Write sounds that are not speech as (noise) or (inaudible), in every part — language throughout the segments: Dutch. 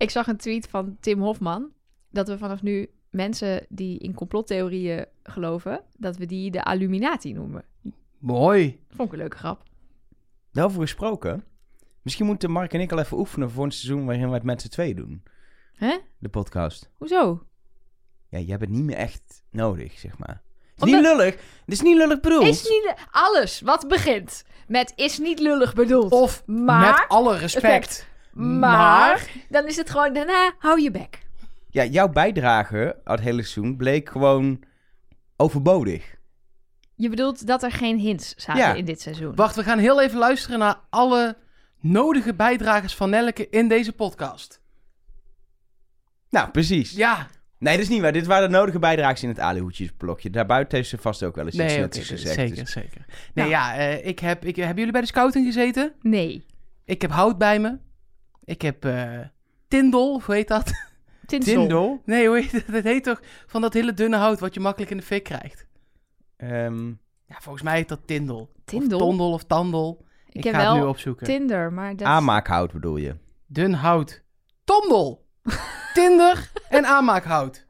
Ik zag een tweet van Tim Hofman dat we vanaf nu mensen die in complottheorieën geloven, dat we die de Illuminati noemen. Mooi. Vond ik een leuke grap. Daarover gesproken. Misschien moeten Mark en ik al even oefenen voor een seizoen waarin we het met z'n tweeën doen. Hè? De podcast. Hoezo? Ja, je hebt het niet meer echt nodig, zeg maar. Het is Omdat- niet lullig. Het is niet lullig bedoeld. Is niet alles wat begint met is niet lullig bedoeld. Of maar, met alle respect. Maar, dan is het gewoon daarna hou je bek. Ja, jouw bijdrage aan het hele seizoen bleek gewoon overbodig. Je bedoelt dat er geen hints zaten Ja. in dit seizoen. Wacht, we gaan heel even luisteren naar alle nodige bijdragers van Nelleke in deze podcast. Nou, precies. Ja, Nee, dat is niet waar. Dit waren de nodige bijdragers in het alihoedjesblokje. Daarbuiten heeft ze vast ook wel eens iets nee, nuttigs oké, gezegd. zeker, dus- zeker. Nee, Nou. ja, eh, ik heb, ik, hebben jullie bij de scouting gezeten? Nee. Ik heb hout bij me. Ik heb eh Tindel, hoe heet dat? Tinsel. Tindel? Nee, hoe heet het? Dat heet toch van dat hele dunne hout wat je makkelijk in de fik krijgt. Ehm, Ja, volgens mij heet dat Tindel. Tindel? Of Tondel of Tandel. Ik, Ik heb ga het nu opzoeken. Tinder, maar dat... aanmaakhout bedoel je? Dun hout. Tondel. (laughs) Tinder en aanmaakhout.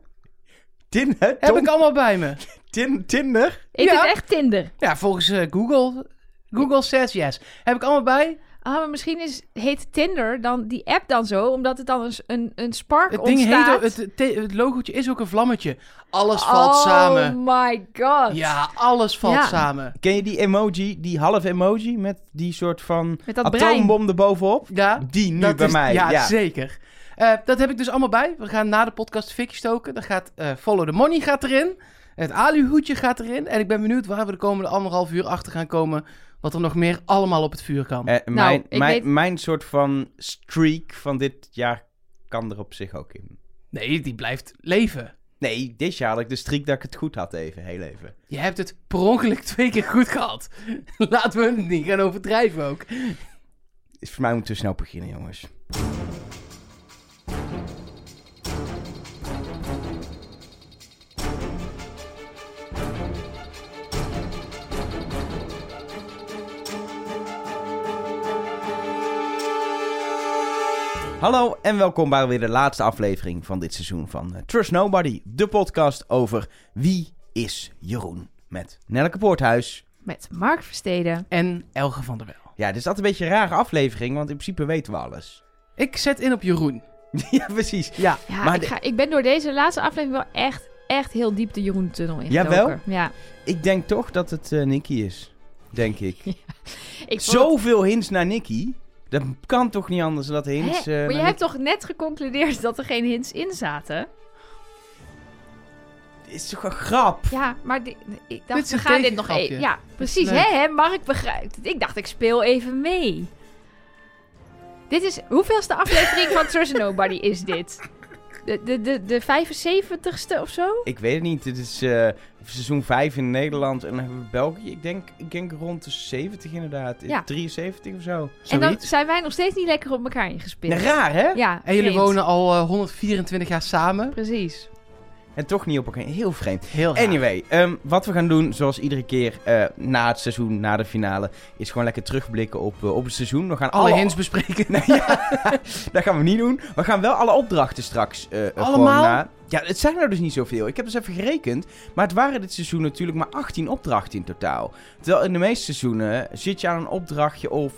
Tinder? Heb ik allemaal bij me. Tin Tinder? Heet Ja. het echt Tinder? Ja, volgens eh, Google. Google says yes. Heb ik allemaal bij. Ah, maar misschien is, heet Tinder dan die app dan zo, omdat het dan een, een, een spark Het ding heet ontstaat. het, het logootje is ook een vlammetje. Alles valt oh samen. my god. Ja, alles valt Ja. samen. Ken je die emoji, die half emoji met die soort van Met dat brein. atoombom erbovenop? Ja, Die nu dat bij is- mij. Ja, Ja, zeker. Eh, dat heb ik dus allemaal bij. We gaan na de podcast fikje stoken. Dan gaat eh, Follow the Money gaat erin. Het aluhoedje gaat erin. En ik ben benieuwd waar we de komende anderhalf uur achter gaan komen. Wat er nog meer allemaal op het vuur kan. Eh, mijn, Nou, mijn, weet- mijn soort van streak van dit jaar kan er op zich ook in. Nee, die blijft leven. Nee, dit jaar had ik de streak dat ik het goed had even, heel even. Je hebt het per ongeluk twee keer goed gehad. (laughs) Laten we het niet gaan overdrijven ook. Is voor mij moeten we snel beginnen, jongens. Hallo en welkom bij weer de laatste aflevering van dit seizoen van eh, Trust Nobody, de podcast over wie is Jeroen met Nelleke Poorthuis. Met Mark Versteden. En Elge van der Wel. Ja, dit is altijd een beetje een rare aflevering, want in principe weten we alles. Ik zet in op Jeroen. (laughs) ja, precies. Ja. Ja, Maar ik, ga, ik ben door deze laatste aflevering wel echt, echt heel diep de Jeroen-tunnel in Jawel? Ja. Ik denk toch dat het eh Nicky is. Denk ik. (laughs) Ik Zoveel hints naar Nicky. Dat kan toch niet anders dan dat de hints... Eh, maar je hebt toch net geconcludeerd dat er geen hints in zaten? Nicky- is toch een grap? Ja, maar ik Dit dacht, we gaan dit nog even... Ja, precies. Hè, hè, Mark begrijpt het. Ik dacht, ik speel even mee. Dit is... Hoeveelste aflevering van Trust Nobody is dit? (laughs) De, de, de, de 75ste of zo? Ik weet het niet. Dit is eh, seizoen 5 in Nederland en dan hebben we België. Ik denk, ik denk rond de 70 inderdaad. Ja. 73 of zo. En dan Zoiets. zijn wij nog steeds niet lekker op elkaar ingespeeld. Nou, raar hè? Ja, En jullie vreemd. wonen al eh, 124 jaar samen. Precies. En toch niet op elkaar. Heel vreemd. Heel raar. Anyway, ehm, wat we gaan doen, zoals iedere keer eh, na het seizoen, na de finale, is gewoon lekker terugblikken op, eh, op het seizoen. We gaan Alle alle hints bespreken. (laughs) Nee, ja, (laughs) dat gaan we niet doen. We gaan wel alle opdrachten straks gewoon Allemaal? na. Ja, het zijn er dus niet zoveel. Ik heb dus even gerekend. Maar het waren dit seizoen natuurlijk maar 18 opdrachten in totaal. Terwijl in de meeste seizoenen zit je aan een opdrachtje of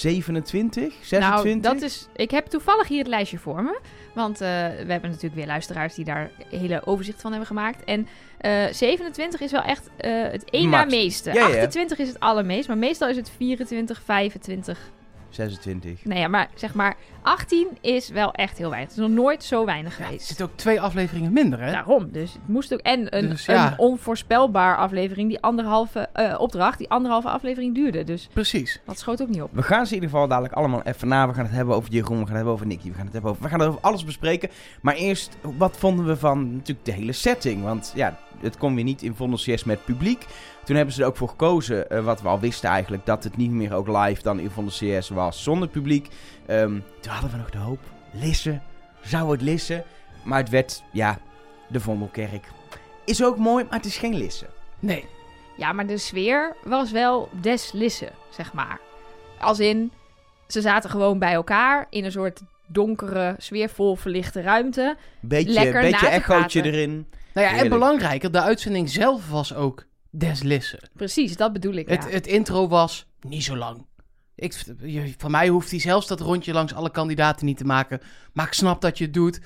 27, 26. Nou, dat is... Ik heb toevallig hier het lijstje voor me. Want eh, we hebben natuurlijk weer luisteraars die daar een hele overzicht van hebben gemaakt. En eh 27 is wel echt eh, het één na meeste. Ja, ja. 28 is het allermeest. Maar meestal is het 24, 25. 26. Nee, ja, maar zeg maar 18 is wel echt heel weinig. Het is nog nooit zo weinig Ja, er geweest. zitten ook twee afleveringen minder, hè? Daarom, dus het moest ook. En een, Dus ja. een onvoorspelbaar aflevering, die anderhalve eh, opdracht, die anderhalve aflevering duurde. Dus Precies. dat schoot ook niet op. We gaan ze in ieder geval dadelijk allemaal even na. We gaan het hebben over Jeroen, we gaan het hebben over Nicky, we gaan het hebben over... We gaan over alles bespreken. Maar eerst, wat vonden we van natuurlijk de hele setting? Want ja, het kon weer niet in Vondel CS met publiek. Toen hebben ze er ook voor gekozen, eh, wat we al wisten eigenlijk, dat het niet meer ook live dan in Vondel CS was zonder publiek. Ehm, toen hadden we nog de hoop, Lisse, zou het Lisse? Maar het werd, ja, de Vondelkerk. Is ook mooi, maar het is geen Lisse. Nee. Ja, maar de sfeer was wel des Lisse, zeg maar. Als in, ze zaten gewoon bij elkaar in een soort donkere, sfeervol verlichte ruimte. Beetje, Lekker beetje echootje praten. erin. Nou ja, en belangrijker, de uitzending zelf was ook des lissen. Precies, dat bedoel ik. Ja. Het, het intro was niet zo lang. Ik, je- van mij hoeft hij zelfs dat rondje langs alle kandidaten niet te maken. Maar ik snap dat je het doet.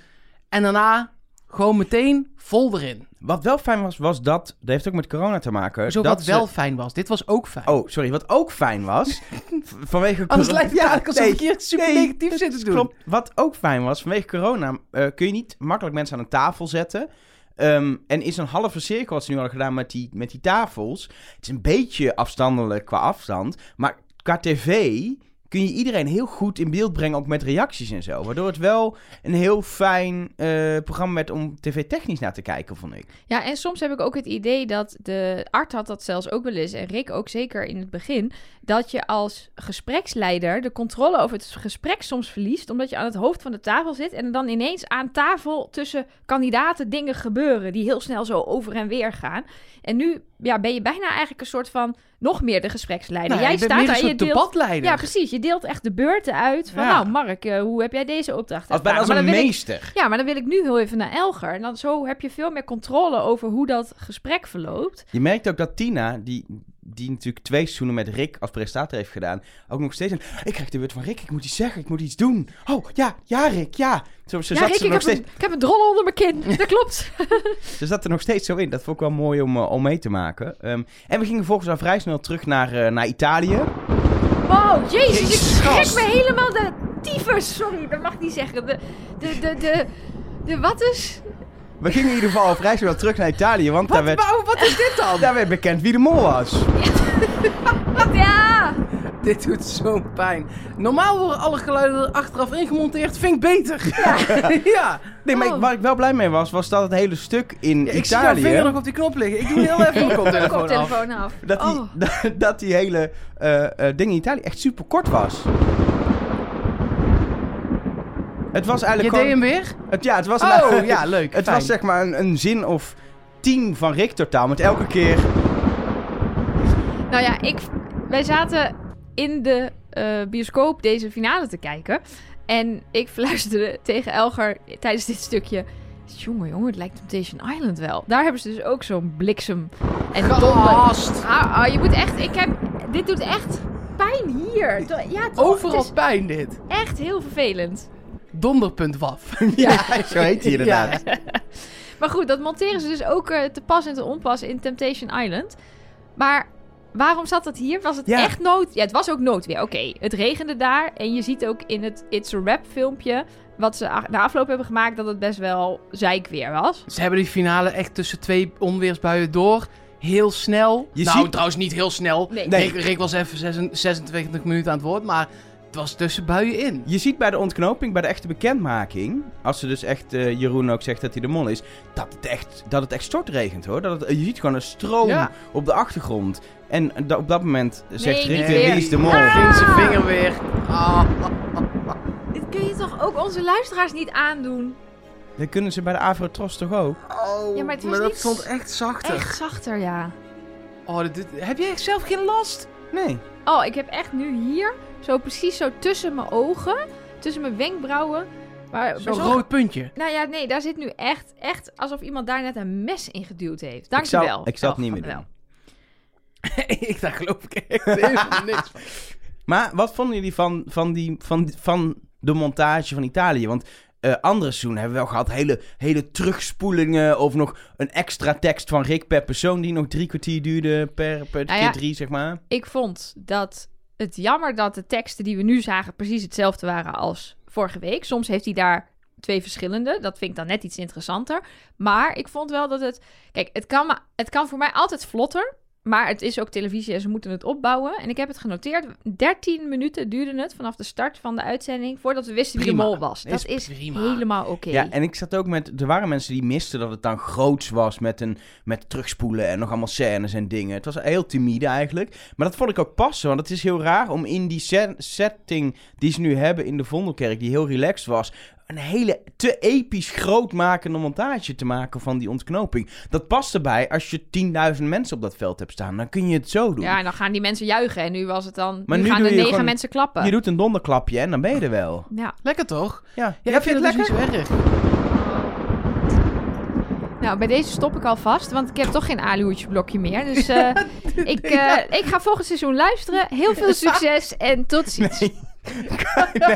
En daarna gewoon meteen vol erin. Wat wel fijn was, was dat... Dat heeft ook met corona te maken. Zo dat wat ze- wel fijn was. Dit was ook fijn. Oh, sorry. Wat ook fijn was... (laughs) vanwege Anders corona- lijkt het eigenlijk alsof nee, ik hier super nee, negatief zit te doen. Klopt. Wat ook fijn was, vanwege corona eh, kun je niet makkelijk mensen aan een tafel zetten. Ehm, en is een halve cirkel wat ze nu hadden gedaan met die, met die tafels. Het is een beetje afstandelijk qua afstand. Maar qua tv kun je iedereen heel goed in beeld brengen, ook met reacties en zo. Waardoor het wel een heel fijn eh, programma werd om tv-technisch naar te kijken, vond ik. Ja, en soms heb ik ook het idee dat de Art had dat zelfs ook wel eens, en Rick ook zeker in het begin, dat je als gespreksleider de controle over het gesprek soms verliest, omdat je aan het hoofd van de tafel zit en dan ineens aan tafel tussen kandidaten dingen gebeuren die heel snel zo over en weer gaan. En nu ja, ben je bijna eigenlijk een soort van nog meer de gespreksleider. Nou, Jij staat daar en je deelt... debatleider. Ja, precies. Je deelt echt de beurten uit. Van Ja. nou, Mark, eh, hoe heb jij deze opdracht Als bijna als een ik- meester. ja, maar dan wil ik nu heel even naar Elger. En dan zo heb je veel meer controle over hoe dat gesprek verloopt. Je merkt ook dat Tina, die, die natuurlijk twee seizoenen met Rick als presentator heeft gedaan, ook nog steeds een, ik krijg de beurt van Rick, ik moet iets zeggen, ik moet iets doen. Oh, ja, ja Rick, ja. Zo, ze, ja, zat Rick, ze ik nog heb, steeds, een, ik heb een drol onder mijn kin. (laughs) Dat klopt. (laughs) ze zat er nog steeds zo in. Dat vond ik wel mooi om, eh, om mee te maken. Ehm, en we gingen volgens al vrij snel terug naar, eh, naar Italië. Wow, jezus, Jezus, ik schrik gast. me helemaal de tyfus. Sorry, dat mag niet zeggen. De, de, de, de, de wat is? We gingen in ieder geval al vrij snel terug naar Italië, want daar Wat, werd, maar wat is dit dan? daar werd bekend wie de mol was. Ja, Dit doet zo'n pijn. Normaal worden alle geluiden er achteraf ingemonteerd. Vind ik beter. (laughs) Ja. Nee, maar ik- Oh. waar ik wel blij mee was, was dat het hele stuk in Ja, ik zie jouw Italië... vinger nog op die knop liggen. Ik doe heel even mijn koptelefoon af. koptelefoon af. Dat die, Oh. dat, (laughs) dat die hele eh, eh, ding in Italië echt super kort was. Het was Je eigenlijk deed hem gewoon... weer? Het, ja, het was, Oh, een, ja, (laughs) leuk. het fijn. was zeg maar een, een zin of tien van Rick totaal. Met elke keer... Nou ja, ik, wij zaten in de eh, bioscoop deze finale te kijken. En ik (laughs) fluisterde tegen Elger tijdens dit stukje... Jongen, jongen, het lijkt Temptation Island wel. Daar hebben ze dus ook zo'n bliksem en donder. Gast. Ah, ah, je moet echt... Ik heb, dit doet echt pijn hier. Ja, toch? Overal pijn dit. echt heel vervelend. Donder.waf. (laughs) Ja, zo heet hij inderdaad. Ja. Maar goed, dat monteren ze dus ook eh, te pas en te onpas in Temptation Island. Maar waarom zat dat hier? Was het Ja. echt nood? Ja, het was ook noodweer. Oké, het regende daar. En je ziet ook in het It's a Rap filmpje... wat ze na afloop hebben gemaakt... dat het best wel zeikweer was. Ze hebben die finale echt tussen twee onweersbuien door. Heel snel. Je nou, ziet- trouwens niet heel snel. Nee. Nee. Rick, Rick was even 26 26 minuten aan het woord, maar het was tussen buien in. Je ziet bij de ontknoping, bij de echte bekendmaking... als ze dus echt eh, Jeroen ook zegt dat hij de mol is... dat het echt, dat het echt stortregent hoor. Dat het, je ziet gewoon een stroom Ja. op de achtergrond. En da- op dat moment zegt Nee, Rick niet weer, weer. wie is de mol? Ah! Ging zijn vinger weer. Ah. Dit kun je toch ook onze luisteraars niet aandoen? Dat kunnen ze bij de Avrotros toch ook? Oh, Ja, maar het was dat niet stond echt zachter. Echt zachter, ja. Oh, dit, dit- heb jij zelf geen last? Nee. Oh, ik heb echt nu hier... zo precies zo tussen mijn ogen... tussen mijn wenkbrauwen... Zo'n rood puntje. Nou ja, nee, daar zit nu echt, echt alsof iemand daar net een mes in geduwd heeft. Ik zou, Dankjewel. ik zou het niet meer wel. doen. (laughs) ik, daar geloof ik echt niks van. (laughs) Maar wat vonden jullie van, van, die, van, van de montage van Italië? Want eh, andere seizoenen hebben we wel gehad hele, hele terugspoelingen... of nog een extra tekst van Rick per persoon... die nog drie kwartier duurde per, per Nou keer ja, drie, zeg maar. Ik vond dat het jammer dat de teksten die we nu zagen precies hetzelfde waren als vorige week. Soms heeft hij daar twee verschillende. Dat vind ik dan net iets interessanter. Maar ik vond wel dat het... Kijk, het kan, het kan voor mij altijd vlotter. Maar het is ook televisie en ze moeten het opbouwen. En ik heb het genoteerd. 13 minuten duurde het vanaf de start van de uitzending... voordat we wisten wie de mol was. Dat Is helemaal oké. Ja, en ik zat ook met... Er waren mensen die misten dat het dan groots was... met, een, met terugspoelen en nog allemaal scènes en dingen. Het was heel timide eigenlijk. Maar dat vond ik ook passen. Want het is heel raar om in die set- setting die ze nu hebben in de Vondelkerk... die heel relaxed was... een hele te episch grootmakende montage te maken van die ontknoping. Dat past erbij als je 10.000 mensen op dat veld hebt staan. Dan kun je het zo doen. Ja, en dan gaan die mensen juichen. En nu was het dan... Maar nu, nu gaan er negen mensen klappen. Je doet een donderklapje en dan ben je er wel. Ja. Lekker toch? Ja, Ja, Heb ik vind je het het dus lekker? niet zo erg. Nou, bij deze stop ik alvast, want ik heb toch geen aluhoedje blokje meer. Dus (laughs) eh, ik, eh, ik ga volgend seizoen luisteren. Heel veel (laughs) succes en tot ziens.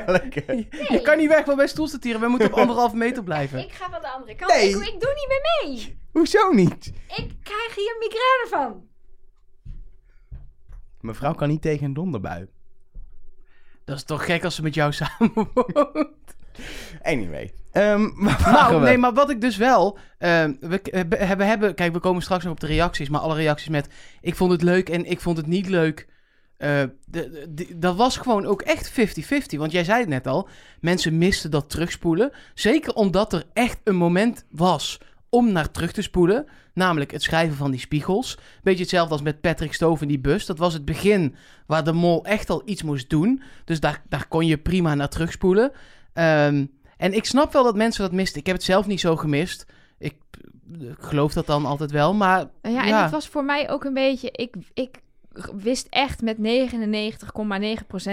Lekker. (laughs) Je kan niet weg van mijn stoel hier. We moeten op anderhalve (laughs) meter blijven. Ik ga van de andere kant. Nee. Ik, ik doe niet meer mee. Hoezo niet? Ik krijg hier migraine van. Mevrouw kan niet tegen een donderbui. Dat is toch gek als ze met jou (laughs) samen woont. Anyway. Ehm waren Nou, we? nee, maar wat ik dus wel... ehm, we, we, we hebben... Kijk, we komen straks nog op de reacties. Maar alle reacties met... Ik vond het leuk en ik vond het niet leuk. Eh, de- de- dat was gewoon ook echt 50-50. Want jij zei het net al. Mensen misten dat terugspoelen. Zeker omdat er echt een moment was om naar terug te spoelen. Namelijk het schrijven van die spiegels. Beetje hetzelfde als met Patrick Stove in die bus. Dat was het begin waar de mol echt al iets moest doen. Dus daar, daar kon je prima naar terugspoelen. Ehm, en ik snap wel dat mensen dat misten. Ik heb het zelf niet zo gemist. Ik, ik geloof dat dan altijd wel, maar... Ja, en Ja. het was voor mij ook een beetje... Ik, ik wist echt met 99,9%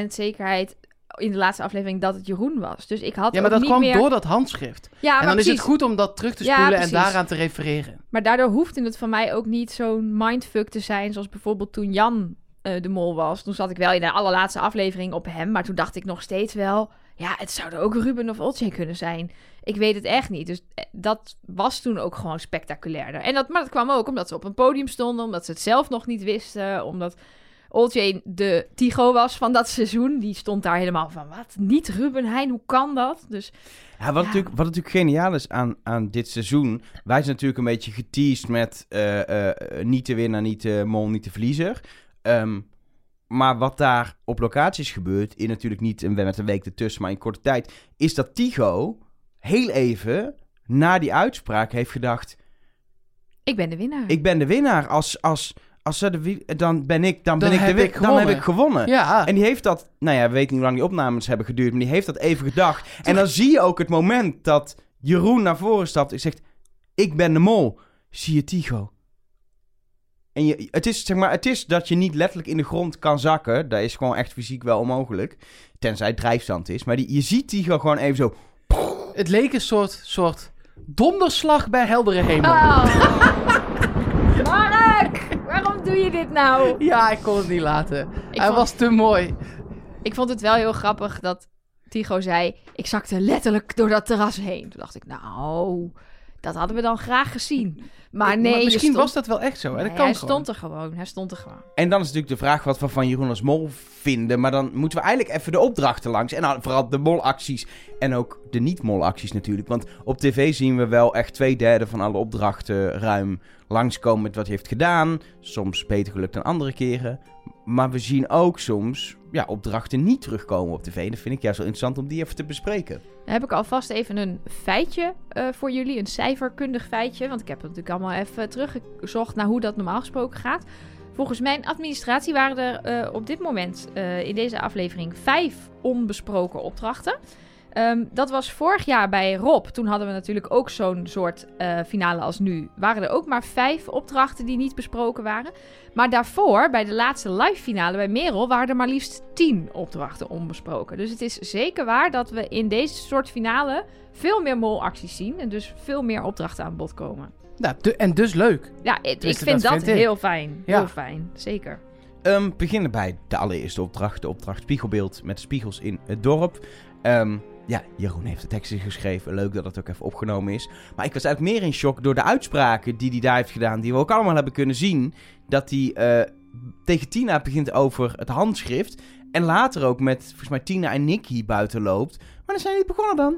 zekerheid in de laatste aflevering dat het Jeroen was. Dus ik had Ja, maar dat niet kwam meer... door dat handschrift. Ja, en dan is het goed om dat terug te Ja, spoelen en daaraan te refereren. Maar daardoor hoefde het van mij ook niet zo'n mindfuck te zijn... zoals bijvoorbeeld toen Jan eh, de mol was. Toen zat ik wel in de allerlaatste aflevering op hem... maar toen dacht ik nog steeds wel... ja, het zouden ook Ruben of Olcay kunnen zijn. Ik weet het echt niet. Dus eh, dat was toen ook gewoon spectaculairder. En dat, maar dat kwam ook omdat ze op een podium stonden... omdat ze het zelf nog niet wisten... omdat... Olcay de Tigo was van dat seizoen. Die stond daar helemaal van, wat? Niet Ruben Heijn, hoe kan dat? Dus Ja, wat, Ja. Natuurlijk, wat natuurlijk geniaal is aan, aan dit seizoen. Wij zijn natuurlijk een beetje geteased met eh, eh, niet de winnaar, niet de mol, niet de verliezer. Ehm, maar wat daar op locaties gebeurt, in natuurlijk niet een, met een week ertussen, maar in korte tijd, is dat Tigo heel even na die uitspraak heeft gedacht: ik ben de winnaar. ik ben de winnaar. Als, als, als ze de, wie- dan ben ik, dan ben ik de heb win- ik dan heb ik gewonnen. Ja, En die heeft dat, nou ja, we weten niet hoe lang die opnames hebben geduurd, maar die heeft dat even gedacht. En dan zie je ook het moment dat Jeroen naar voren stapt en zegt: Ik ben de mol. Zie je Tigo? En je, het, is, zeg maar, het is dat je niet letterlijk in de grond kan zakken. Dat is gewoon echt fysiek wel onmogelijk. Tenzij het drijfstand is. Maar die, je ziet Tigo gewoon even zo. het leek een soort, soort donderslag bij heldere hemel. Oh. (laughs) Mark, waarom doe je dit nou? Ja, ik kon het niet laten. Ik Hij vond- was te mooi. Ik vond het wel heel grappig dat Tigo zei... ik zakte letterlijk door dat terras heen. Toen dacht ik, nou, dat hadden we dan graag gezien. Maar nee, misschien stond... was dat wel echt zo. Hè? Dat kan hij gewoon. stond er gewoon. Hij stond er gewoon. En dan is natuurlijk de vraag wat we van Jeroen als mol vinden. Maar dan moeten we eigenlijk even de opdrachten langs. En vooral de molacties. En ook de niet-molacties natuurlijk. Want op tv zien we wel echt twee derde van alle opdrachten ruim langskomen met wat hij heeft gedaan. Soms beter gelukt dan andere keren. Maar we zien ook soms ja, opdrachten niet terugkomen op tv. En dat vind ik juist wel interessant om die even te bespreken. Dan heb ik alvast even een feitje eh, voor jullie. Een cijferkundig feitje. Want ik heb het natuurlijk allemaal even teruggezocht naar hoe dat normaal gesproken gaat. Volgens mijn administratie waren er eh, op dit moment eh, in deze aflevering vijf onbesproken opdrachten. Ehm, dat was vorig jaar bij Rob. Toen hadden we natuurlijk ook zo'n soort eh, finale als nu. Waren er ook maar vijf opdrachten die niet besproken waren. Maar daarvoor, bij de laatste live finale bij Merel, waren er maar liefst tien opdrachten onbesproken. Dus het is zeker waar dat we in deze soort finale veel meer molacties zien. En dus veel meer opdrachten aan bod komen. Nou, de- en dus leuk. Ja, ik, vind dat dat, vind ik. heel fijn. Ja. Heel fijn, zeker. Ehm beginnen bij de allereerste opdracht. De opdracht spiegelbeeld met spiegels in het dorp. Ehm, ja, Jeroen heeft de teksten geschreven. Leuk dat het ook even opgenomen is. Maar ik was eigenlijk meer in shock door de uitspraken die hij daar heeft gedaan. Die we ook allemaal hebben kunnen zien. Dat hij eh, tegen Tina begint over het handschrift. En later ook met, volgens mij, Tina en Nicky buiten loopt. Maar dan zijn die begonnen dan.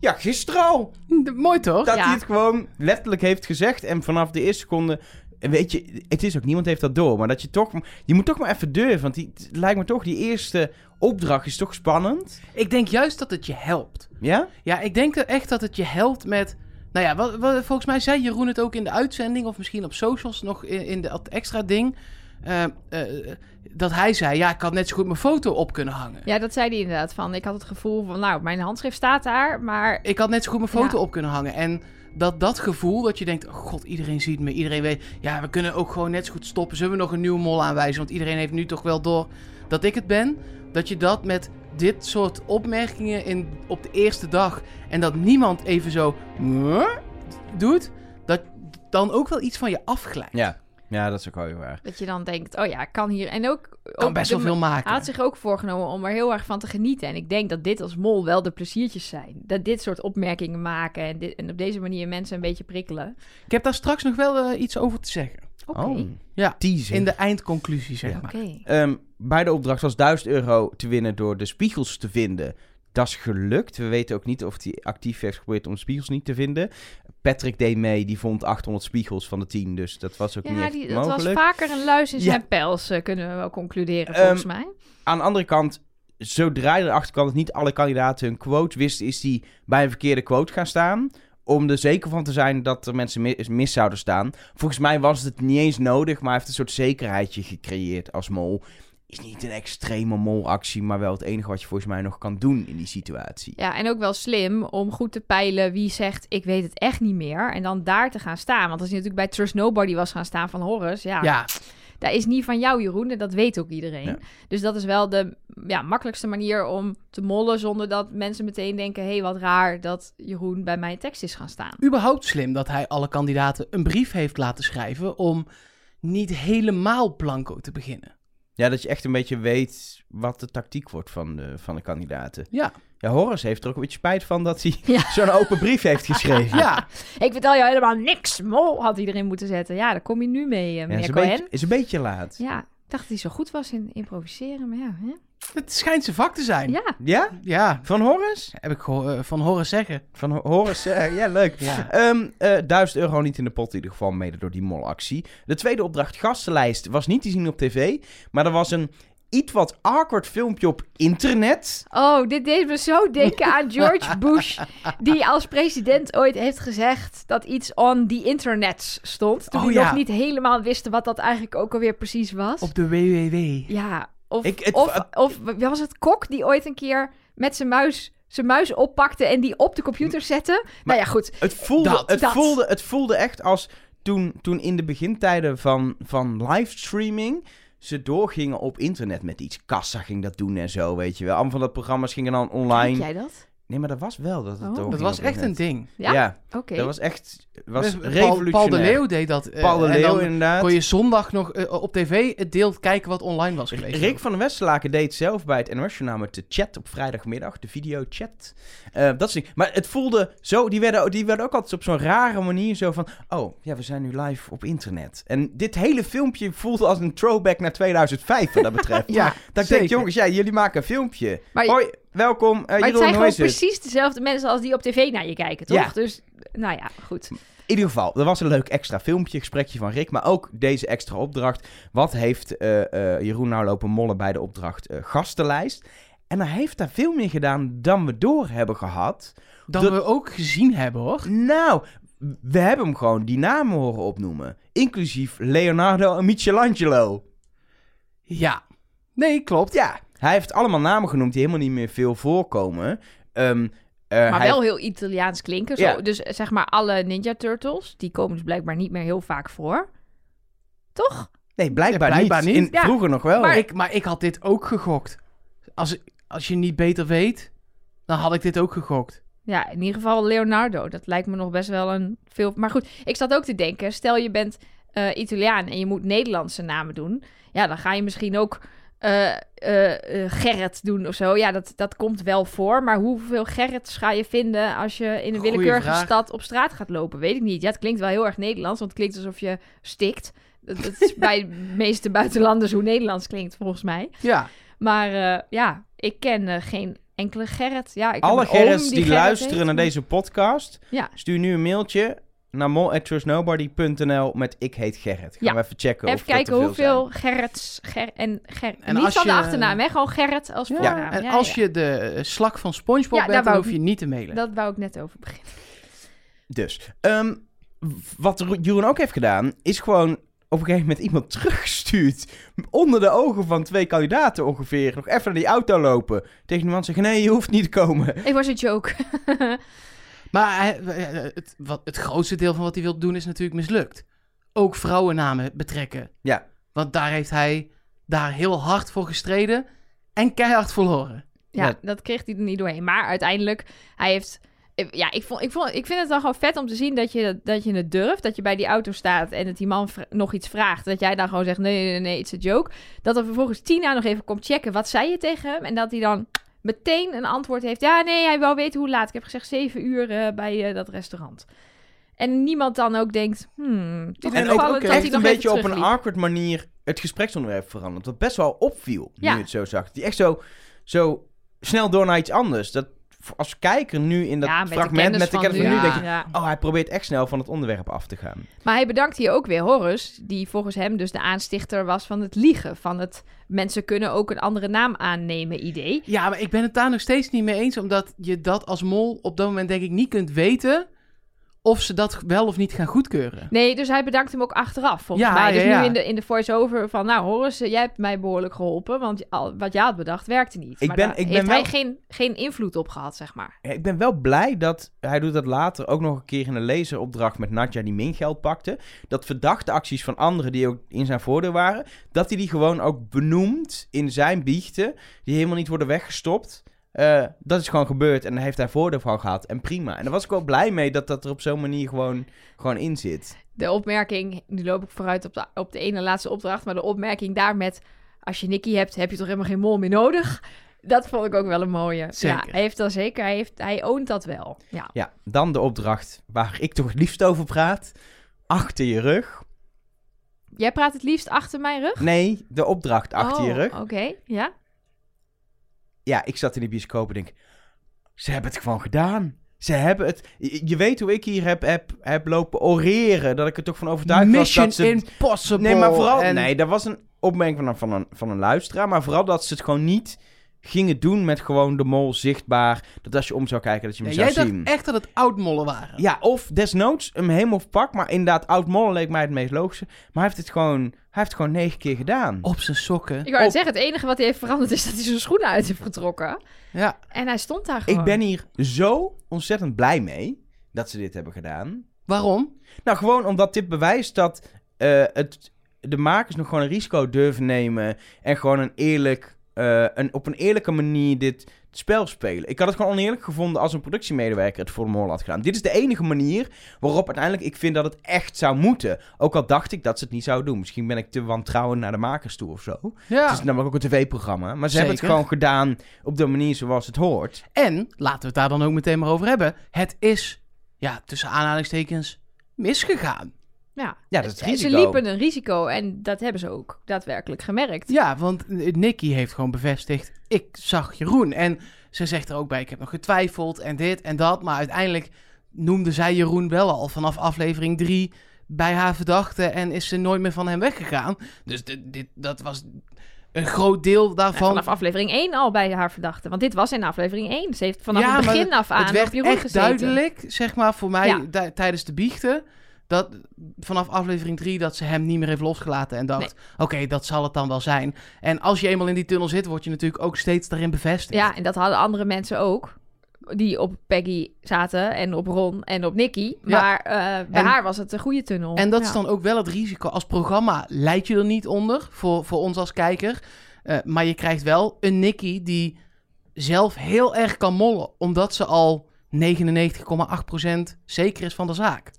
Ja, gisteren al. De- (laughs) mooi toch? Dat Ja. hij het gewoon letterlijk heeft gezegd. En vanaf de eerste seconde. En Weet je, het is ook niemand heeft dat door. Maar dat je toch. Je moet toch maar even durven. Want die, het lijkt me toch, die eerste opdracht is toch spannend. Ik denk juist dat het je helpt. Ja? Ja, ik denk echt dat het je helpt met... Nou ja, wat, wat- volgens mij zei Jeroen het ook in de uitzending... of misschien op socials nog in, in de, dat extra ding. eh, eh, dat hij zei, ja, ik had net zo goed mijn foto op kunnen hangen. Ja, dat zei hij inderdaad. Van, ik had het gevoel van, nou, mijn handschrift staat daar, maar... Ik had net zo goed mijn foto Ja. op kunnen hangen. En dat dat gevoel, dat je denkt, oh god, iedereen ziet me, iedereen weet... Ja, we kunnen ook gewoon net zo goed stoppen. Zullen we nog een nieuwe mol aanwijzen? Want iedereen heeft nu toch wel door dat ik het ben. Dat je dat met dit soort opmerkingen in, op de eerste dag... en dat niemand even zo... Doet, dat dan ook wel iets van je afglijdt. Ja. Ja, dat is ook wel heel waar. Dat je dan denkt, oh ja, ik kan hier... En ook... Kan ook best wel veel maken. Hij had zich ook voorgenomen om er heel erg van te genieten. En ik denk dat dit als mol wel de pleziertjes zijn. Dat dit soort opmerkingen maken en, dit, en op deze manier mensen een beetje prikkelen. Ik heb daar straks nog wel eh, iets over te zeggen. Oké, Oh, Ja, teaser. in de eindconclusie, zeg Ja. maar. Ehm, bij de opdracht was 1000 euro te winnen door de spiegels te vinden. Dat is gelukt. We weten ook niet of hij actief heeft geprobeerd om de spiegels niet te vinden. Patrick deed mee, die vond 800 spiegels van de 10, dus dat was ook niet Ja, echt die, dat was vaker een luis in Ja. zijn pels, eh, kunnen we wel concluderen, Ehm, volgens mij. Aan de andere kant, zodra je erachter kwam dat niet alle kandidaten hun quote wisten, is die bij een verkeerde quote gaan staan. Om er zeker van te zijn dat er mensen mis, mis zouden staan. Volgens mij was het niet eens nodig, maar hij heeft een soort zekerheidje gecreëerd als mol. Is niet een extreme molactie, maar wel het enige wat je volgens mij nog kan doen in die situatie. Ja, en ook wel slim om goed te peilen wie zegt, ik weet het echt niet meer. En dan daar te gaan staan. Want als hij natuurlijk bij Trust Nobody was gaan staan van Horus, ja, Ja, dat is niet van jou, Jeroen. En dat weet ook iedereen. Ja. Dus dat is wel de ja, makkelijkste manier om te mollen zonder dat mensen meteen denken, hé, hey, wat raar dat Jeroen bij mijn tekst is gaan staan. überhaupt slim dat hij alle kandidaten een brief heeft laten schrijven om niet helemaal blanco te beginnen. Ja, dat je echt een beetje weet wat de tactiek wordt van de, van de kandidaten. Ja, Ja, Horace heeft er ook een beetje spijt van dat hij Ja. (laughs) zo'n open brief heeft geschreven. ja. Ik vertel jou helemaal niks, mol, had iedereen moeten zetten. Ja, daar kom je nu mee, eh, Ja, is, een beetje, is een beetje laat. Ja, dacht dat hij zo goed was in improviseren, maar ja. Hè? het schijnt zijn vak te zijn. Ja, Ja, Ja? Van Horace? heb ik geho- eh, van horen zeggen. Van Ho- Horace, eh, (laughs) ja, leuk. Ja. Ehm eh 1000 euro niet in de pot in ieder geval, mede door die molactie. De tweede opdracht, gastenlijst, was niet te zien op tv. Maar er was een iets wat awkward filmpje op internet. Oh, dit deed me zo denken aan George (laughs) Bush, die als president ooit heeft gezegd dat iets on the internet stond. Toen Oh, ja. nog niet helemaal wisten wat dat eigenlijk ook alweer precies was. Op de WWW. Ja, of, Ik- het- of, of was het Kok die ooit een keer met zijn muis, zijn muis oppakte en die op de computer zette? nou ja, goed. Het voelde, Dat, het dat. voelde, het voelde echt als toen, toen in de begintijden van, van livestreaming ze doorgingen op internet met iets. Kassa ging dat doen en zo, weet je wel. Allemaal van dat programma's gingen dan Kijk online. jij dat? Nee, maar dat was wel dat het Oh. Dat was echt een ding. Ja? Ja, Oké. dat was echt was Dus Paul, revolutionair. Paul de Leeuw deed dat. eh, Paul de en Leeuw, dan inderdaad. kon je zondag nog eh, op tv het deel kijken wat online was geweest. Rick van der Westerlaken deed zelf bij het NOS-journaal met de chat op vrijdagmiddag, de videochat. Eh dat dingen. Maar het voelde zo, die werden, die werden ook altijd op zo'n rare manier zo van... Oh, ja, we zijn nu live op internet. En dit hele filmpje voelde als een throwback naar 2005 wat dat betreft. (laughs) Ja, dat ik denk, jongens, ja, jullie maken een filmpje. Maar- Hoi, welkom. eh Maar het Jeroen, zijn gewoon het? precies dezelfde mensen als die op tv naar je kijken, toch? Ja. Dus, nou ja, goed. In ieder geval, er was een leuk extra filmpje, gesprekje van Rick, maar ook deze extra opdracht. Wat heeft eh, eh, Jeroen nou lopen mollen bij de opdracht gastenlijst? En hij heeft daar veel meer gedaan dan we door hebben gehad. Dat Dat- we ook gezien hebben hoor. Nou, we hebben hem gewoon die namen horen opnoemen. Inclusief Leonardo en Michelangelo. Ja. Nee, klopt. Ja, hij heeft allemaal namen genoemd die helemaal niet meer veel voorkomen. Ehm, eh, Maar hij- wel heel Italiaans klinken. Zo. Ja. Dus eh, zeg maar alle Ninja Turtles, die komen dus blijkbaar niet meer heel vaak voor. Toch? Nee, blijkbaar, Ja, blijkbaar niet. niet. In, Ja. Vroeger nog wel. Maar, ik, maar ik had dit ook gegokt. Als, als je niet beter weet, dan had ik dit ook gegokt. Ja, in ieder geval Leonardo. Dat lijkt me nog best wel een veel... Maar goed, ik zat ook te denken, stel je bent eh, Italiaan en je moet Nederlandse namen doen. Ja, dan ga je misschien ook eh, Gerrit doen of zo. Ja, dat, dat komt wel voor. Maar hoeveel Gerrits ga je vinden als je in een Goeie willekeurige vraag. stad op straat gaat lopen? Weet ik niet. Ja, het klinkt wel heel erg Nederlands, want het klinkt alsof je stikt. Dat, dat is (laughs) bij de meeste buitenlanders hoe Nederlands klinkt, volgens mij. Ja. Maar ja, ik ken geen enkele Gerrit. Ja, ik Alle Gerrits die, Gerrit luisteren naar maar- deze podcast, Ja. stuur nu een mailtje naar mol.trustnobody.nl met ik heet Gerrit. Gaan Ja. we even checken of Even dat kijken hoeveel Gerrits... Ger en Ger En niet als van de achternaam, hè? Gewoon Gerrit als Ja, voornaam. en Ja, als ja. je de eh, slak van SpongeBob bent, dan hoef je niet te mailen. Dat wou ik net over beginnen. Dus, ehm, wat Jeroen ook heeft gedaan, is gewoon op een gegeven moment iemand (laughs) teruggestuurd. Onder de ogen van twee kandidaten ongeveer. Nog even naar die auto lopen. Tegen die man zeggen, nee, je hoeft niet te komen. Ik was een joke. (laughs) Maar hij- eh, het, wat, het grootste deel van wat hij wil doen is natuurlijk mislukt. Ook vrouwennamen betrekken. Ja. Want daar heeft hij daar heel hard voor gestreden en keihard verloren. Ja, Ja. dat kreeg hij er niet doorheen. Maar uiteindelijk, hij heeft... Ja, ik, vond, ik, vond, ik vind het dan gewoon vet om te zien dat je, dat je het durft. Dat je bij die auto staat en dat die man nog iets vraagt. Dat jij dan gewoon zegt, nee, nee, nee, it's a joke. Dat er vervolgens Tina nog even komt checken, wat zei je tegen hem? En dat hij dan meteen een antwoord heeft. Ja, nee, hij wou weten hoe laat. Ik heb gezegd zeven uur eh, bij eh, dat restaurant. En niemand dan ook denkt, hmm, toch En ook, dat hij echt een beetje op een awkward manier het gespreksonderwerp veranderd. Wat best wel opviel, nu Ja. het zo zag. Die echt zo, zo snel door naar iets anders. Dat als kijker nu in dat Ja, met de fragment met de van kennis van nu, denk je... Oh, hij probeert echt snel van het onderwerp af te gaan. Maar hij bedankt hier ook weer Horus, die volgens hem dus de aanstichter was van het liegen. Van het mensen kunnen ook een andere naam aannemen idee. Ja, maar ik ben het daar nog steeds niet mee eens. Omdat je dat als mol op dat moment denk ik niet kunt weten... of ze dat wel of niet gaan goedkeuren. Nee, dus hij bedankt hem ook achteraf, volgens Ja, mij. Dus ja, ja. nu in de, in de voice-over van... Nou, Horus, jij hebt mij behoorlijk geholpen. Want al, wat jij had bedacht, werkte niet. Ik maar ben- daar ik ben heeft wel- hij geen, geen invloed op gehad, zeg maar. Ja, Ik ben wel blij dat hij doet dat later ook nog een keer in een lezeropdracht met Nadja die mingeld pakte. Dat verdachte acties van anderen die ook in zijn voordeel waren, dat hij die gewoon ook benoemt in zijn biechten, die helemaal niet worden weggestopt. Eh, dat is gewoon gebeurd en daar heeft hij voordeel van gehad. En prima. En daar was ik wel blij mee dat dat er op zo'n manier gewoon, gewoon in zit. De opmerking, nu loop ik vooruit op de, op de ene laatste opdracht... maar de opmerking daar met... als je Nicky hebt, heb je toch helemaal geen mol meer nodig? (laughs) Dat vond ik ook wel een mooie. Zeker. Ja, hij heeft dat zeker. Hij, heeft, hij oont dat wel. Ja. Ja, dan de opdracht waar ik toch het liefst over praat. Achter je rug. Jij praat het liefst achter mijn rug? Nee, de opdracht achter je Oh, rug. Oké, ja. Ja, ik zat in die bioscoop en denk, ze hebben het gewoon gedaan. Ze hebben het. Je weet hoe ik hier heb, heb, heb lopen oreren. Dat ik er toch van overtuigd Mission was dat ze. Impossible. nee, maar vooral. En- Nee, dat was een opmerking van een, van, een, van een luisteraar. Maar vooral dat ze het gewoon niet gingen doen met gewoon de mol zichtbaar. Dat als je om zou kijken, dat je hem Ja, zou jij dacht zien. echt dat het oud-mollen waren. Ja, of desnoods hem helemaal pak. Maar inderdaad, oud mollen leek mij het meest logische. Maar hij heeft het gewoon, hij heeft het gewoon negen keer gedaan. Op zijn sokken. Ik wou Op- zeggen, het enige wat hij heeft veranderd is dat hij zijn schoenen uit heeft getrokken. Ja. En hij stond daar gewoon. Ik ben hier zo ontzettend blij mee dat ze dit hebben gedaan. Waarom? Nou, gewoon omdat dit bewijst dat eh, het, de makers nog gewoon een risico durven nemen. En gewoon een eerlijk, eh, een, op een eerlijke manier dit spel spelen. Ik had het gewoon oneerlijk gevonden als een productiemedewerker het voor mol had gedaan. Dit is de enige manier waarop uiteindelijk ik vind dat het echt zou moeten. Ook al dacht ik dat ze het niet zouden doen. Misschien ben ik te wantrouwend naar de makers toe of zo. Ja. Het is namelijk ook een tv-programma. Maar ze hebben het gewoon gedaan op de manier zoals het hoort. En, laten we het daar dan ook meteen maar over hebben. Het is, ja, tussen aanhalingstekens, misgegaan. Ja, Ja, dat is ze liepen een risico en dat hebben ze ook daadwerkelijk gemerkt. Ja, want eh, Nicky heeft gewoon bevestigd, ik zag Jeroen. En ze zegt er ook bij, ik heb nog getwijfeld en dit en dat. Maar uiteindelijk noemde zij Jeroen wel al vanaf aflevering 3 bij haar verdachte. En is ze nooit meer van hem weggegaan. Dus dit, dit, dat was een groot deel Ja, daarvan. vanaf aflevering 1 al bij haar verdachte. Want dit was in aflevering 1. Ze heeft vanaf Ja, het begin af aan het werd echt gezeten. duidelijk, zeg maar, voor mij Ja. tijdens de biechten. Dat vanaf aflevering 3 dat ze hem niet meer heeft losgelaten. En dacht, oké, dat zal het dan wel zijn. En als je eenmaal in die tunnel zit, word je natuurlijk ook steeds daarin bevestigd. Ja, en dat hadden andere mensen ook. Die op Peggy zaten en op Ron en op Nicky. Ja. Maar eh, bij En- haar was het een goede tunnel. En dat Ja. is dan ook wel het risico. Als programma leid je er niet onder, voor, voor ons als kijker. Eh, maar je krijgt wel een Nicky die zelf heel erg kan mollen. Omdat ze al 99,8% zeker is van de zaak.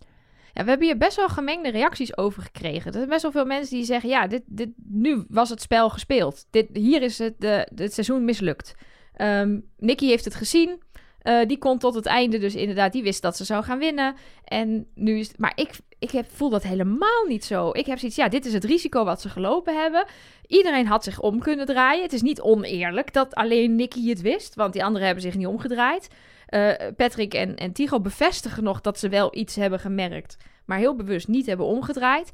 We hebben hier best wel gemengde reacties over gekregen. Er zijn best wel veel mensen die zeggen... ja, dit, dit, nu was het spel gespeeld. Dit, hier is het, de, het seizoen mislukt. Ehm Nicky heeft het gezien. Eh, die kon tot het einde dus inderdaad... die wist dat ze zou gaan winnen. En nu is... Maar ik, ik heb, voel dat helemaal niet zo. Ik heb zoiets... ja, dit is het risico wat ze gelopen hebben. Iedereen had zich om kunnen draaien. Het is niet oneerlijk dat alleen Nicky het wist... want die anderen hebben zich niet omgedraaid. Eh, Patrick en, en Tigo bevestigen nog dat ze wel iets hebben gemerkt, maar heel bewust niet hebben omgedraaid.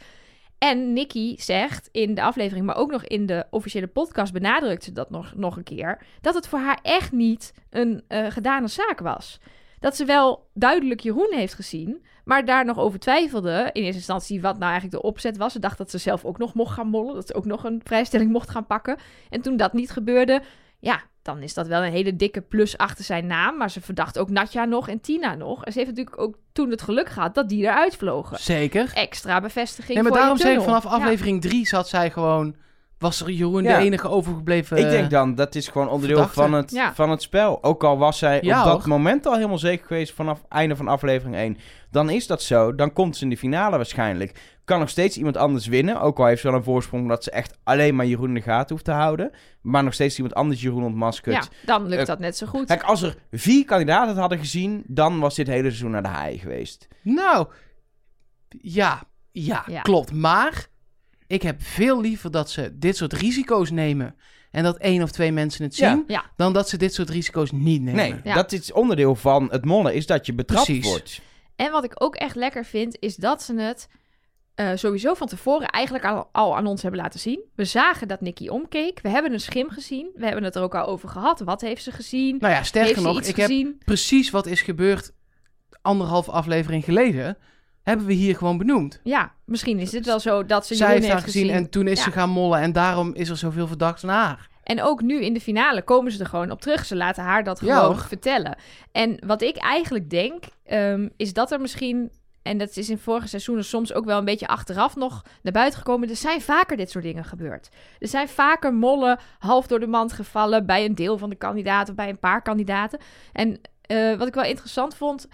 En Nikki zegt in de aflevering, maar ook nog in de officiële podcast benadrukt ze dat nog, nog een keer, dat het voor haar echt niet een eh, gedane zaak was. Dat ze wel duidelijk Jeroen heeft gezien, Maar daar nog over twijfelde, in eerste instantie, wat nou eigenlijk de opzet was. Ze dacht dat ze zelf ook nog mocht gaan mollen. Dat ze ook nog een vrijstelling mocht gaan pakken. En toen dat niet gebeurde, ja, dan is dat wel een hele dikke plus achter zijn naam. Maar ze verdacht ook Natja nog en Tina nog. En ze heeft natuurlijk ook toen het geluk gehad dat die eruit vlogen. Zeker. Extra bevestiging Nee, maar voor daarom zeg ik vanaf aflevering 3 zat zij gewoon... Was er Jeroen Ja. de enige overgebleven... Ik denk dan, dat is gewoon onderdeel verdachte. van het, Ja. van het spel. Ook al was zij Ja, op dat hoor. moment al helemaal zeker geweest vanaf einde van aflevering 1. Dan is dat zo. Dan komt ze in de finale waarschijnlijk. Kan nog steeds iemand anders winnen. Ook al heeft ze wel een voorsprong dat ze echt alleen maar Jeroen in de gaten hoeft te houden. Maar nog steeds iemand anders Jeroen ontmaskert. Ja, dan lukt Eh, dat net zo goed. Kijk, als er vier kandidaten het hadden gezien, dan was dit hele seizoen naar de haai geweest. Nou, ja, ja, Ja. klopt. Maar ik heb veel liever dat ze dit soort risico's nemen... en dat één of twee mensen het zien... Ja. dan dat ze dit soort risico's niet nemen. Nee, Ja. dat is onderdeel van het mollen, is dat je betrapt Precies. wordt. En wat ik ook echt lekker vind, is dat ze het eh, sowieso van tevoren eigenlijk al, al aan ons hebben laten zien. We zagen dat Nicky omkeek. We hebben een schim gezien. We hebben het er ook al over gehad. Wat heeft ze gezien? Nou ja, sterker nog, ik heb precies wat is gebeurd... anderhalf aflevering geleden... hebben we hier gewoon benoemd. Ja, misschien is het wel zo dat ze Zij Jeroen heeft haar gezien en toen is Ja. ze gaan mollen... en daarom is er zoveel verdacht naar haar. En ook nu in de finale komen ze er gewoon op terug. Ze laten haar dat gewoon vertellen. En wat ik eigenlijk denk, ehm, is dat er misschien... En dat is in vorige seizoenen soms ook wel een beetje achteraf nog naar buiten gekomen. Er zijn vaker dit soort dingen gebeurd. Er zijn vaker mollen half door de mand gevallen bij een deel van de kandidaten, bij een paar kandidaten. En eh, wat ik wel interessant vond,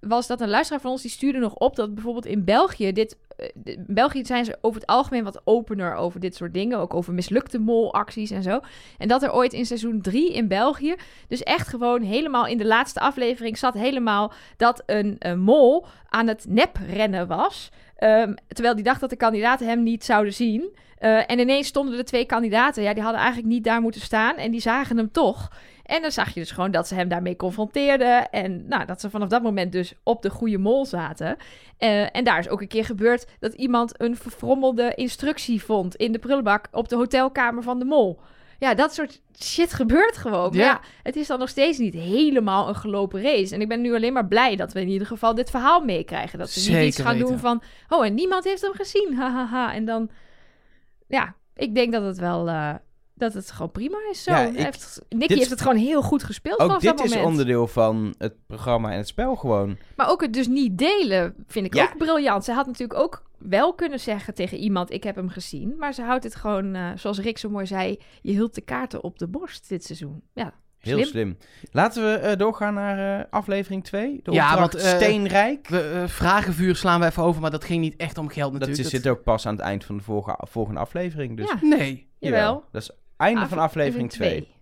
was dat een luisteraar van ons die stuurde nog op dat bijvoorbeeld in België dit. eh, In België zijn ze over het algemeen wat opener over dit soort dingen. Ook over mislukte molacties en zo. En dat er ooit in seizoen 3 in België. Dus echt gewoon helemaal in de laatste aflevering zat helemaal dat een, eh, mol aan het neprennen was. Ehm, terwijl die dacht dat de kandidaten hem niet zouden zien. Eh, en ineens stonden er twee kandidaten. Ja, die hadden eigenlijk niet daar moeten staan. En die zagen hem toch. En dan zag je dus gewoon dat ze hem daarmee confronteerden. En nou, dat ze vanaf dat moment dus op de goede mol zaten. Eh, en daar is ook een keer gebeurd dat iemand een verfrommelde instructie vond in de prullenbak op de hotelkamer van de mol. Ja, dat soort shit gebeurt gewoon. Maar Ja. het is dan nog steeds niet helemaal een gelopen race. En ik ben nu alleen maar blij dat we in ieder geval dit verhaal meekrijgen. Dat ze niet iets gaan doen van... Oh, en niemand heeft hem gezien. (laughs) Hahaha. En dan... Ja, ik denk dat het wel... eh, dat het gewoon prima is zo. Ja, Hij ik- heeft, Nicky dit- heeft het gewoon heel goed gespeeld Ook vanaf dit dat is moment. onderdeel van het programma en het spel gewoon. Maar ook het dus niet delen vind ik Ja. ook briljant. Ze had natuurlijk ook wel kunnen zeggen tegen iemand: Ik heb hem gezien. Maar ze houdt het gewoon, eh, zoals Rick zo mooi zei: Je hield de kaarten op de borst dit seizoen. Ja, Heel Slim. slim. Laten we eh, doorgaan naar eh, aflevering 2. De Ja, want, Steenrijk. We, vragenvuur slaan we even over, maar dat ging niet echt om geld Dat natuurlijk. zit ook pas aan het eind van de vorige, volgende aflevering. Dus Ja. Nee. jawel. Dat is einde van aflevering 2. twee.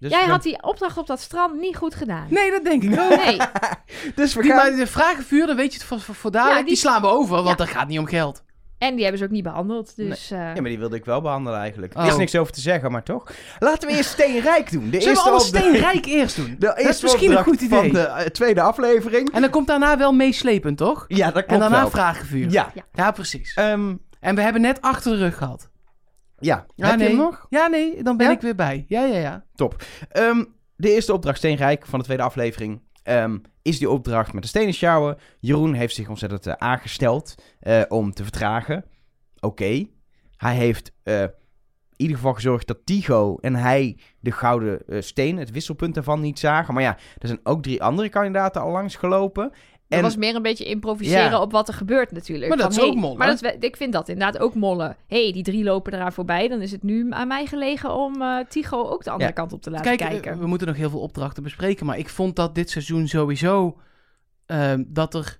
Dus Jij we- had die opdracht op dat strand niet goed gedaan. Nee, dat denk ik ook. Nee. (laughs) dus we Die, gaan... maar de vragenvuur, dan weet je het voor, voor, voor dadelijk, Ja, die... die- slaan we over, want Ja. dat gaat niet om geld. En die hebben ze ook niet behandeld. Dus eh, Ja, maar die wilde ik wel behandelen eigenlijk. Er Oh. is niks over te zeggen, maar toch. Laten we eerst Steenrijk doen. De Zullen we eerste alles opdracht- steenrijk eerst doen? (laughs) De dat is eerste misschien een opdracht goed idee. Van de eh, tweede aflevering. En dan komt daarna wel meeslepend, toch? Ja, dat klopt En daarna wel. vragenvuur. Ja. Ja, precies. Ehm, En we hebben net achter de rug gehad. Ja. Ja, Heb nee. je hem nog? Ja, nee, dan ben Ja? ik weer bij. Ja, ja, ja. Ehm, de eerste opdracht, Steenrijk, van de tweede aflevering, ehm, is die opdracht met de stenen sjouwen. Jeroen heeft zich ontzettend eh, aangesteld eh, om te vertragen. Oké. Hij heeft eh, in ieder geval gezorgd dat Tigo en hij de gouden steen, het wisselpunt daarvan, niet zagen. Maar ja, er zijn ook drie andere kandidaten al langs gelopen. Dat En was meer een beetje improviseren Ja. op wat er gebeurt natuurlijk. Maar dat Van, is ook hey, mollen. Maar dat, ik vind dat inderdaad ook mollen. hey, die drie lopen eraan voorbij. Dan is het nu aan mij gelegen om eh Tigo ook de andere Ja. kant op te laten Kijk, eh, kijken. we moeten nog heel veel opdrachten bespreken. Maar ik vond dat dit seizoen sowieso... ehm, dat er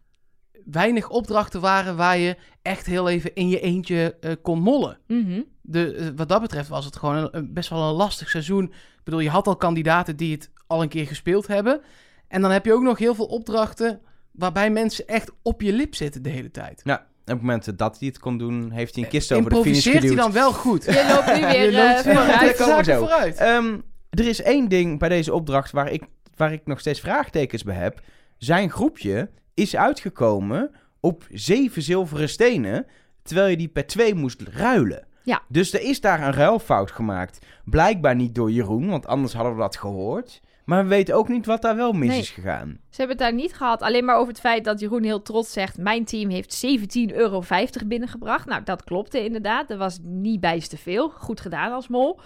weinig opdrachten waren waar je echt heel even in je eentje eh, kon mollen. Mhm. De, wat dat betreft was het gewoon een, een- best wel een lastig seizoen. Ik bedoel, je had al kandidaten die het al een keer gespeeld hebben. En dan heb je ook nog heel veel opdrachten waarbij mensen echt op je lip zitten de hele tijd. op het moment dat hij het kon doen, heeft hij een kist over de finish Improviseert hij geduwd. dan wel goed? Je loopt nu (laughs) weer Je loopt weer vooruit. zo. vooruit. Ehm, er is één ding bij deze opdracht waar ik, waar ik nog steeds vraagtekens bij heb. Zijn groepje is uitgekomen op zeven zilveren stenen, terwijl je die per twee moest ruilen. Ja. Dus er is daar een ruilfout gemaakt. Blijkbaar niet door Jeroen, want anders hadden we dat gehoord. Maar we weten ook niet wat daar wel mis Nee. is gegaan. Ze hebben het daar niet gehad. Alleen maar over het feit dat Jeroen heel trots zegt... mijn team heeft 17,50 euro binnengebracht. Nou, dat klopte inderdaad. Dat was niet bijst te veel. Goed gedaan als mol.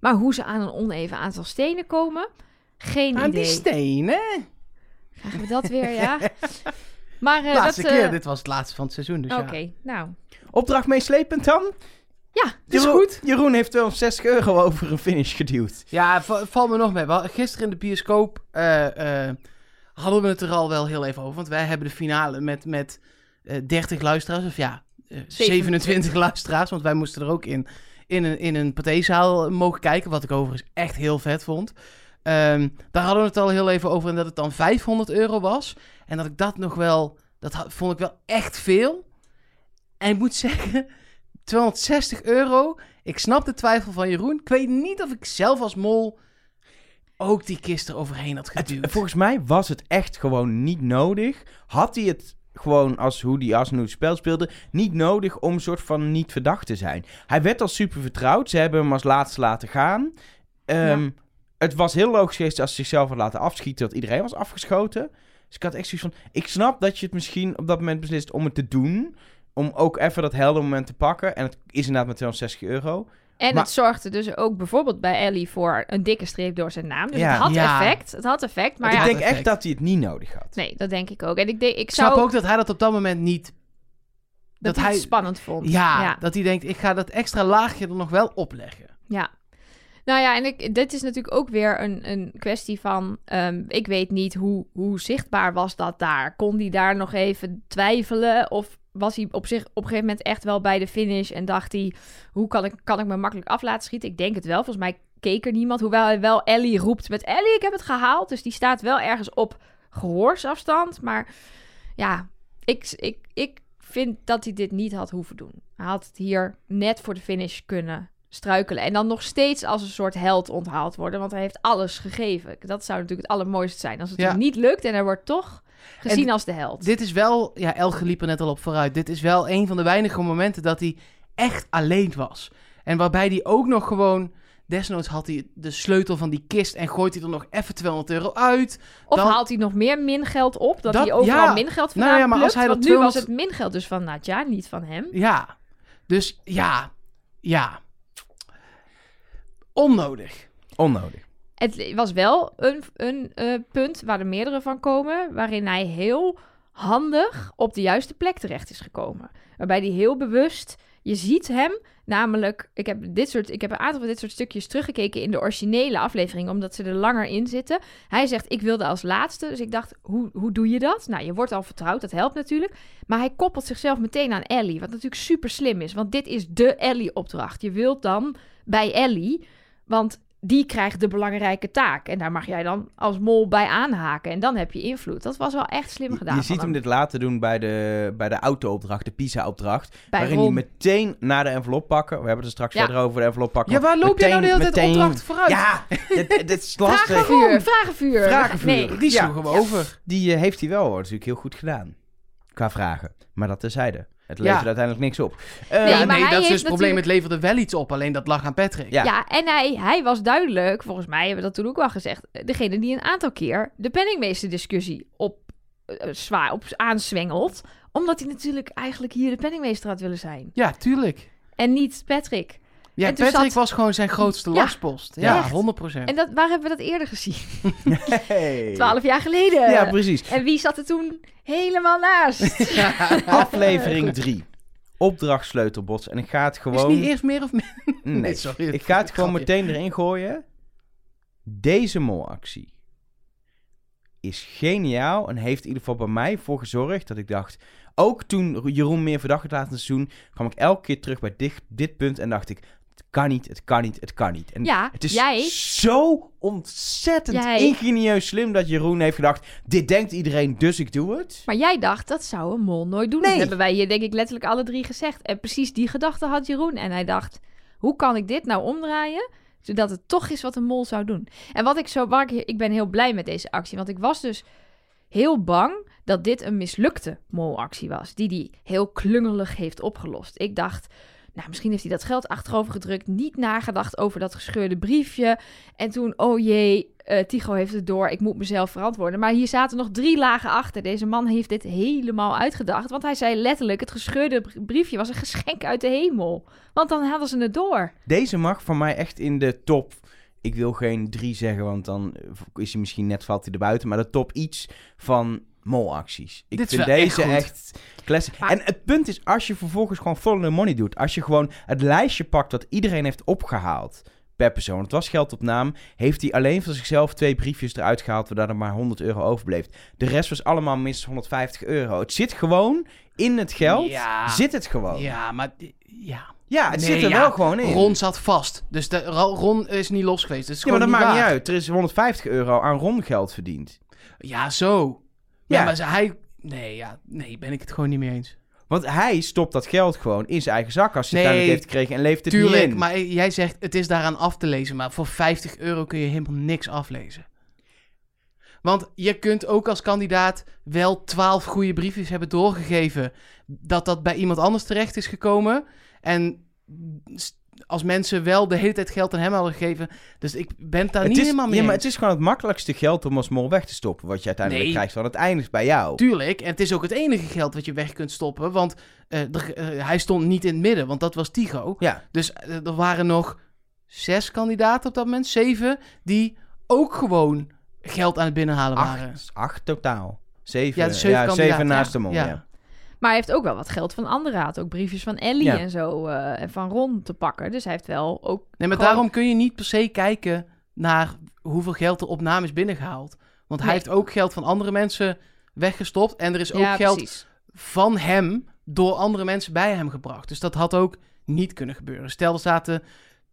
Maar hoe ze aan een oneven aantal stenen komen... Geen Aan die idee. stenen. Krijgen we dat weer, ja? (laughs) Maar eh, laatste dat... keer. eh, Dit was het laatste van het seizoen. Dus Oké, ja. nou. Opdracht meeslepend dan? Ja, Het is Jeroen, goed. Jeroen heeft wel 60 euro over een finish geduwd. Ja, va- valt me nog mee. We hadden- Gisteren in de bioscoop eh, eh, hadden we het er al wel heel even over. Want wij hebben de finale met, met eh 30 luisteraars. Of ja, eh, 27 luisteraars. Want wij moesten er ook in, in een, in een patézaal mogen kijken. Wat ik overigens echt heel vet vond. Ehm, daar hadden we het al heel even over. En dat het dan 500 euro was. En dat ik dat nog wel... Dat ha- vond ik wel echt veel. En ik moet (laughs) zeggen... 260 euro. Ik snap de twijfel van Jeroen. Ik weet niet of ik zelf als mol ook die kist er overheen had Het, geduwd. volgens mij was het echt gewoon niet nodig. Had hij het gewoon als hoe die het spel speelde, niet nodig om een soort van niet verdacht te zijn. Hij werd al super vertrouwd. Ze hebben hem als laatste laten gaan. Ehm, Het was heel logisch geweest als ze zichzelf had laten afschieten, dat iedereen was afgeschoten. Dus ik had echt zoiets van, ik snap dat je het misschien op dat moment beslist om het te doen. Om ook even dat helder moment te pakken. En het is inderdaad met 260 euro. En Maar- het zorgde dus ook bijvoorbeeld bij Ellie voor een dikke streep door zijn naam. Dus Ja. het had Ja. effect. Het had effect, maar ik ja... denk effect. echt dat hij het niet nodig had. Nee, dat denk ik ook. En ik, denk, ik ik zou snap ook dat hij dat op dat moment niet... dat, dat hij het spannend vond. Ja, ja. dat hij denkt, ik ga dat extra laagje er nog wel opleggen. Ja. Nou ja, en ik, dit is natuurlijk ook weer een, een kwestie van... ehm, ik weet niet hoe, hoe zichtbaar was dat daar. Kon hij daar nog even twijfelen? Of was hij op zich op een gegeven moment echt wel bij de finish... en dacht hij, hoe kan ik, kan ik me makkelijk af laten schieten? Ik denk het wel. Volgens mij keek er niemand. Hoewel hij wel Ellie roept met... Ellie, ik heb het gehaald. Dus die staat wel ergens op gehoorsafstand. Maar ja, ik, ik, ik vind dat hij dit niet had hoeven doen. Hij had het hier net voor de finish kunnen struikelen. En dan nog steeds als een soort held onthaald worden. Want hij heeft alles gegeven. Dat zou natuurlijk het allermooiste zijn. Als het Ja. hem niet lukt en hij wordt toch gezien En als de held. Dit is wel, ja, Elge liep er net al op vooruit. Dit is wel een van de weinige momenten dat hij echt alleen was. En waarbij hij ook nog gewoon, desnoods had hij de sleutel van die kist en gooit hij er nog even 200 euro uit. of dan- haalt hij nog meer mingeld op? Dat, Dat- hij overal ja. mingeld Nou vandaan ja, maar als hij dat Want nu was 200 het mingeld dus van Nadja, niet van hem. Ja, dus ja, ja. Onnodig. Onnodig. Het was wel een, een eh, punt waar er meerdere van komen, waarin hij heel handig op de juiste plek terecht is gekomen. Waarbij hij heel bewust, je ziet hem, namelijk, ik heb, dit soort, ik heb een aantal van dit soort stukjes teruggekeken in de originele aflevering, omdat ze er langer in zitten. Hij zegt, ik wilde als laatste, dus ik dacht, hoe, hoe doe je dat? Nou, je wordt al vertrouwd, dat helpt natuurlijk. Maar hij koppelt zichzelf meteen aan Ellie, wat natuurlijk super slim is, want dit is de Ellie-opdracht. Je wilt dan bij Ellie, want die krijgt de belangrijke taak. En daar mag jij dan als mol bij aanhaken. En dan heb je invloed. Dat was wel echt slim gedaan. Je ziet hem dit later doen bij de, bij de auto-opdracht, de PISA-opdracht. waarin Ron. hij meteen naar de envelop pakken. We hebben het er straks Ja. verder over de envelop pakken. Ja, waar loop jij nou de hele tijd meteen- opdrachten vooruit? Ja, (laughs) dit, dit is lastig. Vragenvuur, vragenvuur. Vragenvuur. Nee, Die Ja. sloegen we over. Die eh, heeft hij wel hoor, natuurlijk heel goed gedaan. Qua vragen. Maar dat terzijde. Het Ja. levert uiteindelijk niks op. Eh, Nee, Ja, maar nee, hij dat is dus het probleem. Het leverde wel iets op, alleen dat lag aan Patrick. Ja. Ja, en hij, hij was duidelijk, volgens mij hebben we dat toen ook al gezegd, degene die een aantal keer de penningmeester-discussie op, eh, zwaar, op aanzwengelt. Omdat hij natuurlijk eigenlijk hier de penningmeester had willen zijn. Ja, tuurlijk. En niet Patrick. Ja, En Patrick zat- was gewoon zijn grootste Ja, lastpost. Ja, echt. 100%. En dat, waar hebben we dat eerder gezien? hey. (laughs) Twaalf jaar geleden. Ja, precies. en wie zat er toen helemaal naast? (laughs) (laughs) Aflevering 3. Opdrachtsleutelbots. En ik ga het Is gewoon... niet eerst meer of meer? Nee, Nee, sorry. Ik ga het gewoon Grapje. meteen erin gooien. Deze molactie is geniaal en heeft in ieder geval bij mij voor gezorgd dat ik dacht... Ook toen Jeroen meer verdacht werd laten seizoen, kwam ik elke keer terug bij dit, dit punt en dacht ik... Het kan niet, het kan niet, het kan niet. En Ja, het is jij- zo ontzettend Jij- ingenieus slim dat Jeroen heeft gedacht... Dit denkt iedereen, dus ik doe het. Maar jij dacht, dat zou een mol nooit doen. Nee. Dat hebben wij hier denk ik letterlijk alle drie gezegd. En precies die gedachte had Jeroen. En hij dacht, hoe kan ik dit nou omdraaien? Zodat het toch is wat een mol zou doen. En wat ik zo... Waar ik, ik ben heel blij met deze actie. Want ik was dus heel bang dat dit een mislukte molactie was. Die die heel klungelig heeft opgelost. Ik dacht... Nou, misschien heeft hij dat geld achterover gedrukt. Niet nagedacht over dat gescheurde briefje. En toen, oh jee, eh Tycho heeft het door, ik moet mezelf verantwoorden. Maar hier zaten nog drie lagen achter. Deze man heeft dit helemaal uitgedacht. Want hij zei letterlijk, het gescheurde br- briefje was een geschenk uit de hemel. Want dan hadden ze het door. Deze mag voor mij echt in de top. Ik wil geen drie zeggen, want dan is hij misschien net valt hij er buiten. Maar de top iets van molacties. Ik Dit vind echt deze echt, classic. Maar- En het punt is, als je vervolgens gewoon follow the money doet. Als je gewoon het lijstje pakt wat iedereen heeft opgehaald per persoon. Het was geld op naam. Heeft hij alleen voor zichzelf twee briefjes eruit gehaald, waardoor er maar 100 euro overbleef. De rest was allemaal minstens 150 euro. Het zit gewoon in het geld. Ja. Zit het gewoon. Ja, Ja, maar... Ja. het Nee, zit er ja. wel gewoon in. Ron zat vast. Dus de, Ron is niet los geweest. Ja, maar dat maakt niet uit. Er is 150 euro aan Ron geld verdiend. Ja, zo. Ja, maar ze- hij... Nee, ja, nee, ben ik het gewoon niet mee eens. Want hij stopt dat geld gewoon in zijn eigen zak als hij het Nee, heeft gekregen en leeft het niet Tuurlijk, in. maar jij zegt het is daaraan af te lezen. Maar voor 50 euro kun je helemaal niks aflezen. Want je kunt ook als kandidaat wel 12 goede briefjes hebben doorgegeven. Dat dat bij iemand anders terecht is gekomen. En s- als mensen wel de hele tijd geld aan hem hadden gegeven. Dus ik ben daar het niet is, helemaal mee ja, maar het is gewoon het makkelijkste geld om als mol weg te stoppen. Wat je uiteindelijk Nee. krijgt. Want het eindigt bij jou. Tuurlijk, en het is ook het enige geld wat je weg kunt stoppen. Want eh, er- eh, hij stond niet in het midden, want dat was Tigo. Ja, Dus eh, er waren nog zes kandidaten op dat moment, zeven, die ook gewoon geld aan het binnenhalen waren. acht, acht totaal. Zeven, Ja, ja, dus zeven zeven, kandidaten, naast ja. de mol. Ja. Ja. Maar hij heeft ook wel wat geld van anderen. Had ook briefjes van Ellie Ja. en zo. eh, en van Ron te pakken. Dus hij heeft wel ook... Nee, maar gewoon- daarom kun je niet per se kijken naar hoeveel geld er op naam is binnengehaald. Want hij heeft ook geld van andere mensen weggestopt. En er is ook ja, geld precies. van hem door andere mensen bij hem gebracht. Dus dat had ook niet kunnen gebeuren. Stel, er zaten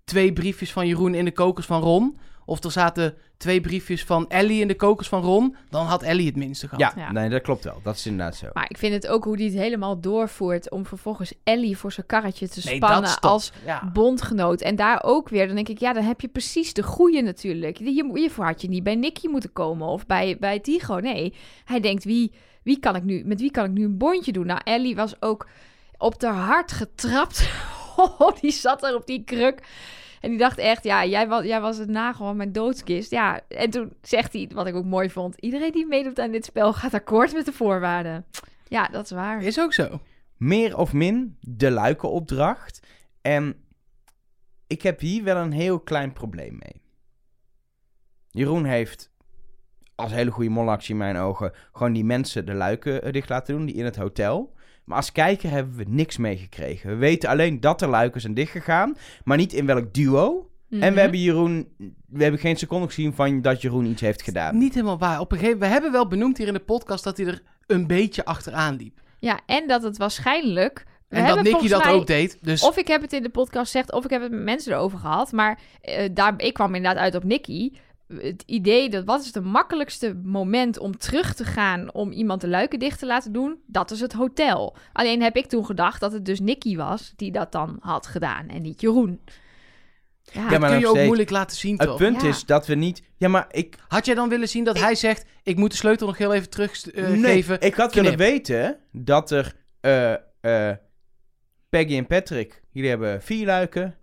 twee briefjes van Jeroen in de kokers van Ron. Of er zaten twee briefjes van Ellie in de kokers van Ron. Dan had Ellie het minste gehad. Ja, Ja. nee, dat klopt wel. Dat is inderdaad zo. Maar ik vind het ook hoe hij het helemaal doorvoert... om vervolgens Ellie voor zijn karretje te Nee, spannen als Ja. bondgenoot. En daar ook weer, dan denk ik, ja, dan heb je precies de goeie natuurlijk. Hier, hiervoor had je niet bij Nicky moeten komen of bij, bij Tigo. Nee, hij denkt, wie, wie kan ik nu, met wie kan ik nu een bondje doen? Nou, Ellie was ook op de hart getrapt. (laughs) Oh, die zat er op die kruk. En die dacht echt, ja, jij was, jij was het nagel mijn doodskist. Ja, en toen zegt hij, wat ik ook mooi vond... iedereen die meedoet aan dit spel gaat akkoord met de voorwaarden. Ja, dat is waar. Is ook zo. Meer of min de luikenopdracht. En ik heb hier wel een heel klein probleem mee. Jeroen heeft als hele goede molactie in mijn ogen gewoon die mensen de luiken eh, dicht laten doen, die in het hotel. Maar als kijker hebben we niks meegekregen. We weten alleen dat er luiken zijn dichtgegaan, maar niet in welk duo. En Mhm. we hebben Jeroen, we hebben geen seconde gezien van dat Jeroen iets heeft gedaan. Niet helemaal waar. Op een gegeven, we hebben wel benoemd hier in de podcast dat hij er een beetje achteraan liep. Ja, en dat het waarschijnlijk... we En dat hebben Nicky dat mij- ook deed. Dus Of ik heb het in de podcast gezegd, of ik heb het met mensen erover gehad. Maar eh, daar, ik kwam inderdaad uit op Nicky. Het idee dat wat is het makkelijkste moment om terug te gaan om iemand de luiken dicht te laten doen, dat is het hotel. Alleen heb ik toen gedacht dat het dus Nicky was die dat dan had gedaan en niet Jeroen. Ja, Ja, dat maar kun je ook steeds- moeilijk laten zien, Het toch? punt Ja. is dat we niet... Ja, maar ik... Had jij dan willen zien dat hij zegt, ik moet de sleutel nog heel even teruggeven? nee, ik had willen knip. weten dat er... eh, eh, Peggy en Patrick, jullie hebben vier luiken.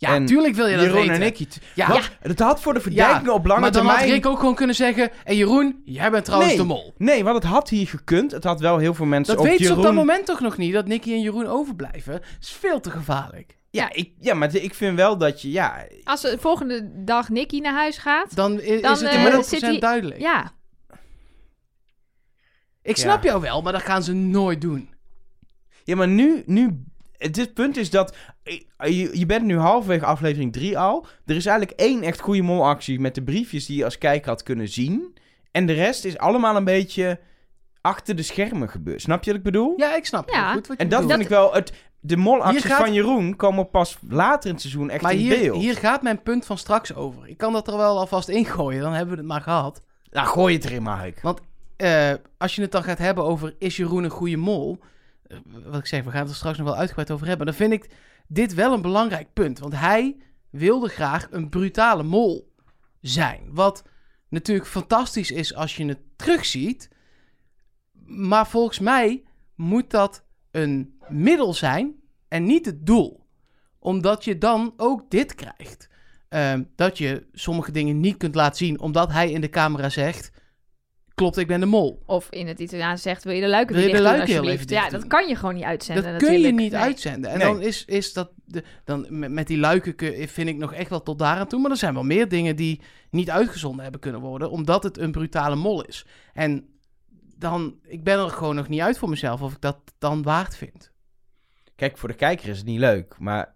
Ja, en tuurlijk wil je dat Jeroen weten. en Nicky. t- Ja. Wat? Dat had voor de verdediging op lange maar dan termijn... had Rick ook gewoon kunnen zeggen... En Jeroen, jij bent trouwens Nee. de mol. Nee, want het had hier gekund. Het had wel heel veel mensen Dat op weet ze Jeroen... op dat moment toch nog niet, dat Nicky en Jeroen overblijven. Dat is veel te gevaarlijk. Ja, ik, ja, maar ik vind wel dat je... Ja, Als de volgende dag Nicky naar huis gaat, Dan is het eh, in 100% zit hij- duidelijk. ja, Ik snap Ja. jou wel, maar dat gaan ze nooit doen. ja maar nu... nu het dit punt is dat... eh, Je, je bent nu halverwege aflevering 3 al. Er is eigenlijk één echt goede molactie met de briefjes die je als kijker had kunnen zien. En de rest is allemaal een beetje achter de schermen gebeurd. Snap je wat ik bedoel? Ja, ik snap Ja. goed wat je En dat bedoelt. vind ik wel... Het, de molacties gaat- van Jeroen komen pas later in het seizoen echt Maar in hier, beeld. hier gaat mijn punt van straks over. Ik kan dat er wel alvast ingooien, dan hebben we het maar gehad. Nou, gooi het erin, Mark. Eh, als je het dan gaat hebben over is Jeroen een goede mol? Eh, wat ik zeg, we gaan het er straks nog wel uitgebreid over hebben. Dan vind ik dit wel een belangrijk punt. Want hij wilde graag een brutale mol zijn. Wat natuurlijk fantastisch is als je het terugziet. Maar volgens mij moet dat een middel zijn en niet het doel. Omdat je dan ook dit krijgt. ehm, dat je sommige dingen niet kunt laten zien, omdat hij in de camera zegt, klopt, ik ben de mol. Of in het Italiaans zegt, wil je de luiken Wil je de luiken heel alsjeblieft? even Ja, dat kan je gewoon niet uitzenden dat kun je niet Nee. uitzenden. En Nee. dan is, is dat, de, dan met, met die luiken kun- vind ik nog echt wel tot daar aan toe. Maar er zijn wel meer dingen die niet uitgezonden hebben kunnen worden, omdat het een brutale mol is. En dan, ik ben er gewoon nog niet uit voor mezelf of ik dat dan waard vind. Kijk, voor de kijker is het niet leuk, maar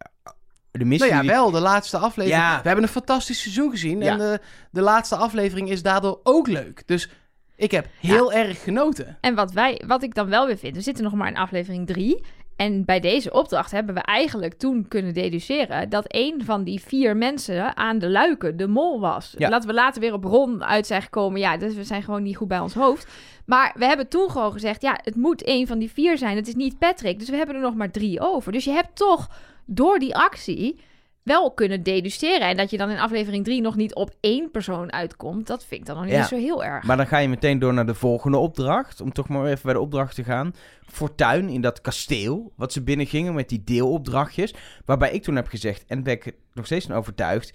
de missie... Nou ja, die- wel, de laatste aflevering. Ja. We hebben een fantastisch seizoen gezien. Ja. En de, de laatste aflevering is daardoor ook leuk. Dus ik heb heel erg genoten. En wat, wij, wat ik dan wel weer vind, we zitten nog maar in aflevering 3. En bij deze opdracht hebben we eigenlijk toen kunnen deduceren dat een van die vier mensen aan de luiken de mol was. Ja. Laten we later weer op Ron uit zijn gekomen. Ja, dus we zijn gewoon niet goed bij ons hoofd. Maar we hebben toen gewoon gezegd, ja, het moet een van die vier zijn. Het is niet Patrick. Dus we hebben er nog maar drie over. Dus je hebt toch door die actie wel kunnen deduceren. En dat je dan in aflevering 3 nog niet op één persoon uitkomt, dat vind ik dan nog niet Ja. zo heel erg. Maar dan ga je meteen door naar de volgende opdracht. Om toch maar even bij de opdracht te gaan. Fortuin in dat kasteel. Wat ze binnen gingen met die deelopdrachtjes. Waarbij ik toen heb gezegd, en ben ik nog steeds van overtuigd.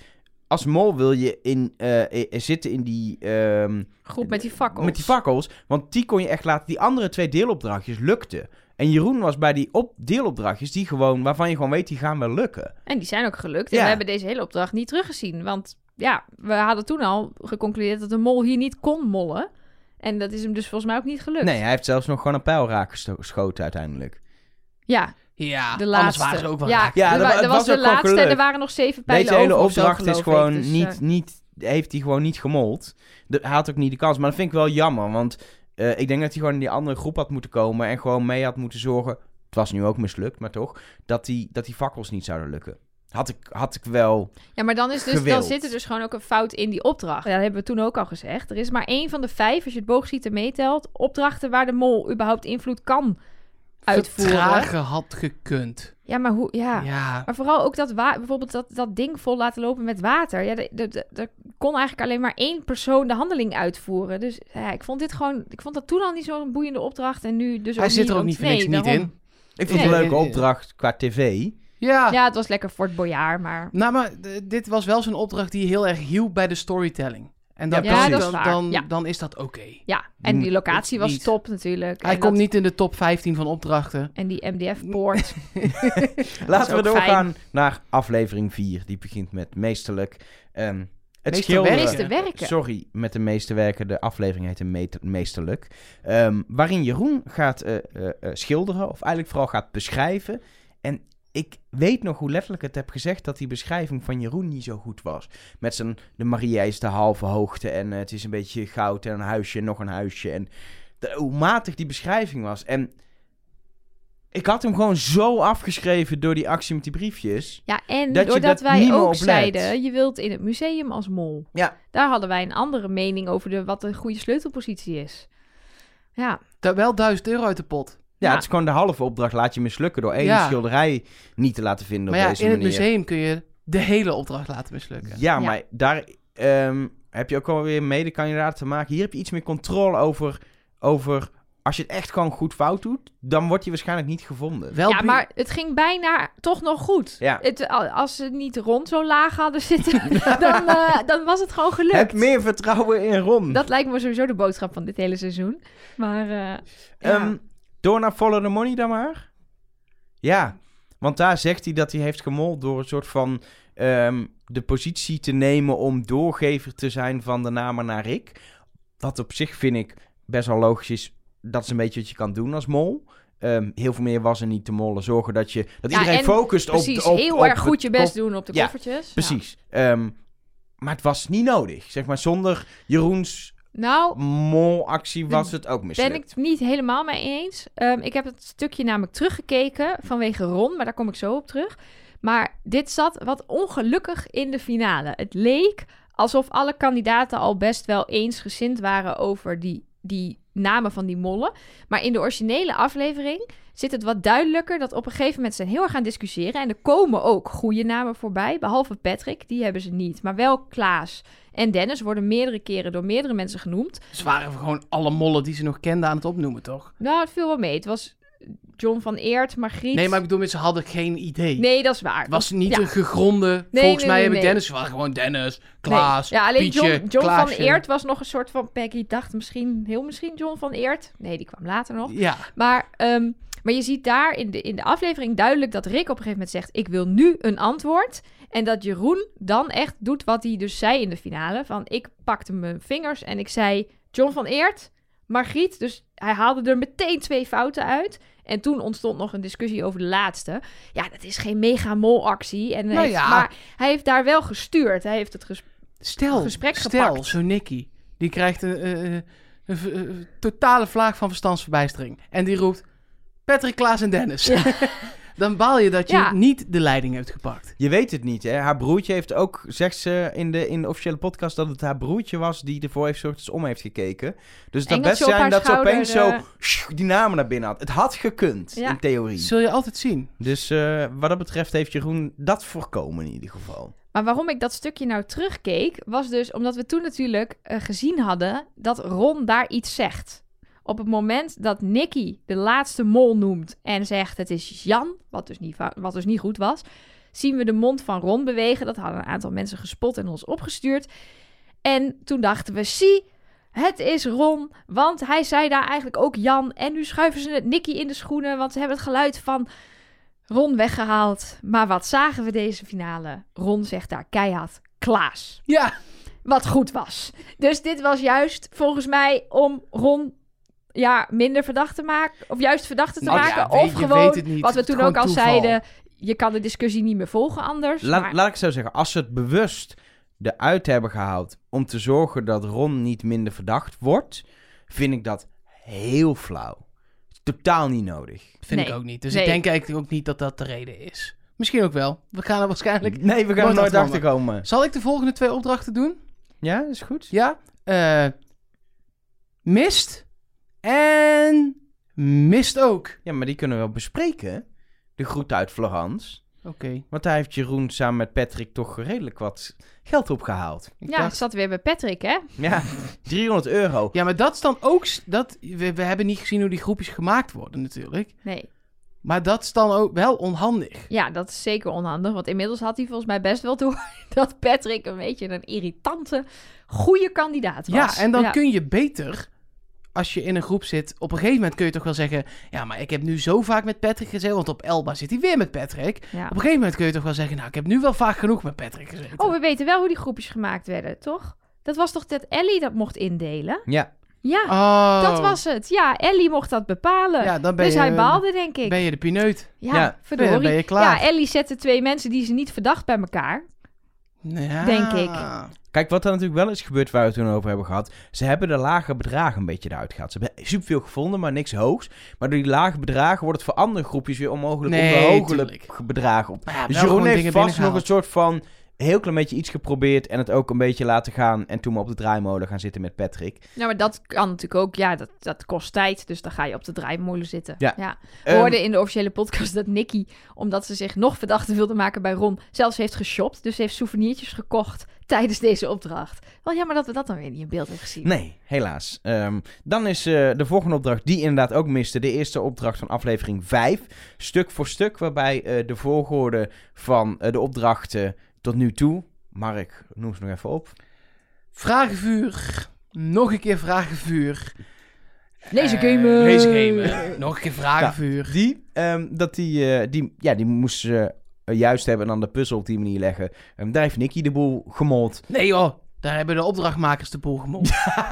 Als mol wil je in, eh, eh, zitten in die, ehm, Groep met die fakkels. met die fakkels. Want die kon je echt laten. Die andere twee deelopdrachtjes lukten. En Jeroen was bij die op deelopdrachtjes die gewoon, waarvan je gewoon weet, die gaan wel lukken. En die zijn ook gelukt. En Ja. we hebben deze hele opdracht niet teruggezien. Want ja, we hadden toen al geconcludeerd dat de mol hier niet kon mollen. En dat is hem dus volgens mij ook niet gelukt. Nee, hij heeft zelfs nog gewoon een pijl raak geschoten uiteindelijk. Ja, Ja, de anders laatste. waren ze ook wel ja. Ja, er, wa- er was was de laatste en er waren nog zeven pijlen Deze hele zo, opdracht is gewoon ik. Dus, niet, niet, heeft hij gewoon niet gemold. De, hij had ook niet de kans. Maar dat vind ik wel jammer, want eh, ik denk dat hij gewoon in die andere groep had moeten komen en gewoon mee had moeten zorgen. Het was nu ook mislukt, maar toch, dat die, dat die fakkels niet zouden lukken. Had ik, had ik wel. Ja, maar dan, is dus, dan zit er dus gewoon ook een fout in die opdracht. Ja, dat hebben we toen ook al gezegd. Er is maar één van de vijf, als je het boogschieten meetelt, opdrachten waar de mol überhaupt invloed kan uitvoeren. Vertragen had gekund. Ja, maar hoe... Ja. Ja. Maar vooral ook dat bijvoorbeeld dat, dat ding vol laten lopen met water. Ja, de- de- de- er kon eigenlijk alleen maar één persoon de handeling uitvoeren. Dus ja, ik vond dit gewoon, ik vond dat toen al niet zo'n boeiende opdracht en nu dus Hij ook zit niet. er ook niet voor niks nee, niet daarom. in. Ik vond het Nee. een leuke opdracht qua tv. Ja. Ja, het was lekker Fort Boyard, maar Nou, maar dit was wel zo'n opdracht die heel erg hielp bij de storytelling. En dan, Ja, dan, dan, Ja. dan is dat oké. ja. En die moet- locatie was niet. top natuurlijk. Hij en komt dat- niet in de top 15 van opdrachten. En die MDF-poort. (laughs) Laten we doorgaan fijn. naar aflevering 4. Die begint met meesterlijk. Ehm het. Meeste werken. Sorry, met de meeste werken. De aflevering heet een meter- meesterlijk. Ehm, waarin Jeroen gaat eh, eh, eh, schilderen, of eigenlijk vooral gaat beschrijven. En ik weet nog hoe letterlijk ik het heb gezegd dat die beschrijving van Jeroen niet zo goed was. Met zijn, de Maria is de halve hoogte en eh, het is een beetje goud en een huisje en nog een huisje. En de- hoe matig die beschrijving was. En ik had hem gewoon zo afgeschreven door die actie met die briefjes. Ja, en Dat doordat dat wij ook zeiden, je wilt in het museum als mol. Ja. Daar hadden wij een andere mening over de, wat een goede sleutelpositie is. Ja, wel 1000 euro uit de pot. Ja, Ja. het is gewoon de halve opdracht. Laat je mislukken door één Ja. schilderij niet te laten vinden Maar op ja, deze in het manier. museum kun je de hele opdracht laten mislukken. Ja, Ja. maar daar ehm, heb je ook alweer mede-kandidaten te maken. Hier heb je iets meer controle over, over... Als je het echt gewoon goed fout doet, dan wordt je waarschijnlijk niet gevonden. Wel ja maar het ging bijna toch nog goed. Ja. Het, al- als ze niet rond zo laag hadden zitten, (laughs) dan, eh, dan was het gewoon gelukt. Heb meer vertrouwen in Ron. Dat lijkt me sowieso de boodschap van dit hele seizoen. Maar eh, ja. Door naar Follow the Money dan maar. Ja, want daar zegt hij dat hij heeft gemold door een soort van ehm, de positie te nemen om doorgever te zijn van de namen naar Rick. Wat op zich vind ik best wel logisch is. Dat is een beetje wat je kan doen als mol. Ehm, heel veel meer was er niet te mollen. Zorgen dat, je, dat Ja, iedereen en focust op... precies, op, heel op erg goed je best op- doen op de ja, koffertjes. Precies. Ehm, maar het was niet nodig. Zeg maar, zonder Jeroens. Nou, molactie was het ook mislukt. ben ik het niet helemaal mee eens. Ehm, ik heb het stukje namelijk teruggekeken vanwege Ron, maar daar kom ik zo op terug. Maar dit zat wat ongelukkig in de finale. Het leek alsof alle kandidaten al best wel eensgezind waren over die, die namen van die mollen. Maar in de originele aflevering zit het wat duidelijker dat op een gegeven moment ze heel erg gaan discussiëren. En er komen ook goede namen voorbij, behalve Patrick, die hebben ze niet. Maar wel Klaas en Dennis worden meerdere keren door meerdere mensen genoemd. Ze waren gewoon alle mollen die ze nog kenden aan het opnoemen, toch? Nou, het viel wel mee. Het was John van Eert, Margriet. Nee, maar ik bedoel, ze hadden geen idee. Nee, dat is waar. Het was niet Ja. een gegronde... Nee, volgens nee, mij nee, heb ik. Dennis... Waren gewoon Dennis. Klaas, Ja, alleen Pietje, John, John van. Eert was nog een soort van... Peggy dacht misschien, heel misschien John van Eert. Nee, die kwam later nog. Ja, Maar, ehm, maar je ziet daar in de, in de aflevering duidelijk dat Rick op een gegeven moment zegt... ik wil nu een antwoord. En dat Jeroen dan echt doet wat hij dus zei in de finale. Van ik pakte mijn vingers en ik zei John van Eert, Margriet. Dus hij haalde er meteen twee fouten uit. En toen ontstond nog een discussie over de laatste. Ja, dat is geen mega mol actie. En Nou heeft- ja. Maar hij heeft daar wel gestuurd. Hij heeft het ges- stel, Gesprek stel, gepakt. zo Nicky, die krijgt een, eh, eh, een, eh, totale vlaag van verstandsverbijstering. En die roept, Patrick, Klaas en Dennis. Ja. (laughs) Dan baal je dat je Ja. niet de leiding hebt gepakt. Je weet het niet, hè? Haar broertje heeft ook, zegt ze in de, in de officiële podcast, dat het haar broertje was die ervoor heeft dat ze om heeft gekeken. Dus het kan best zijn dat ze opeens zo eh, die namen naar binnen had. Het had gekund, Ja. in theorie. Zul je altijd zien. Dus eh, wat dat betreft heeft Jeroen dat voorkomen in ieder geval. Maar waarom ik dat stukje nou terugkeek, was dus omdat we toen natuurlijk eh, gezien hadden dat Ron daar iets zegt. Op het moment dat Nicky de laatste mol noemt en zegt het is Jan, wat dus niet, wat dus niet goed was, zien we de mond van Ron bewegen. Dat hadden een aantal mensen gespot en ons opgestuurd. En toen dachten we, zie, het is Ron, want hij zei daar eigenlijk ook Jan. En nu schuiven ze het Nicky in de schoenen, want ze hebben het geluid van Ron weggehaald. Maar wat zagen we deze finale? Ron zegt daar keihard Klaas. Ja, Wat goed was. Dus dit was juist volgens mij om Ron ja, minder verdacht te maken. Of juist verdachter te Nou ja, maken. weet- of gewoon, weet het niet. wat we toen ook al toeval. zeiden. Je kan de discussie niet meer volgen anders. Laat, maar- laat ik zo zeggen, als ze het bewust eruit hebben gehaald om te zorgen dat Ron niet minder verdacht wordt, vind ik dat heel flauw. Totaal niet nodig. vind Nee. ik ook niet. Dus Nee. ik denk eigenlijk ook niet dat dat de reden is. Misschien ook wel. We gaan er waarschijnlijk... (laughs) Nee, we gaan er Nooit nooit achter komen. Zal ik de volgende twee opdrachten doen? Ja, is goed. Ja. Eh, mist. En mist ook. Ja, maar die kunnen we wel bespreken. De groet uit Florence. Oké. Want daar heeft Jeroen samen met Patrick toch redelijk wat geld opgehaald. Ik ja, dacht- zat weer bij Patrick, hè? Ja, (laughs) 300 euro. Ja, maar dat is dan ook... Dat, we, we hebben niet gezien hoe die groepjes gemaakt worden natuurlijk. Nee. Maar dat is dan ook wel onhandig. Ja, dat is zeker onhandig. Want inmiddels had hij volgens mij best wel door (laughs) dat Patrick een beetje een irritante, goede kandidaat was. Ja, en dan Ja. kun je beter... Als je in een groep zit, op een gegeven moment kun je toch wel zeggen... Ja, maar ik heb nu zo vaak met Patrick gezeten, want op Elba zit hij weer met Patrick. Ja. Op een gegeven moment kun je toch wel zeggen... Nou, ik heb nu wel vaak genoeg met Patrick gezeten. Oh, we weten wel hoe die groepjes gemaakt werden, toch? Dat was toch dat Ellie dat mocht indelen? Ja, Ja, Oh. dat was het. Ja, Ellie mocht dat bepalen. Ja, dan ben dus je, hij baalde, denk ik. Ben je de pineut. Ja, Ja, verdorie. dan ben je klaar. Ja, Ellie zette twee mensen die ze niet verdacht bij elkaar. Ja. Denk ik. Kijk, wat er natuurlijk wel is gebeurd waar we het toen over hebben gehad. Ze hebben de lage bedragen een beetje eruit gehaald. Ze hebben superveel gevonden, maar niks hoogs. Maar door die lage bedragen wordt het voor andere groepjes weer onmogelijk om Nee, de hogere bedragen op. Ja, Dus Jeroen heeft vast nog een soort van heel klein beetje iets geprobeerd en het ook een beetje laten gaan. En toen maar op de draaimolen gaan zitten met Patrick. Nou, maar dat kan natuurlijk ook. Ja, dat, dat kost tijd. Dus dan ga je op de draaimolen zitten. Ja. We Ehm, hoorden in de officiële podcast dat Nicky, omdat ze zich nog verdachter wilde maken bij Ron, zelfs heeft geshopt. Dus heeft souvenirtjes gekocht tijdens deze opdracht. Wel jammer dat we dat dan weer niet in beeld hebben gezien. Nee, helaas. Ehm, dan is eh, de volgende opdracht, die inderdaad ook miste, de eerste opdracht van aflevering 5. Stuk voor stuk, waarbij eh, de volgorde van eh, de opdrachten tot nu toe. Mark, noem ze nog even op. Vragenvuur. Nog een keer vragenvuur. Laser Eh, gamen. lasergamen. (laughs) Nog een keer vragenvuur. Die, ehm, dat die, eh, die, ja, die moesten ze eh, juist hebben en dan de puzzel op die manier leggen. Ehm, daar heeft Nicky de boel gemold. Nee joh, daar hebben de opdrachtmakers de boel gemold.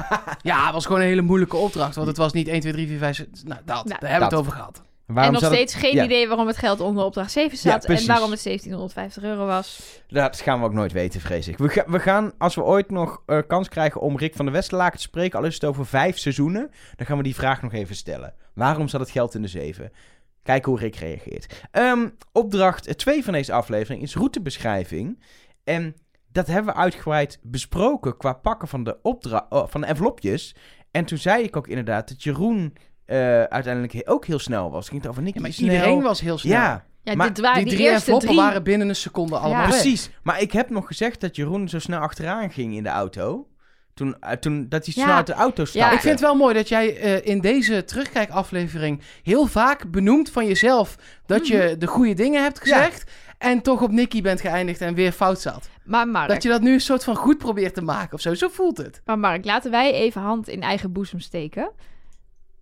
(laughs) ja, het was gewoon een hele moeilijke opdracht. Want het was niet 1, 2, 3, 4, 5, 6... Nou, dat. Nou, daar hebben we het over gehad. Waarom en nog het- steeds geen ja. idee waarom het geld onder opdracht 7 Ja, zat. en waarom het 1750 euro was. Dat gaan we ook nooit weten, vrees ik. We, ga- we gaan, als we ooit nog eh, kans krijgen om Rick van der Westerlaken te spreken, al is het over vijf seizoenen, dan gaan we die vraag nog even stellen. Waarom zat het geld in de zeven? Kijken hoe Rick reageert. Ehm, opdracht 2 van deze aflevering is routebeschrijving. En dat hebben we uitgebreid besproken qua pakken van de, opdra- oh, van de envelopjes. En toen zei ik ook inderdaad dat Jeroen eh, uiteindelijk ook heel snel was. Het ging het over Nicky Ja, maar snel. iedereen was heel snel. Ja, Ja, Maar dit waren Die die, drie eerste enveloppen drie. waren binnen een seconde allemaal Ja. Precies. Maar ik heb nog gezegd dat Jeroen zo snel achteraan ging in de auto. Toen, eh, toen dat hij Ja. snel uit de auto stapte. Ik vind het wel mooi dat jij eh, in deze terugkijkaflevering heel vaak benoemt van jezelf dat je Mhm. de goede dingen hebt gezegd. En toch op Nicky bent geëindigd en weer fout zat. Maar Mark, Dat je dat nu een soort van goed probeert te maken of zo. Zo voelt het. maar Mark, laten wij even hand in eigen boezem steken.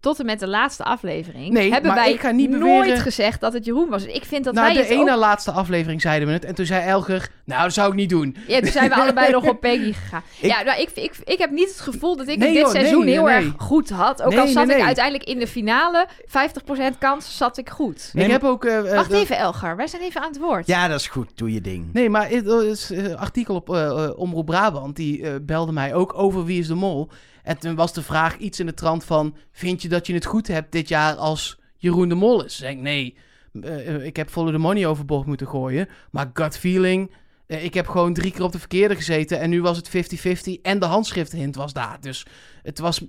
Tot en met de laatste aflevering Nee, hebben maar wij ik ga niet nooit gezegd dat het Jeroen was. Ik vind dat Na wij de het ene ook... laatste aflevering zeiden we het. En toen zei Elger, nou dat zou ik niet doen. Ja, toen zijn we (laughs) allebei nog op Peggy gegaan. Ik- Ja, nou, ik, ik, ik heb niet het gevoel dat ik Nee, het dit joh, seizoen nee, heel nee. erg goed had. Ook Nee, al zat nee, ik uiteindelijk in de finale, 50% kans zat ik goed. Nee, ik heb ook... eh, eh, Wacht even, Elgar. Wij zijn even aan het woord. Ja, dat is goed. Doe je ding. Nee, maar het het is een artikel op eh, eh, Omroep Brabant. Die eh, belde mij ook over Wie is de Mol. En toen was de vraag iets in de trant van... Vind je dat je het goed hebt dit jaar als Jeroen de Mol is? Zei ik, nee. eh, eh, ik heb Follow the Money overboord moeten gooien. Maar gut feeling... eh, ik heb gewoon drie keer op de verkeerde gezeten. En nu was het 50-50. En de handschrifthint was daar. Dus het was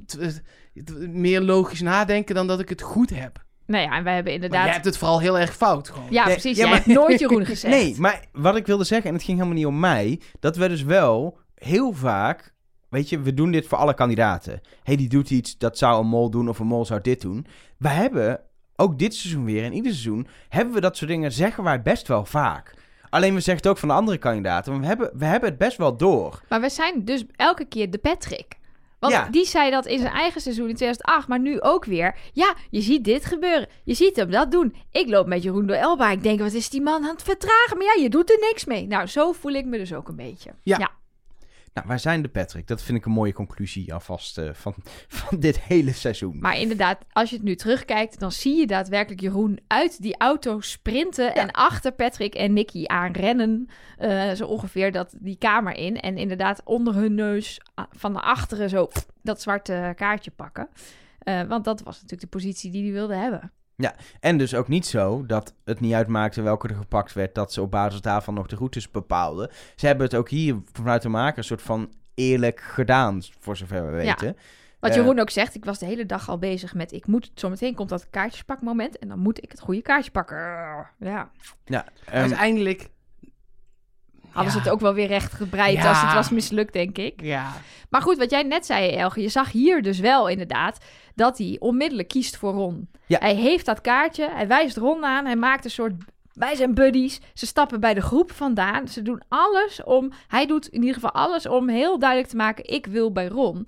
meer logisch nadenken dan dat ik het goed heb. Nou ja, en wij hebben Maar inderdaad... jij hebt het vooral heel erg fout. Gewoon. Ja, Nee, precies. ja, Jij maar- hebt nooit Jeroen (laughs) gezegd. Nee, maar wat ik wilde zeggen, en het ging helemaal niet om mij, dat we dus wel heel vaak, weet je, we doen dit voor alle kandidaten. Hé, hey, die doet iets, dat zou een mol doen of een mol zou dit doen. We hebben, ook dit seizoen weer en ieder seizoen, hebben we dat soort dingen, zeggen wij best wel vaak. Alleen we zeggen het ook van de andere kandidaten, we hebben, we hebben het best wel door. Maar we zijn dus elke keer de Patrick. Want Ja. die zei dat in zijn eigen seizoen in 2008, maar nu ook weer. Ja, je ziet dit gebeuren. Je ziet hem dat doen. Ik loop met Jeroen door Elba. Ik denk, wat is die man aan het vertragen? Maar ja, je doet er niks mee. Nou, zo voel ik me dus ook een beetje. Ja. Nou, wij zijn de Patrick. Dat vind ik een mooie conclusie alvast eh, van, (laughs) van dit hele seizoen. Maar inderdaad, als je het nu terugkijkt, dan zie je daadwerkelijk Jeroen uit die auto sprinten en achter Patrick en Nicky aanrennen. eh zo ongeveer dat, die kamer in. En inderdaad onder hun neus van de achteren zo dat zwarte kaartje pakken. Eh, want dat was natuurlijk de positie die hij wilde hebben. En dus ook niet zo dat het niet uitmaakte welke er gepakt werd, dat ze op basis daarvan nog de routes bepaalden. Ze hebben het ook hier vanuit de maker een soort van eerlijk gedaan, voor zover we Ja. weten. Wat Eh, Jeroen ook zegt, ik was de hele dag al bezig met... ik moet, zometeen komt dat kaartjespakmoment... en dan moet ik het goede kaartje pakken. Ja, Ja, ehm, Uiteindelijk... hadden ze het ook wel weer recht gebreid als het was mislukt, denk ik. Ja, Maar goed, wat jij net zei, Elge, je zag hier dus wel inderdaad dat hij onmiddellijk kiest voor Ron. Ja. Hij heeft dat kaartje, hij wijst Ron aan, hij maakt een soort... Wij zijn buddies, ze stappen bij de groep vandaan. Ze doen alles om, hij doet in ieder geval alles om heel duidelijk te maken, ik wil bij Ron.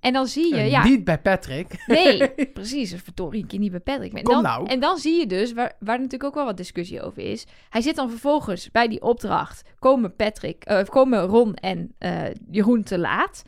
En dan zie je, ja, niet bij Patrick. nee, (laughs) precies, verdorie, keer niet bij Patrick. En Kom dan, nou. en dan zie je dus, waar, waar natuurlijk ook wel wat discussie over is. Hij zit dan vervolgens bij die opdracht, komen Patrick, eh, komen Ron en eh, Jeroen te laat.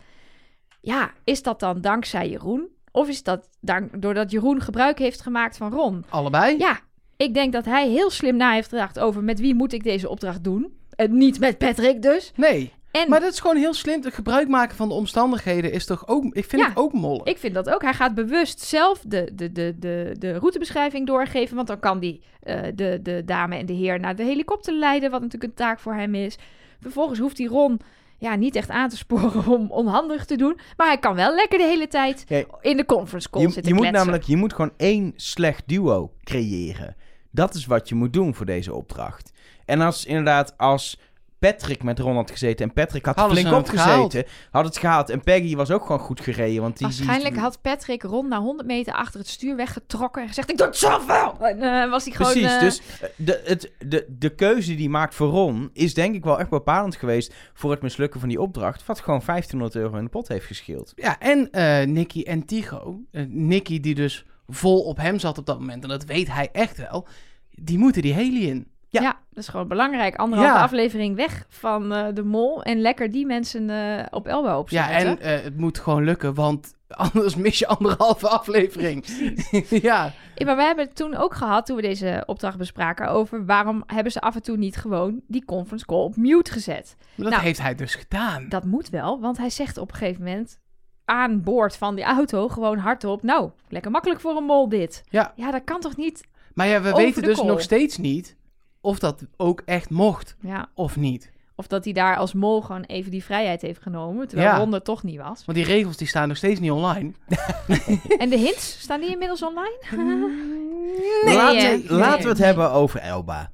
Ja, is dat dan dankzij Jeroen? Of is dat dank, doordat Jeroen gebruik heeft gemaakt van Ron? Allebei? Ja, ik denk dat hij heel slim na heeft gedacht over met wie moet ik deze opdracht doen. En niet met Patrick dus. Nee. En Maar dat is gewoon heel slim. Het gebruik maken van de omstandigheden is toch ook... Ik vind Ja. het ook mollen. ik vind dat ook. Hij gaat bewust zelf de, de, de, de, de routebeschrijving doorgeven. Want dan kan die eh, de, de dame en de heer naar de helikopter leiden. Wat natuurlijk een taak voor hem is. Vervolgens hoeft hij Ron ja, niet echt aan te sporen (laughs) om onhandig te doen. Maar hij kan wel lekker de hele tijd Kijk, in de conference call je, zitten je moet kletsen. namelijk, je moet gewoon één slecht duo creëren. Dat is wat je moet doen voor deze opdracht. En als inderdaad, als Patrick met Ron had gezeten en Patrick had Hadden flink opgezeten, had het gehaald. En Peggy was ook gewoon goed gereden, want die... die- Waarschijnlijk had Patrick Ron na 100 meter achter het stuur weggetrokken en gezegd: Ik doe het zelf wel. En eh, was hij gewoon. Precies, eh, dus eh, de, het, de, de keuze die hij maakt voor Ron is denk ik wel echt bepalend geweest voor het mislukken van die opdracht. Wat gewoon 1500 euro in de pot heeft gescheeld. Ja, en eh Nicky en Tigo. Nicky die dus vol op hem zat op dat moment. En dat weet hij echt wel. Die moeten die heli in. Ja. Ja. dat is gewoon belangrijk. Anderhalve Ja. aflevering weg van eh, de mol. En lekker die mensen eh, op Elba opzetten. Ja, en eh, het moet gewoon lukken. Want (laughs) anders mis je anderhalve aflevering. (laughs) ja. Ja, maar we hebben het toen ook gehad, toen we deze opdracht bespraken, over waarom hebben ze af en toe niet gewoon die conference call op mute gezet. Maar dat Nou. heeft hij dus gedaan. Dat moet wel, want hij zegt op een gegeven moment aan boord van die auto gewoon hardop, nou, lekker makkelijk voor een mol dit. Ja. Ja, dat kan toch niet? Maar ja, we weten dus call. nog steeds niet of dat ook echt mocht Ja, of niet. of dat hij daar als mol gewoon even die vrijheid heeft genomen, terwijl Ja. Ron er toch niet was. Want die regels die staan nog steeds niet online. (laughs) En de hints, staan die inmiddels online? (laughs) Nee, laten, laten we het nee. hebben over Elba.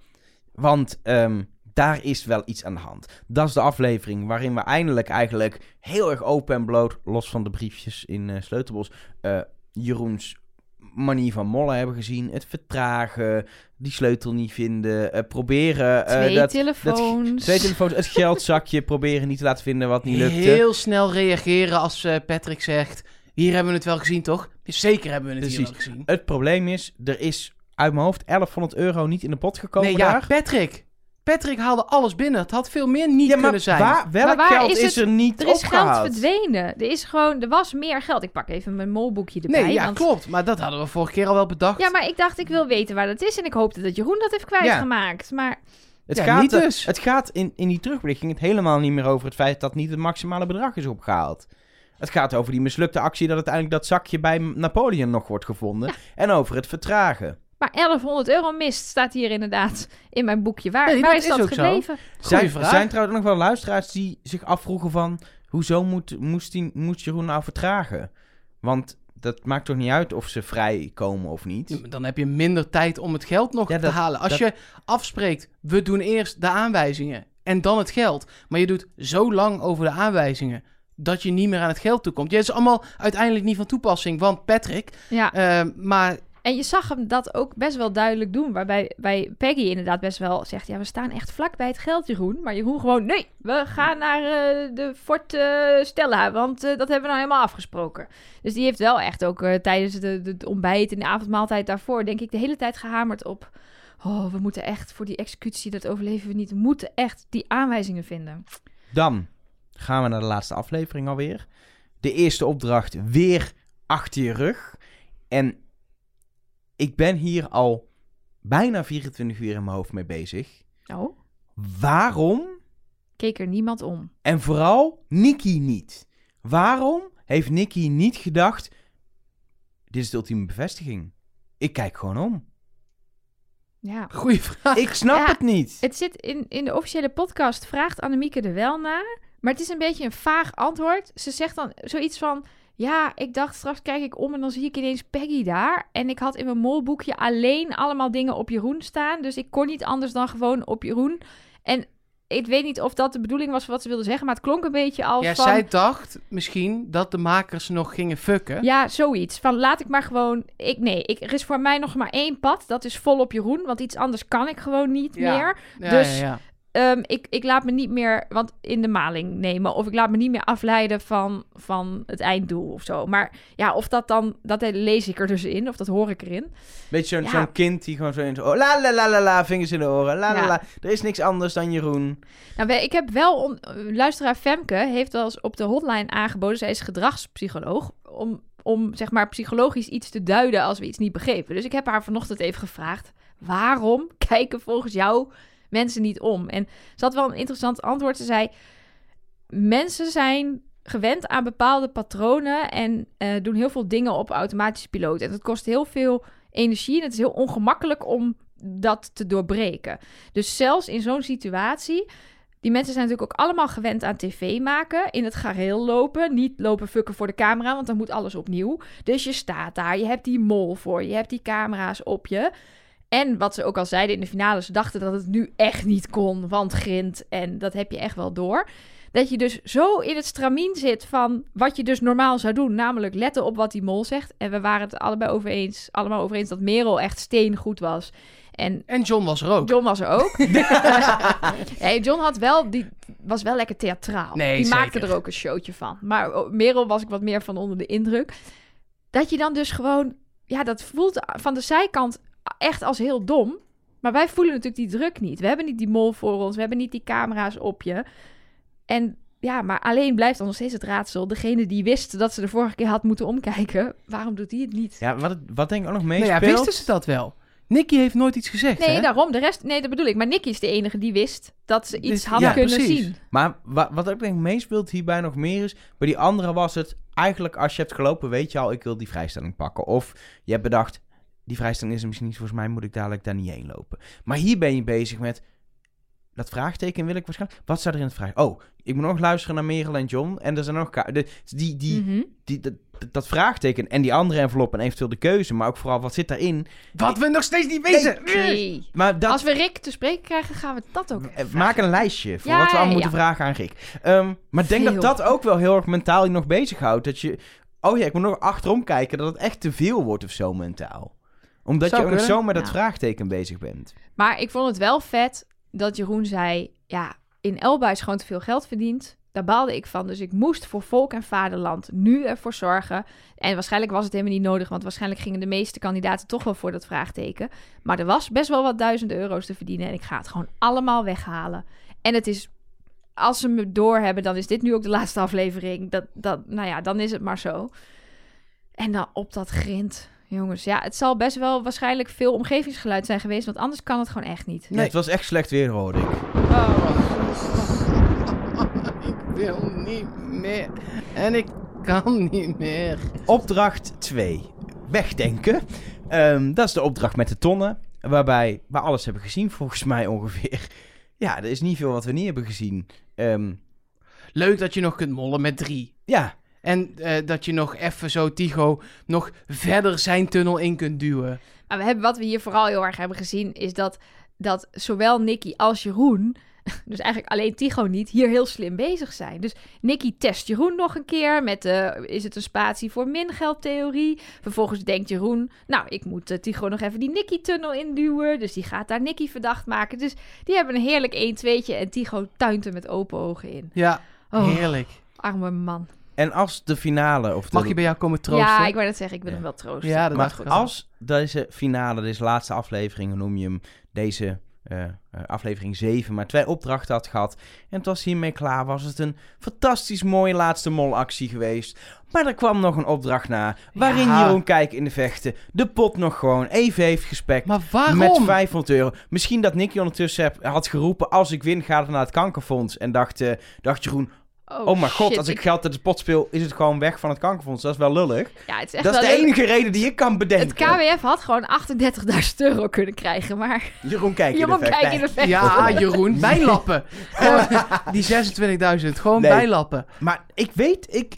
Want ehm, daar is wel iets aan de hand. Dat is de aflevering waarin we eindelijk eigenlijk heel erg open en bloot, los van de briefjes in eh Sleutelbos, eh, Jeroens manier van mollen hebben gezien. Het vertragen, die sleutel niet vinden, eh, proberen... eh, Twee dat, telefoons. Twee telefoons, het geldzakje proberen niet te laten vinden wat niet lukte. Heel snel reageren als eh, Patrick zegt... Hier hebben we het wel gezien, toch? Zeker hebben we het hier wel gezien. Het probleem is, er is uit mijn hoofd 1100 euro niet in de pot gekomen Nee, ja, daar. Patrick. Patrick haalde alles binnen. Het had veel meer niet Ja, maar kunnen zijn. waar, welk Maar waar geld is er niet Er is opgehaald? geld verdwenen. Er is gewoon, er was meer geld. Ik pak even mijn molboekje erbij. nee, ja, want- klopt. Maar dat hadden we vorige keer al wel bedacht. Ja, maar ik dacht, ik wil weten waar dat is. En ik hoopte dat Jeroen dat heeft kwijtgemaakt. Maar Het Ja, gaat, niet dus. Het gaat in, in die terugblik ging het helemaal niet meer over het feit dat niet het maximale bedrag is opgehaald. Het gaat over die mislukte actie dat uiteindelijk dat zakje bij Napoleon nog wordt gevonden. En over het vertragen. Maar 1100 euro mist, staat hier inderdaad in mijn boekje. Waar, Nee, waar dat is is dat gebleven? Zijn, zijn trouwens nog wel luisteraars die zich afvroegen van... Hoezo moet, moest, die, moest Jeroen nou vertragen? Want dat maakt toch niet uit of ze vrij komen of niet? Dan heb je minder tijd om het geld nog Ja, te dat- halen. Als dat- je afspreekt, we doen eerst de aanwijzingen en dan het geld. Maar je doet zo lang over de aanwijzingen dat je niet meer aan het geld toekomt. Ja, het is allemaal uiteindelijk niet van toepassing, want Patrick. Ja, eh, maar en je zag hem dat ook best wel duidelijk doen. Waarbij bij Peggy inderdaad best wel zegt... Ja, we staan echt vlak bij het geld, Jeroen. Maar Jeroen gewoon... Nee, we gaan naar eh, de Fort eh, Stella. Want eh, dat hebben we nou helemaal afgesproken. Dus die heeft wel echt ook tijdens de, de, het ontbijt en de avondmaaltijd daarvoor... denk ik de hele tijd gehamerd op... Oh, we moeten echt voor die executie, dat overleven we niet. We moeten echt die aanwijzingen vinden. Dan gaan we naar de laatste aflevering alweer. De eerste opdracht weer achter je rug. En ik ben hier al bijna 24 uur in mijn hoofd mee bezig. Oh, Waarom keek er niemand om. En vooral Nicky niet. Waarom heeft Nicky niet gedacht... Dit is de ultieme bevestiging. Ik kijk gewoon om. Ja. goede vraag. Ik snap Ja, het niet. Het zit in, in de officiële podcast, vraagt Annemieke er wel naar. Maar het is een beetje een vaag antwoord. Ze zegt dan zoiets van... Ja, ik dacht straks kijk ik om en dan zie ik ineens Peggy daar. En ik had in mijn molboekje alleen allemaal dingen op Jeroen staan. Dus ik kon niet anders dan gewoon op Jeroen. En ik weet niet of dat de bedoeling was wat ze wilde zeggen. Maar het klonk een beetje als Ja, van... zij dacht misschien dat de makers nog gingen fucken. Ja, zoiets. Van laat ik maar gewoon. Ik, nee, ik, er is voor mij nog maar één pad. Dat is vol op Jeroen. Want iets anders kan ik gewoon niet Ja. meer. Ja, dus- ja, Ehm, ik, ik laat me niet meer want in de maling nemen. Of ik laat me niet meer afleiden van, van het einddoel of zo. Maar ja, of dat dan. Dat lees ik er dus in. Of dat hoor ik erin. Beetje zo'n Ja. zo'n kind die gewoon zo in. La la la la la, vingers in de oren. La la Ja. la. Er is niks anders dan Jeroen. Nou, ik heb wel. On, luisteraar Femke heeft wel eens op de hotline aangeboden. Zij is gedragspsycholoog. Om, om zeg maar psychologisch iets te duiden als we iets niet begrepen. Dus ik heb haar vanochtend even gevraagd. Waarom (laughs) kijken volgens jou mensen niet om? En ze had wel een interessant antwoord. Ze zei: Mensen zijn gewend aan bepaalde patronen en eh, doen heel veel dingen op automatische piloot. En dat kost heel veel energie en het is heel ongemakkelijk om dat te doorbreken. Dus zelfs in zo'n situatie die mensen zijn natuurlijk ook allemaal gewend aan tv maken. In het gareel lopen. Niet lopen fukken voor de camera, want dan moet alles opnieuw. Dus je staat daar. Je hebt die mol voor. Je hebt die camera's op je. En wat ze ook al zeiden in de finale. Ze dachten dat het nu echt niet kon. Want grind. En dat heb je echt wel door. Dat je dus zo in het stramien zit van wat je dus normaal zou doen. Namelijk letten op wat die mol zegt. En we waren het allebei over eens, allemaal over eens dat Merel echt steengoed was. En En John was er ook. John was er ook. (laughs) hey, John had wel, die was wel lekker theatraal. Nee, die maakte er ook een showtje van. Maar oh, Merel was ik wat meer van onder de indruk. Dat je dan dus gewoon, ja, dat voelt van de zijkant echt als heel dom. Maar wij voelen natuurlijk die druk niet. We hebben niet die mol voor ons. We hebben niet die camera's op je. En ja, maar alleen blijft dan nog steeds het raadsel. Degene die wist dat ze de vorige keer had moeten omkijken. Waarom doet hij het niet? Ja, wat, het- wat denk ik ook nog Nou meespeelt... ja, wisten ze dat wel? Nicky heeft nooit iets gezegd, Nee, hè? daarom. De rest, nee, dat bedoel ik. Maar Nicky is de enige die wist dat ze iets Dus- had ja, kunnen precies. zien. Maar wa- wat ook denk ik meespeelt hierbij nog meer is... Bij die andere was het eigenlijk als je hebt gelopen weet je al... Ik wil die vrijstelling pakken. Of je hebt bedacht... Die vrijstelling is er misschien niet. Volgens mij moet ik dadelijk daar niet heen lopen. Maar hier ben je bezig met... dat vraagteken wil ik waarschijnlijk... Wat staat er in het vraag? Oh, ik moet nog luisteren naar Merel en John. En er zijn nog... ka- De, die, die, Mhm. die, dat, dat vraagteken en die andere envelop en eventueel de keuze. Maar ook vooral, wat zit daarin? Wat we nog steeds niet weten. Nee. Maar dat... Als we Rick te spreken krijgen, gaan we dat ook Eh, vragen. Maak een lijstje voor Ja, wat we allemaal ja, moeten vragen aan Rick. Ehm, maar denk dat dat ook wel heel erg mentaal je nog bezighoudt. Dat je, oh ja, ik moet nog achterom kijken dat het echt te veel wordt of zo mentaal. Omdat Zou je ook nog zo met dat vraagteken bezig bent. Maar ik vond het wel vet dat Jeroen zei... Ja, in Elba is gewoon te veel geld verdiend. Daar baalde ik van. Dus ik moest voor volk en vaderland nu ervoor zorgen. En waarschijnlijk was het helemaal niet nodig... want waarschijnlijk gingen de meeste kandidaten toch wel voor dat vraagteken. Maar er was best wel wat duizend euro's te verdienen... en ik ga het gewoon allemaal weghalen. En het is... Als ze me doorhebben, dan is dit nu ook de laatste aflevering. Dat, dat, nou ja, dan is het maar zo. En dan op dat grind... Jongens, ja, het zal best wel waarschijnlijk veel omgevingsgeluid zijn geweest... want anders kan het gewoon echt niet. Nee. het was echt slecht weer, hoorde ik. (laughs) Ik wil niet meer. En ik kan niet meer. Opdracht 2. Wegdenken. Ehm, dat is de opdracht met de tonnen. Waarbij we alles hebben gezien, volgens mij ongeveer. Ja, er is niet veel wat we niet hebben gezien. Ehm, Leuk dat je nog kunt mollen met drie. ja, En eh, dat je nog even zo Tigo nog verder zijn tunnel in kunt duwen. Maar we hebben, wat we hier vooral heel erg hebben gezien, is dat, dat zowel Nicky als Jeroen, (laughs) dus eigenlijk alleen Tigo niet, hier heel slim bezig zijn. Dus Nicky test Jeroen nog een keer met, de is het een spatie voor mingeldtheorie? Vervolgens denkt Jeroen, nou, ik moet eh, Tigo nog even die Nicky-tunnel induwen. Dus die gaat daar Nicky verdacht maken. Dus die hebben een heerlijk 1-2'tje en Tigo tuint er met open ogen in. Ja, Oh, heerlijk. arme man. En als de finale... Of de, Mag je bij jou komen troosten? Ja, ik wou net zeggen, ik wil Ja. hem wel troosten. Ja, dat Maar als deze finale, deze laatste aflevering, noem je hem, deze eh, eh, aflevering 7, maar twee opdrachten had gehad en het was hiermee klaar, was het een fantastisch mooie laatste molactie geweest. Maar er kwam nog een opdracht na, waarin Ja. Jeroen Kijk in de vechten de pot nog gewoon even heeft gespekt. Maar waarom? Met 500 euro. Misschien dat Nicky ondertussen heb, had geroepen: als ik win, gaat het naar het kankerfonds. En dacht, eh, dacht Jeroen: oh, mijn god, shit, als ik geld uit de pot speel, is het gewoon weg van het kankerfonds. Dat is wel lullig. Ja, het is echt Dat is de enige reden die ik kan bedenken. Het KWF had gewoon 38.000 euro kunnen krijgen, maar Jeroen, kijk in Jeroen de in vecht. Ja, Jeroen, (laughs) bijlappen. Die 26.000, gewoon Nee. bijlappen. Maar ik weet, ik...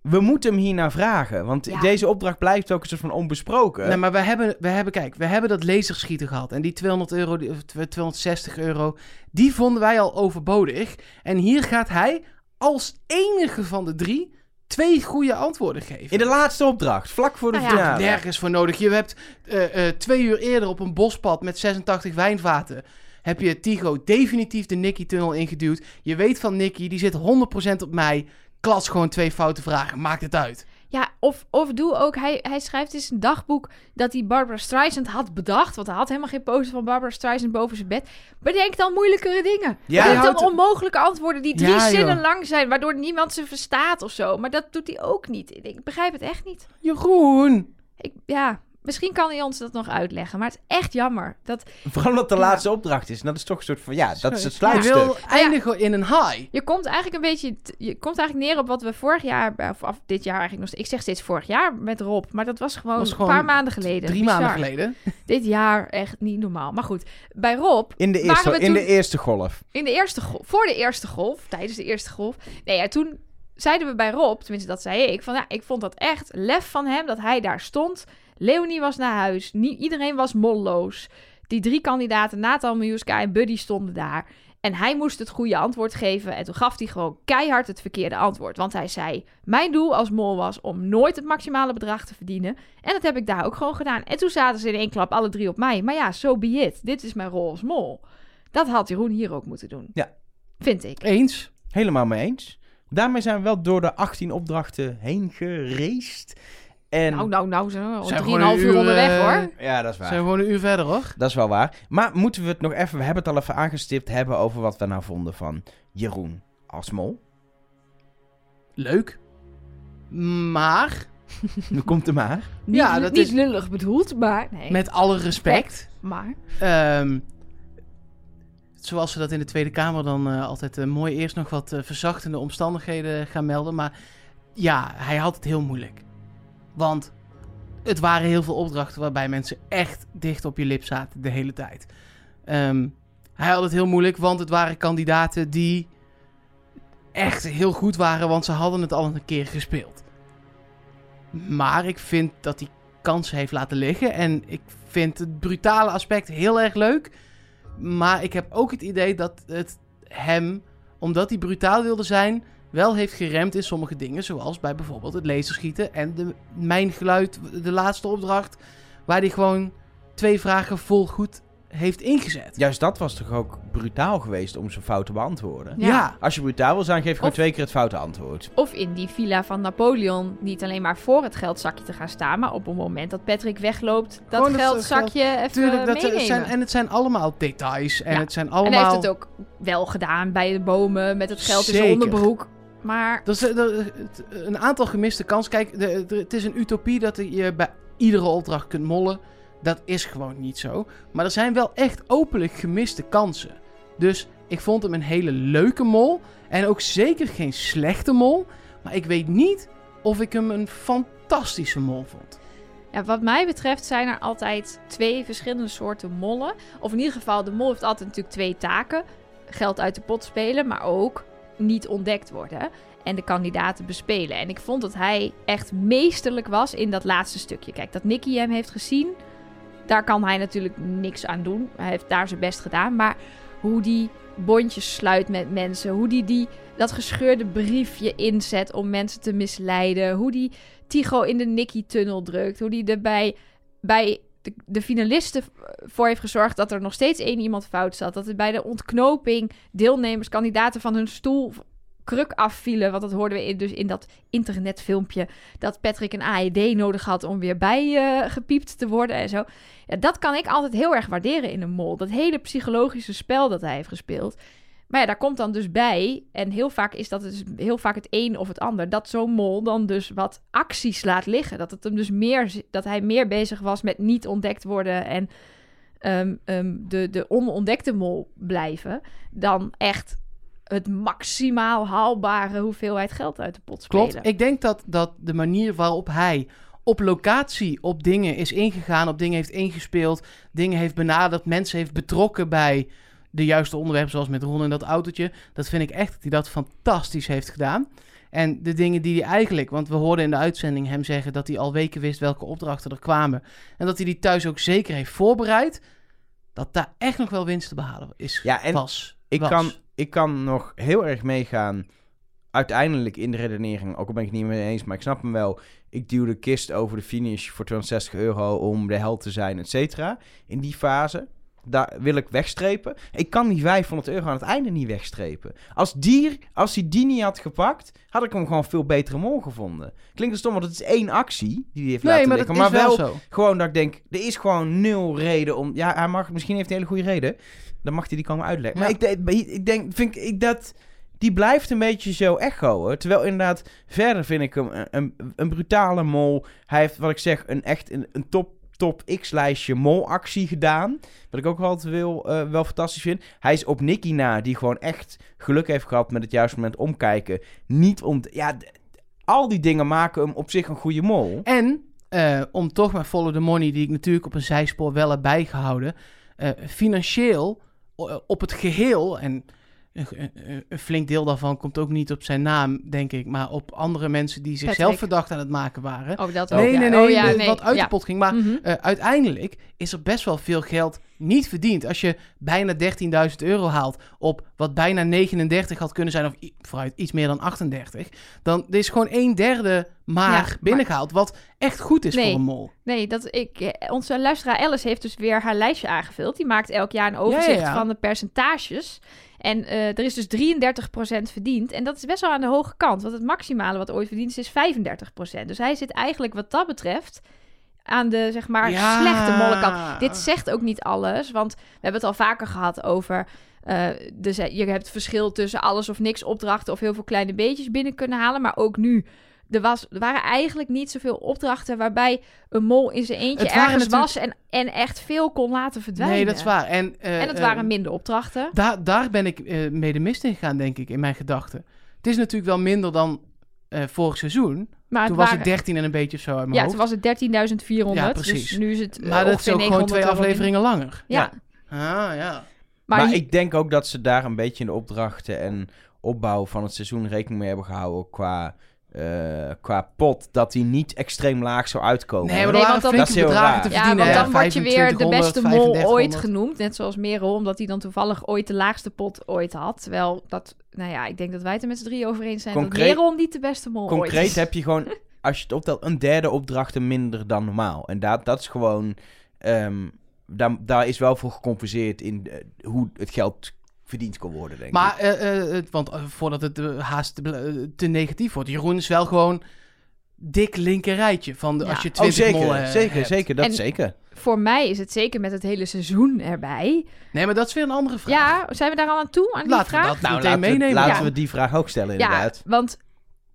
We moeten hem hiernaar vragen. Want Ja. deze opdracht blijft ook een soort van onbesproken. Nee, maar we hebben, we hebben, kijk, we hebben dat laserschieten gehad. En die 200 euro, die, of 260 euro, die vonden wij al overbodig. En hier gaat hij als enige van de drie twee goede antwoorden geven. In de laatste opdracht, vlak voor de Nou ja, finale. Nergens voor nodig. Je hebt eh, eh, twee uur eerder op een bospad met 86 wijnvaten. Heb je Tigo definitief de Nicky-tunnel ingeduwd. Je weet van Nicky, die zit 100% op mij. Klas gewoon twee foute vragen. Maakt het uit. Ja, of, of doe ook, hij, hij schrijft in zijn dagboek dat hij Barbara Streisand had bedacht. Want hij had helemaal geen poster van Barbara Streisand boven zijn bed. Bedenk dan moeilijkere dingen. Ja, Bedenk hij dan houdt- onmogelijke antwoorden die drie Ja, joh. zinnen lang zijn. Waardoor niemand ze verstaat of zo. Maar dat doet hij ook niet. Ik, ik begrijp het echt niet. Jeroen. Ik, ja, misschien kan hij ons dat nog uitleggen. Maar het is echt jammer. Dat, Vooral omdat de Ja. laatste opdracht is. En dat is toch een soort van... Ja, dat is het Je sluitstuk. wil eindigen in een high. Je komt eigenlijk een beetje, je komt eigenlijk neer op wat we vorig jaar, of, of dit jaar eigenlijk nog ik zeg steeds vorig jaar met Rob, maar dat was gewoon, Was een paar maanden geleden. Drie Bizar. maanden geleden. (laughs) Dit jaar echt niet normaal. Maar goed, bij Rob, In de, Waren eerste, we in de eerste golf. in de eerste golf, voor de eerste golf, tijdens de eerste golf, nee ja, toen zeiden we bij Rob, tenminste dat zei ik, van ja, ik vond dat echt lef van hem, dat hij daar stond. Leonie was naar huis, niet, iedereen was molloos. Die drie kandidaten, Nathan, Miljuska en Buddy stonden daar. En hij moest het goede antwoord geven. En toen gaf hij gewoon keihard het verkeerde antwoord. Want hij zei: Mijn doel als mol was om nooit het maximale bedrag te verdienen. En dat heb ik daar ook gewoon gedaan. En toen zaten ze in één klap alle drie op mij. Maar ja, so be it. Dit is mijn rol als mol. Dat had Jeroen hier ook moeten doen. Ja. Vind ik. Eens. Helemaal mee eens. Daarmee zijn we wel door de 18 opdrachten heen gereest. En... Nou, nou, nou, zo. Zijn Drieënhalf uur uur, onderweg eh, hoor. Ja, dat is waar. Zijn we gewoon een uur verder hoor. Dat is wel waar. Maar moeten we het nog even, we hebben het al even aangestipt, hebben over wat we nou vonden van Jeroen als mol? Leuk. Maar, Nu (laughs) komt er maar. Niet, Ja, dat niet is- lullig bedoeld, maar nee. met alle respect. Maar. Ehm, zoals ze dat in de Tweede Kamer dan eh, altijd eh, mooi eerst nog wat verzachtende omstandigheden gaan melden. Maar ja, hij had het heel moeilijk. Want het waren heel veel opdrachten waarbij mensen echt dicht op je lip zaten de hele tijd. Ehm, hij had het heel moeilijk, want het waren kandidaten die echt heel goed waren, want ze hadden het al een keer gespeeld. Maar ik vind dat hij kansen heeft laten liggen. En ik vind het brutale aspect heel erg leuk. Maar ik heb ook het idee dat het hem, omdat hij brutaal wilde zijn, wel heeft geremd in sommige dingen. Zoals bij bijvoorbeeld het laserschieten en de mijngeluid, de laatste opdracht. Waar hij gewoon twee vragen vol goed heeft ingezet. Juist dat was toch ook brutaal geweest om zijn fout te beantwoorden? Ja. Ja. Als je brutaal wil zijn, geef gewoon Of- twee keer het foute antwoord. Of in die villa van Napoleon niet alleen maar voor het geldzakje te gaan staan, maar op het moment dat Patrick wegloopt, dat geldzakje even Tuurlijk, dat meenemen. zijn, en het zijn allemaal details. En Ja. het zijn En allemaal... hij heeft het ook wel gedaan bij de bomen met het geld in zijn onderbroek. Maar Dat is, eh, dat- het- een aantal gemiste kansen. Kijk, de, de- het is een utopie dat je bij iedere opdracht kunt mollen. Dat is gewoon niet zo. Maar er zijn wel echt openlijk gemiste kansen. Dus ik vond hem een hele leuke mol. En ook zeker geen slechte mol. Maar ik weet niet of ik hem een fantastische mol vond. ja, wat mij betreft zijn er altijd twee verschillende soorten mollen. Of in ieder geval, de mol heeft altijd natuurlijk twee taken. Geld uit de pot spelen, maar ook niet ontdekt worden. En de kandidaten bespelen. En ik vond dat hij echt meesterlijk was in dat laatste stukje. Kijk, dat Nicky hem heeft gezien, daar kan hij natuurlijk niks aan doen. Hij heeft daar zijn best gedaan. Maar hoe die bondjes sluit met mensen. Hoe die, die dat gescheurde briefje inzet om mensen te misleiden. Hoe die Tigo in de Nicky-tunnel drukt. Hoe die erbij bij de, finalisten voor heeft gezorgd dat er nog steeds één iemand fout zat. Dat er bij de ontknoping deelnemers, kandidaten van hun stoel kruk afvielen. Want dat hoorden we in, dus in dat internetfilmpje. Dat Patrick een AED nodig had om weer bijgepiept te worden en zo. Ja, dat kan ik altijd heel erg waarderen in een mol. Dat hele psychologische spel dat hij heeft gespeeld. Maar ja, daar komt dan dus bij, en heel vaak is dat dus heel vaak het een of het ander, dat zo'n mol dan dus wat acties laat liggen. Dat, het hem dus meer, dat hij meer bezig was met niet ontdekt worden en ehm, ehm, de, de onontdekte mol blijven, dan echt het maximaal haalbare hoeveelheid geld uit de pot spelen. Klopt. Ik denk dat, dat de manier waarop hij op locatie op dingen is ingegaan, op dingen heeft ingespeeld, dingen heeft benaderd, mensen heeft betrokken bij de juiste onderwerpen, zoals met Ron en dat autootje. Dat vind ik echt dat hij dat fantastisch heeft gedaan. En de dingen die hij eigenlijk, want we hoorden in de uitzending hem zeggen dat hij al weken wist welke opdrachten er kwamen. En dat hij die thuis ook zeker heeft voorbereid. Dat daar echt nog wel winst te behalen is. Ja, en was. Ik was. kan, ik kan nog heel erg meegaan. Uiteindelijk in de redenering, ook al ben ik het niet mee eens, maar ik snap hem wel. Ik duw de kist over de finish voor 260 euro om de held te zijn, et cetera. In die fase, daar wil ik wegstrepen. Ik kan die 500 euro aan het einde niet wegstrepen. Als die, als hij die niet had gepakt, had ik hem gewoon veel betere mol gevonden. Klinkt stom, want het is één actie die hij heeft Nee, laten maar liggen. Maar wel zo. gewoon dat ik denk, er is gewoon nul reden om... Ja, hij mag, misschien heeft hij een hele goede reden. Dan mag hij die komen uitleggen. Ja. Maar ik, denk- ik denk, vind ik, ik dat... Die blijft een beetje zo echoen. Terwijl inderdaad, verder vind ik hem een, een, een brutale mol. Hij heeft, wat ik zeg, een echt een, een top, top X-lijstje molactie gedaan. Wat ik ook altijd wil, eh, wel fantastisch vind. Hij is op Nicky na, die gewoon echt geluk heeft gehad met het juiste moment omkijken. Niet ont... Ja, al die dingen maken hem op zich een goede mol. En eh, om toch maar follow the money, die ik natuurlijk op een zijspoor wel heb bijgehouden. eh, financieel op het geheel, en een, flink deel daarvan komt ook niet op zijn naam, denk ik, maar op andere mensen die zichzelf Patrick. verdacht aan het maken waren. Oh, dat ook. nee, ja. nee, Oh, ja, eh, nee. wat uit ja. de pot ging. Maar Mhm. eh, uiteindelijk is er best wel veel geld niet verdiend. Als je bijna 13.000 euro haalt op wat bijna 39 had kunnen zijn, of vooruit iets meer dan 38, dan is gewoon een derde maar Ja, maar- binnengehaald. Wat echt goed is Nee. voor een mol. Nee, dat ik, eh, onze luisteraar Alice heeft dus weer haar lijstje aangevuld. Die maakt elk jaar een overzicht Ja, ja, ja. van de percentages. En eh, er is dus 33% verdiend. En dat is best wel aan de hoge kant. Want het maximale wat ooit verdiend is, is 35%. Dus hij zit eigenlijk wat dat betreft aan de, zeg maar, Ja. slechte mollenkant. Dit zegt ook niet alles. Want we hebben het al vaker gehad over... dus eh, je hebt verschil tussen alles of niks opdrachten... of heel veel kleine beetjes binnen kunnen halen. Maar ook nu... Er, was, er waren eigenlijk niet zoveel opdrachten waarbij een mol in zijn eentje Het waren ergens natuurlijk- was en, en echt veel kon laten verdwijnen. Nee, dat is waar. En, eh, En het eh, waren minder opdrachten. daar, daar ben ik eh, mee de mist in gegaan, denk ik, in mijn gedachten. Het is natuurlijk wel minder dan eh, vorig seizoen. Maar toen het was waren, het 13 en een beetje of zo uit mijn Ja, hoofd. toen was het 13.400. Ja, precies. Dus nu is het eh, maar dat is ook gewoon 900 twee afleveringen langer. Ja. Ah, ja. Maar, ik denk ook dat ze daar een beetje in de opdrachten en opbouw van het seizoen rekening mee hebben gehouden qua, eh, qua pot. Dat die niet extreem laag zou uitkomen. Nee, maar Nee, want dan- Dat is heel raar. te ja, verdienen. want hè. dan word je weer de 2500, beste mol ooit 3500. genoemd. Net zoals Merel, omdat hij dan toevallig ooit de laagste pot ooit had. Terwijl dat, nou ja, ik denk dat wij het er met z'n drie over eens zijn Concreet- dat Merel niet de beste mol ooit Concreet is. heb je gewoon, (laughs) als je het optelt, een derde opdrachten minder dan normaal. En dat, dat is gewoon, ehm, daar, daar is wel voor gecompenseerd in eh, hoe het geld verdiend kon worden, denk ik. Maar, eh, eh, het- want eh, voordat het haast te, te negatief wordt. Jeroen is wel gewoon dik linkerrijtje. Van de, Ja. als je Oh, 20 zeker, mollen, eh, zeker, hebt. zeker, dat En- zeker. Voor mij is het zeker met het hele seizoen erbij. Nee, maar dat is weer een andere vraag. Ja, zijn we daar al aan toe, aan die Laten we vraag? dat Nou, laten, we, meenemen. laten Ja. we die vraag ook stellen, Ja, inderdaad. want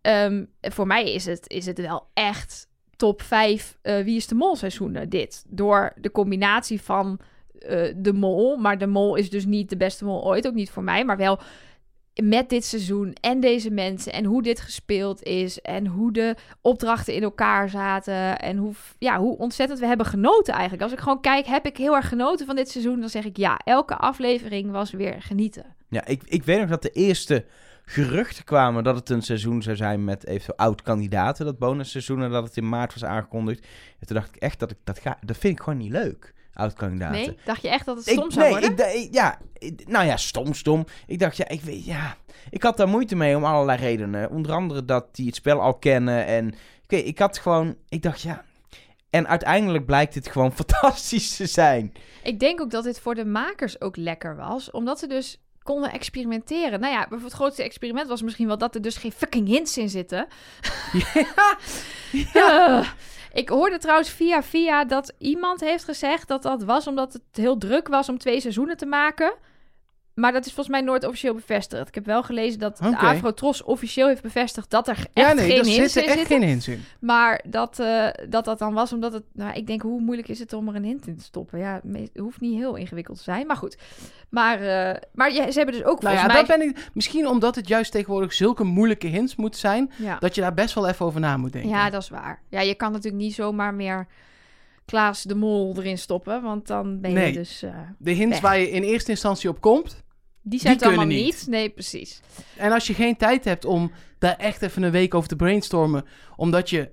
ehm, voor mij is het, is het wel echt top 5 eh, Wie is de Mol seizoenen dit. Door de combinatie van eh, de mol, maar de mol is dus niet de beste mol ooit, ook niet voor mij, maar wel met dit seizoen en deze mensen en hoe dit gespeeld is en hoe de opdrachten in elkaar zaten en hoe, ja, hoe ontzettend we hebben genoten eigenlijk. Als ik gewoon kijk, heb ik heel erg genoten van dit seizoen, dan zeg ik ja, elke aflevering was weer genieten. Ja, ik, ik weet nog dat de eerste geruchten kwamen dat het een seizoen zou zijn met eventueel oud-kandidaten, dat bonusseizoen, en dat het in maart was aangekondigd. En toen dacht ik echt dat ik dat ga, dat vind ik gewoon niet leuk, oud-kandidaten. Nee, dacht je echt dat het Ik- stom zou nee, worden? ik, da- ik- ja, ik- nou ja, stom, stom. Ik dacht, ja, ik weet, ja, ik had daar moeite mee om allerlei redenen. Onder andere dat die het spel al kennen en, ik weet, ik had gewoon, ik dacht, ja. En uiteindelijk blijkt het gewoon (laughs) fantastisch te zijn. Ik denk ook dat dit voor de makers ook lekker was, omdat ze dus konden experimenteren. Nou ja, bijvoorbeeld het grootste experiment was misschien wel dat er dus geen fucking hints in zitten. (laughs) Eh, (laughs) ik hoorde trouwens via via dat iemand heeft gezegd dat dat was omdat het heel druk was om twee seizoenen te maken. Maar dat is volgens mij nooit officieel bevestigd. Ik heb wel gelezen dat de Oké. Afro-Tros officieel heeft bevestigd dat er echt Ja, nee, geen hints zitten in echt zitten. geen hints in. Maar dat, eh, dat dat dan was omdat het... Nou, ik denk, hoe moeilijk is het om er een hint in te stoppen? Ja, het hoeft niet heel ingewikkeld te zijn. Maar goed. Maar, eh, maar ja, ze hebben dus ook Nou ja, volgens dat mij... ben ik, misschien omdat het juist tegenwoordig zulke moeilijke hints moeten zijn, Ja. dat je daar best wel even over na moet denken. ja, dat is waar. Ja, je kan natuurlijk niet zomaar meer Klaas de Mol erin stoppen. Want dan ben je Nee. dus... eh, De hints Weg. waar je in eerste instantie op komt. Die zijn het allemaal niet. niet. Nee, precies. En als je geen tijd hebt om daar echt even een week over te brainstormen, omdat je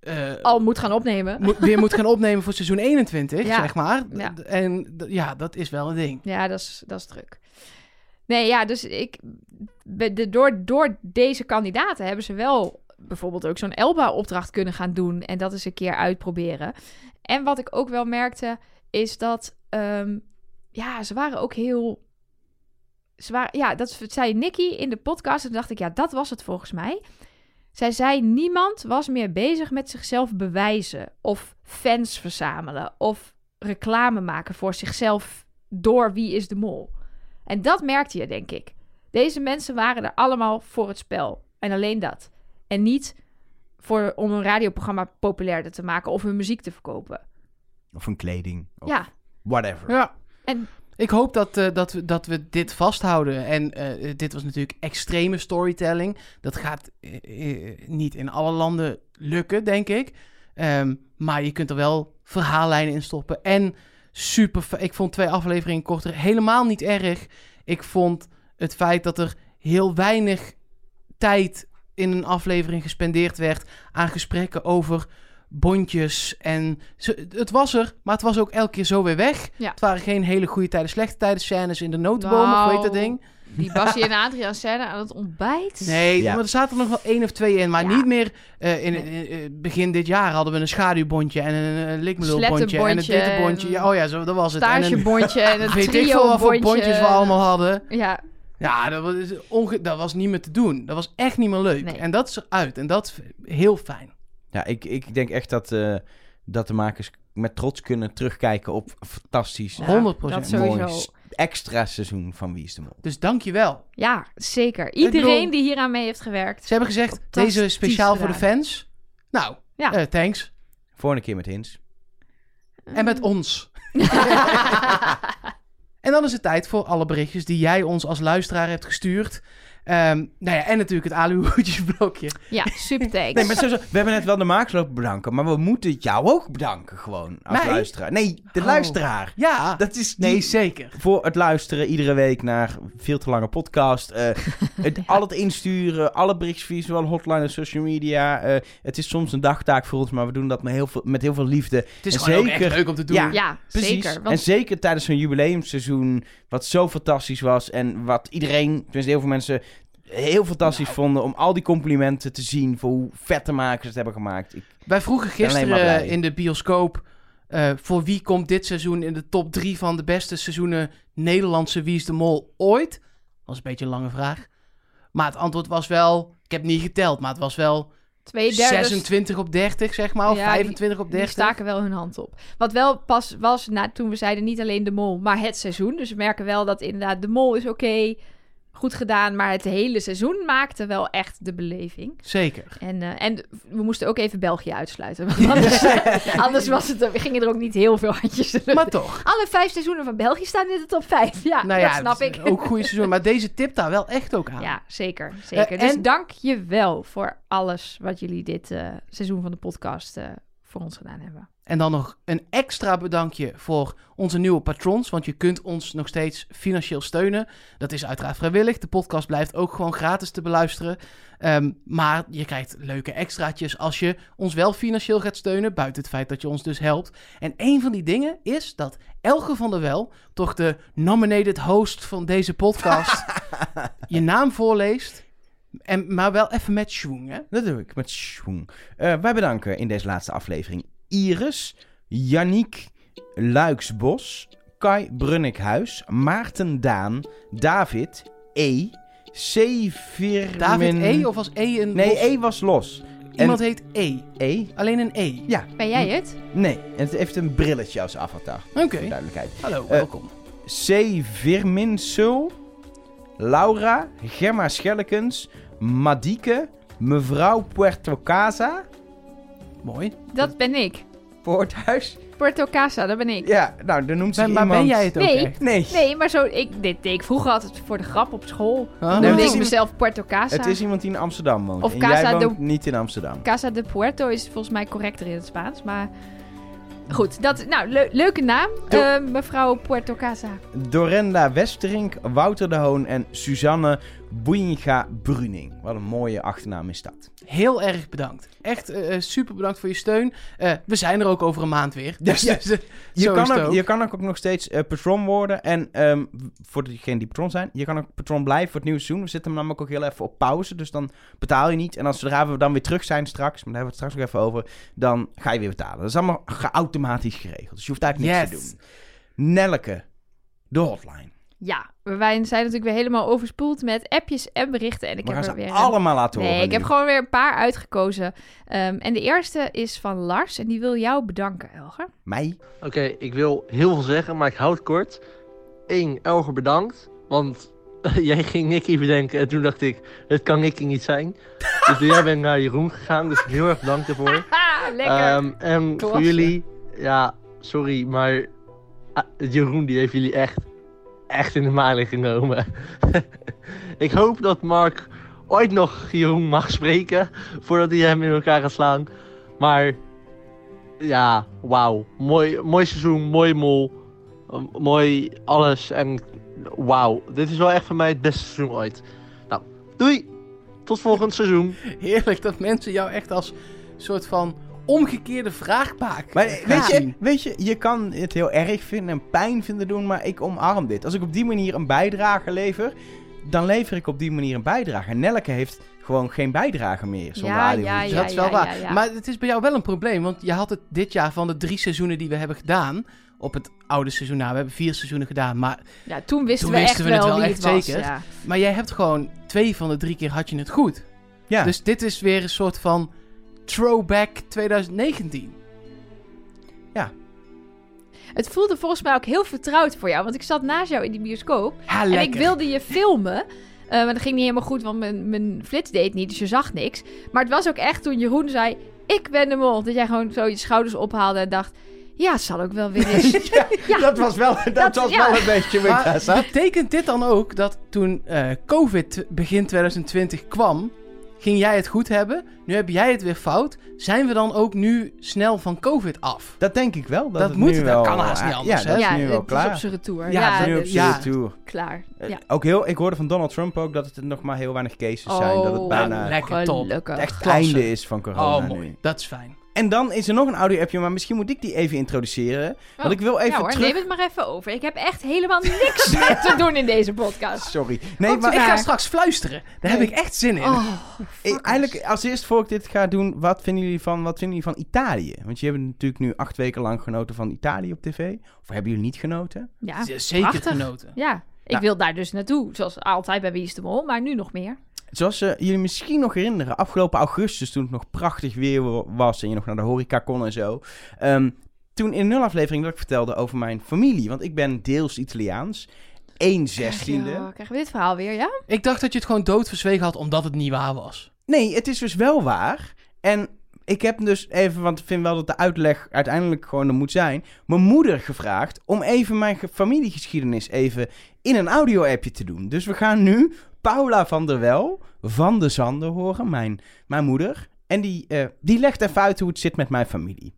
eh, Al moet gaan opnemen. (laughs) moet- weer moet gaan opnemen voor seizoen 21, Ja. zeg maar. Ja. En ja, dat is wel een ding. Ja, dat is, dat is druk. Nee, ja, dus ik... De, door, door deze kandidaten hebben ze wel bijvoorbeeld ook zo'n Elba-opdracht kunnen gaan doen... en dat eens een keer uitproberen. En wat ik ook wel merkte, is dat... ehm, ja, ze waren ook heel... Waren, ja, dat zei Nicky in de podcast. En toen dacht ik, ja, dat was het volgens mij. Zij zei, niemand was meer bezig met zichzelf bewijzen... of fans verzamelen... of reclame maken voor zichzelf door Wie is de Mol. En dat merkte je, denk ik. Deze mensen waren er allemaal voor het spel. En alleen dat. En niet voor, om een radioprogramma populairder te maken of hun muziek te verkopen. Of een kleding, of Ja, whatever. Ja. En- Ik hoop dat, eh, dat, we, dat we dit vasthouden. En eh, dit was natuurlijk extreme storytelling. Dat gaat eh, niet in alle landen lukken, denk ik. Ehm, maar je kunt er wel verhaallijnen in stoppen. En super. Ik vond twee afleveringen korter helemaal niet erg. Ik vond het feit dat er heel weinig tijd in een aflevering gespendeerd werd aan gesprekken over bondjes. En ze- het was er, maar het was ook elke keer zo weer weg. Ja. Het waren geen hele goede tijden, slechte tijden scènes in de notenboom, of hoe heet dat ding? die Bassie en Adriaan scène aan het ontbijt. Nee, Ja. maar er zaten er nog wel één of twee in. Maar Ja. niet meer... eh, in, in- in- begin dit jaar hadden we een schaduwbondje en een, een likmelulbondje en een en- Ja, oh ja, zo, dat was het. En een, Stagebondje en (laughs) een weet ik veel wat voor bondjes we allemaal hadden. Ja, Ja, dat was, onge- dat was niet meer te doen. Dat was echt niet meer leuk. Nee. En dat is eruit. En dat is heel fijn. Ja, ik, ik denk echt dat, eh, dat de makers met trots kunnen terugkijken op een fantastisch, Ja, 100%. dat sowieso. mooi extra seizoen van Wie is de Mol. Dus dank je wel. ja, zeker. Iedereen bedoel- die hier aan mee heeft gewerkt. Ze hebben gezegd, Fantastisch deze speciaal voor de gedaan. fans. Nou, Ja. eh, thanks. Volgende keer met hints. En met ons. (laughs) En dan is het tijd voor alle berichtjes die jij ons als luisteraar hebt gestuurd. Ehm, nou ja, en natuurlijk het aluhoedjesblokje. Ja, super (laughs) thanks. Nee, maar sowieso, we hebben net wel de makers lopen bedanken, maar we moeten jou ook bedanken gewoon als Mij? luisteraar. Nee, de Oh. luisteraar. Ja, Dat is nee, die- zeker. voor het luisteren iedere week naar veel te lange podcast. eh, (laughs) het, Al het insturen, alle berichtjes, zowel hotline en social media. eh, het is soms een dagtaak voor ons, maar we doen dat met heel veel, met heel veel liefde. Het is En gewoon ook zeker- echt leuk om te doen. Ja. ja, Precies. zeker. En zeker tijdens zo'n jubileumseizoen, wat zo fantastisch was. En wat iedereen, tenminste heel veel mensen, heel fantastisch Nou. vonden. Om al die complimenten te zien voor hoe vette makers het hebben gemaakt. Ik, Wij vroegen gisteren in de bioscoop... eh, voor wie komt dit seizoen in de top drie van de beste seizoenen Nederlandse Wie is de Mol ooit? Dat was een beetje een lange vraag. Maar het antwoord was wel... Ik heb niet geteld, maar het was wel twee derde 26 op 30, zeg maar. Of Ja, die- 25 op Die 30. staken wel hun hand op. Wat wel pas was na, toen we zeiden niet alleen de mol, maar het seizoen. Dus we merken wel dat inderdaad de mol is oké, goed gedaan. Maar het hele seizoen maakte wel echt de beleving. Zeker. En, eh, en we moesten ook even België uitsluiten. Want anders, anders was het, gingen er ook niet heel veel handjes. de Maar toch. Alle vijf seizoenen van België staan in de top vijf. Ja, nou dat snap ik. Ook goede seizoen. Maar deze tip daar wel echt ook aan. Ja, zeker. zeker. Eh, dus en- dank je wel voor alles wat jullie dit eh, seizoen van de podcast eh, voor ons gedaan hebben. En dan nog een extra bedankje voor onze nieuwe patrons. Want je kunt ons nog steeds financieel steunen. Dat is uiteraard vrijwillig. De podcast blijft ook gewoon gratis te beluisteren. Ehm, maar je krijgt leuke extraatjes als je ons wel financieel gaat steunen. Buiten het feit dat je ons dus helpt. En een van die dingen is dat Elge van der Wel, toch de nominated host van deze podcast, (laughs) je naam voorleest. En, maar wel even met schwung, hè? dat doe ik met schwung. Eh, wij bedanken in deze laatste aflevering Iris, Yannick Luiksbos, Kai Brunnikhuis, Maarten Daan, David, E, Sevirmin... David E. of als E een... Nee, los- E was los. Iemand heet E. E? Alleen een E. Ja. Ben jij het? Nee, en het heeft een brilletje als avatar. Oké. Voor duidelijkheid. Hallo, Eh, welkom. C. Virminsul, Laura, Gemma Schellekens, Madieke, mevrouw Puerto Casa, Mooi. Dat ben ik. Poorthuis. Puerto Casa, dat ben ik. Ja, nou, dan noemt Maar, maar iemand... ben jij het ook Nee. echt? Nee. Nee, maar zo, ik, dit deed ik vroeger altijd voor de grap op school. Dan noemde ik mezelf Puerto Casa. Het is iemand die in Amsterdam woont. Of en Casa jij de- niet in Amsterdam. Casa de Puerto is volgens mij correcter in het Spaans, maar... Goed, dat, nou, le- leuke naam. Do- Eh, mevrouw Puerto Casa. Dorenda Westerink, Wouter de Hoon en Suzanne Boeinga Bruning. Wat een mooie achternaam is dat. Heel erg bedankt. Echt eh, eh, super bedankt voor je steun. Eh, we zijn er ook over een maand weer. Dus, Ja. Je kan, ook, ook. je kan ook nog steeds eh, patron worden. En ehm, voor degenen die patron zijn, je kan ook patron blijven voor het nieuwe seizoen. We zitten hem namelijk ook heel even op pauze. Dus dan betaal je niet. En als zodra we dan weer terug zijn straks, maar daar hebben we het straks nog even over, dan ga je weer betalen. Dat is allemaal geautomatisch geregeld. Dus je hoeft eigenlijk niks Yes. te doen. Nelke, de hotline. Ja, wij zijn natuurlijk weer helemaal overspoeld met appjes en berichten. En ik heb ze er weer... een- allemaal laten horen. Nee, ik heb gewoon weer een paar uitgekozen. Ehm, en de eerste is van Lars en die wil jou bedanken, Elger. Mij? Oké, ik wil heel veel zeggen, maar ik houd het kort. Eén, Elger bedankt. Want (laughs) jij ging Nicky bedenken en toen dacht ik, het kan Nicky niet zijn. (laughs) Dus jij bent naar Jeroen gegaan, dus heel erg bedankt daarvoor. (laughs) Lekker. Ehm, en Klasse. voor jullie, ja, sorry, maar ah, Jeroen die heeft jullie echt, echt in de maling genomen. (laughs) ik hoop dat Mark ooit nog Jeroen mag spreken, voordat hij hem in elkaar gaat slaan. Maar, ja, wauw. Mooi, mooi seizoen, mooi mol, eh, mooi alles en wauw. Dit is wel echt voor mij het beste seizoen ooit. Nou, doei! Tot volgend seizoen. Heerlijk dat mensen jou echt als soort van omgekeerde vraagbaak Maar weet, je, weet je, je kan het heel erg vinden en pijn vinden doen, maar ik omarm dit. Als ik op die manier een bijdrage lever, dan lever ik op die manier een bijdrage. En Nelke heeft gewoon geen bijdrage meer zonder Ja, Dus ja. dat is wel waar. ja, ja. Maar het is bij jou wel een probleem, want je had het dit jaar van de drie seizoenen die we hebben gedaan, op het oude seizoen, nou we hebben vier seizoenen gedaan, maar, Ja, toen wisten Toen we wisten echt we het wel wel wie echt het was. zeker. Ja. maar jij hebt gewoon twee van de drie keer had je het goed. Ja. Dus dit is weer een soort van throwback 2019. Het voelde volgens mij ook heel vertrouwd voor jou, want ik zat naast jou in die bioscoop. Ja, En ik wilde je filmen. eh, maar dat ging niet helemaal goed, want mijn, mijn flits deed niet, dus je zag niks. Maar het was ook echt toen Jeroen zei, ik ben de mol. Dat jij gewoon zo je schouders ophaalde en dacht, Ja, zal ook wel weer (laughs) eens. ja, Ja. dat was wel, dat Dat- was ja. wel een beetje zat. betekent dit dan ook dat toen eh, COVID begin 2020 kwam, ging jij het goed hebben? Nu heb jij het weer fout. Zijn we dan ook nu snel van COVID af? Dat denk ik wel. Dat, Dat het moet, nu dat wel, kan haast niet ja, anders, Ja, hè? dat ja, is nu wel het is klaar. op zijn retour. Ja, Ja, is nu op zijn ja. retour. klaar. Eh, Ja. Ook heel, ik hoorde van Donald Trump ook dat het nog maar heel weinig cases zijn. Dat het Oh, bijna lekker top. echt het einde is van corona Oh, nu. mooi. Dat is fijn. En dan is er nog een audio-appje, maar misschien moet ik die even introduceren. Want ik wil even ja hoor, terug... neem het maar even over. Ik heb echt helemaal niks (laughs) meer te doen in deze podcast. Sorry. Nee, Komt maar ik ga straks fluisteren. Daar heb ik echt zin in. Oh, ik, eigenlijk als eerst voor ik dit ga doen, wat vinden jullie van, wat vinden jullie van Italië? Want je hebt natuurlijk nu acht weken lang genoten van Italië op tv. Of hebben jullie niet genoten? Ja, Zeker prachtig. genoten. Ja, ik Nou. wil daar dus naartoe. Zoals altijd bij Wie is de Mol, maar nu nog meer. Zoals eh, jullie misschien nog herinneren, afgelopen augustus toen het nog prachtig weer wa- was en je nog naar de horeca kon en zo. ehm, toen in een nulaflevering dat ik vertelde over mijn familie, want ik ben deels Italiaans. 1 zestiende. Ja, krijgen we dit verhaal weer, ja? Ik dacht dat je het gewoon doodverzwegen had omdat het niet waar was. Nee, het is dus wel waar. En ik heb dus even, want ik vind wel dat de uitleg uiteindelijk gewoon er moet zijn, mijn moeder gevraagd om even mijn ge- familiegeschiedenis even in een audio-appje te doen. Dus we gaan nu Paula van der Wel van de Zanden horen, mijn, mijn moeder. En die, eh, die legt even uit hoe het zit met mijn familie.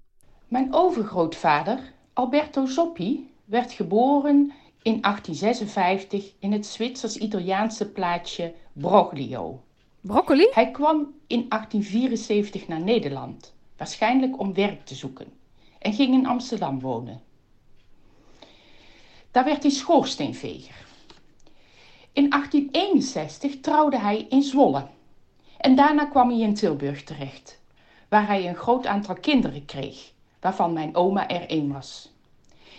Mijn overgrootvader, Alberto Zoppi, werd geboren in 1856 in het Zwitsers-Italiaanse plaatsje Broglio. Broccoli? Hij kwam in 1874 naar Nederland, waarschijnlijk om werk te zoeken, en ging in Amsterdam wonen. Daar werd hij schoorsteenveger. In 1861 trouwde hij in Zwolle en daarna kwam hij in Tilburg terecht, waar hij een groot aantal kinderen kreeg, waarvan mijn oma er één was.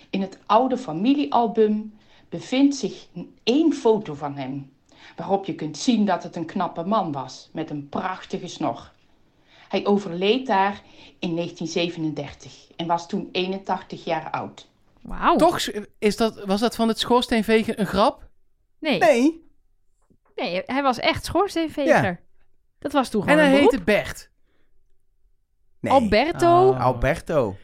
In het oude familiealbum bevindt zich één foto van hem, waarop je kunt zien dat het een knappe man was met een prachtige snor. Hij overleed daar in 1937 en was toen 81 jaar oud. Wauw. Toch is dat, was dat van het schoorsteenvegen een grap? Nee. nee. Nee, hij was echt schoorsteenveger. Ja. Dat was toen En gewoon hij een beroep. heette Bert. nee. Alberto Ah. Alberto.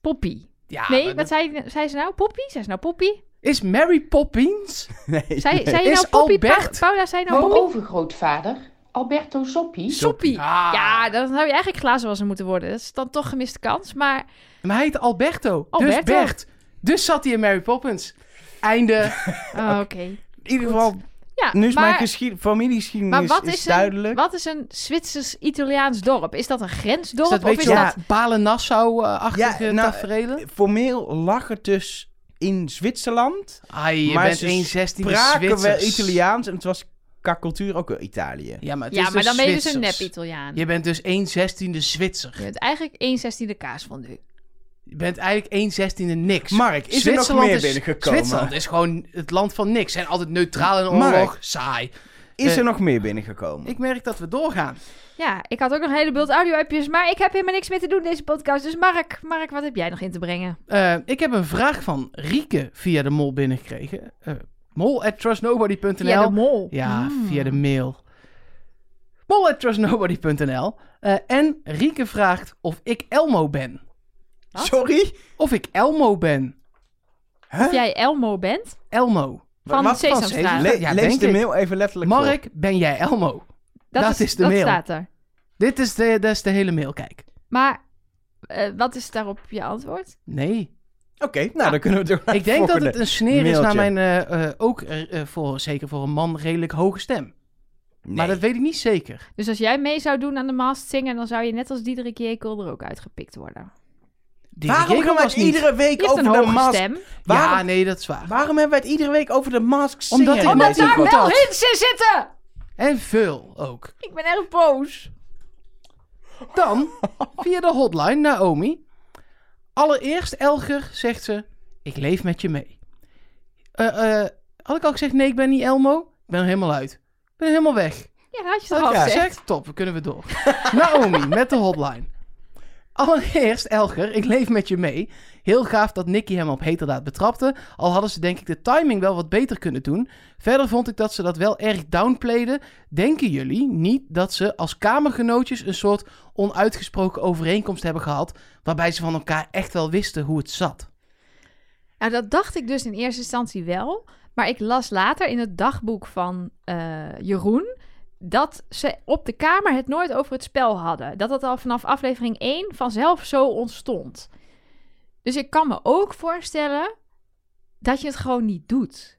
Poppy. Ja, nee, wat zei, zei ze nou? Poppy? Zei ze nou Poppy? Is Mary Poppins? (laughs) Nee, Zei, nee. zei je Is nou Poppy? Pa- Paula, zei je nou Mijn Poppy? overgrootvader, Alberto Zoppi, Soppy. Ah. Ja, dan zou je eigenlijk glazenwasser moeten worden. Dat is dan toch gemiste kans. Maar Maar hij heette Alberto. Dus Alberto. Bert. Dus zat hij in Mary Poppins. Einde. (laughs) oh, oké. (laughs) In ieder geval, Ja, nu is mijn maar, geschied- familiegeschiedenis maar wat is, is, duidelijk. Een, wat is een Zwitsers-Italiaans dorp? Is dat een Is grensdorp? dat een of is beetje ja. dat... Balen-Nassau-achtige Ja, nou, tafereelen? Formeel lag het dus in Zwitserland. Ai, je maar bent ze 1 16 spraken wel. Italiaans en het was qua cultuur ook wel Italië. Ja, maar, het Ja, is maar dus dan ben je dus een nep-Italiaan. Je bent dus 1 16 Zwitser. Je bent eigenlijk 1 16e kaas van nu. Je bent eigenlijk 1 16 niks. Mark, is er nog Zwitserland meer is- binnengekomen? Zwitserland is gewoon het land van niks. Zijn altijd neutraal in Mark. oorlog. Saai. Is Eh, er nog meer binnengekomen? Ik merk dat we doorgaan. Ja, ik had ook nog een hele bult audio-appjes, maar ik heb helemaal niks meer te doen in deze podcast. Dus Mark, Mark, wat heb jij nog in te brengen? Eh, ik heb een vraag van Rieke via de mol binnengekregen. Eh mol at trustnobody.nl Ja, de mol. Ja, Mm. via de mail. Mol at trustnobody.nl Eh, En Rieke vraagt of ik Elmo ben. Wat? Sorry? Of ik Elmo ben. Of jij Elmo bent? Elmo. Van Wat- Sesamstraat. Le- Ja, lees denk de ik. mail even letterlijk voor. Mark, ben jij Elmo? Dat, Dat is, is de dat mail. staat er. Dit is de, dat is de hele mail, kijk. Maar eh, wat is daarop je antwoord? Nee. Oké, nou dan kunnen we door naar Ik denk dat het een sneer is naar mailtje. mijn, eh, eh, ook eh, eh, voor, zeker voor een man, redelijk hoge stem. Maar dat weet ik niet zeker. Dus als jij mee zou doen aan de Masked Singer, dan zou je net als Diederik Jekyll er ook uitgepikt worden. Die Waarom gaan we was het niet. iedere week over een de mask... stem. Waarom, Ja, nee, dat is waar. waarom hebben wij het iedere week over de mask Omdat ik Omdat daar wel had. hints in zitten! En veel ook. Ik ben erg boos. Dan, via de hotline, Naomi. Allereerst, Elger, zegt ze, ik leef met je mee. Eh, eh, had ik al gezegd, nee, ik ben niet Elmo? Ik ben er helemaal uit. Ik ben helemaal weg. Ja, dat had je toch ik al gezegd? Top, we kunnen weer door. (laughs) Naomi, met de hotline. Allereerst, Elger, ik leef met je mee. Heel gaaf dat Nicky hem op heterdaad betrapte. Al hadden ze denk ik de timing wel wat beter kunnen doen. Verder vond ik dat ze dat wel erg downplayden. Denken jullie niet dat ze als kamergenootjes een soort onuitgesproken overeenkomst hebben gehad... waarbij ze van elkaar echt wel wisten hoe het zat? Nou, dat dacht ik dus in eerste instantie wel. Maar ik las later in het dagboek van eh, Jeroen dat ze op de kamer het nooit over het spel hadden. Dat het al vanaf aflevering 1 vanzelf zo ontstond. Dus ik kan me ook voorstellen dat je het gewoon niet doet.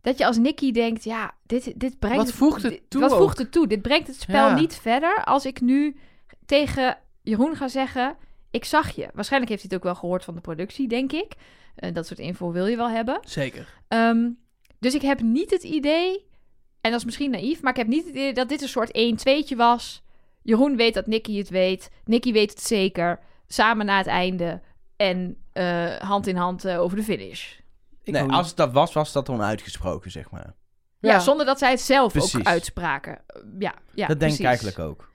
Dat je als Nicky denkt, ja, dit, dit brengt... Wat voegt het dit- toe Wat voegt het toe? Dit brengt het spel Ja. niet verder als ik nu tegen Jeroen ga zeggen... Ik zag je. Waarschijnlijk heeft hij het ook wel gehoord van de productie, denk ik. Eh, dat soort info wil je wel hebben. Zeker. Ehm, dus ik heb niet het idee, en dat is misschien naïef, maar ik heb niet het idee dat dit een soort 1-2'tje was. Jeroen weet dat Nicky het weet. Nicky weet het zeker. Samen naar het einde. En eh, hand in hand eh, over de finish. Ik nee, als het dat was, was dat onuitgesproken, zeg maar. Ja, Ja. zonder dat zij het zelf Precies. ook uitspraken. Uh, Ja, ja dat denk ik eigenlijk ook.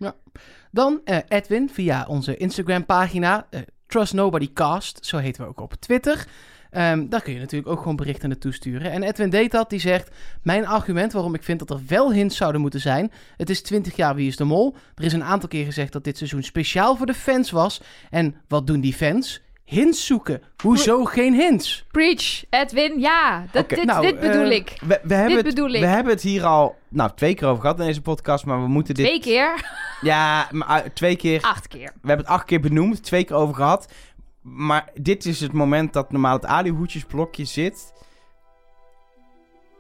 Dan eh, Edwin via onze Instagram-pagina. eh, Trust Nobody Cast, zo heten we ook op Twitter. Ehm, daar kun je natuurlijk ook gewoon berichten naartoe sturen. En Edwin deed dat, die zegt... Mijn argument waarom ik vind dat er wel hints zouden moeten zijn... Het is 20 jaar Wie is de Mol. Er is een aantal keer gezegd dat dit seizoen speciaal voor de fans was. En wat doen die fans? Hints zoeken. Hoezo geen hints? Preach, Edwin, ja. Dat, dit, nou, dit bedoel eh, ik. We, we, hebben het, bedoel ik. we hebben het hier al nou, twee keer over gehad in deze podcast, maar we moeten dit... Twee keer, Ja, maar uh, twee keer... acht keer. We hebben het acht keer benoemd, twee keer over gehad. Maar dit is het moment dat normaal het alihoedjesblokje zit.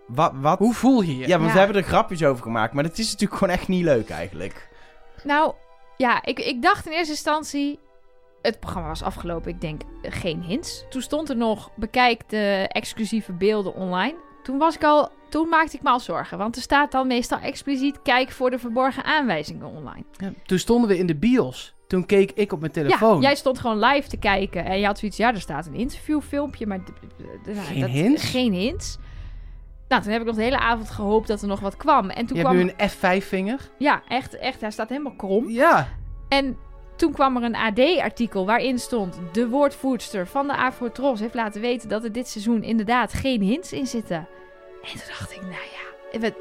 Wat? wat? Hoe voel je je? Ja, want Ja. we hebben er grapjes over gemaakt, maar dat is natuurlijk gewoon echt niet leuk eigenlijk. Nou, ja, ik, ik dacht in eerste instantie... Het programma was afgelopen, ik denk eh, geen hints. Toen stond er nog, bekijk de exclusieve beelden online. Toen was ik al... Toen maakte ik me al zorgen, want er staat dan meestal expliciet... kijk voor de verborgen aanwijzingen online. Ja, Toen stonden we in de bios. Toen keek ik op mijn telefoon. Ja, jij stond gewoon live te kijken en je had zoiets... Ja, er staat een interviewfilmpje, maar... nou, Geen dat- hints? Geen hints. Nou, toen heb ik nog de hele avond gehoopt dat er nog wat kwam. En toen je hebt kwam... nu een F5-vinger. Ja, echt, echt. Hij staat helemaal krom. Ja. En toen kwam er een AD-artikel waarin stond... de woordvoerster van de Afrotros heeft laten weten... dat er dit seizoen inderdaad geen hints in zitten. En toen dacht ik, nou ja...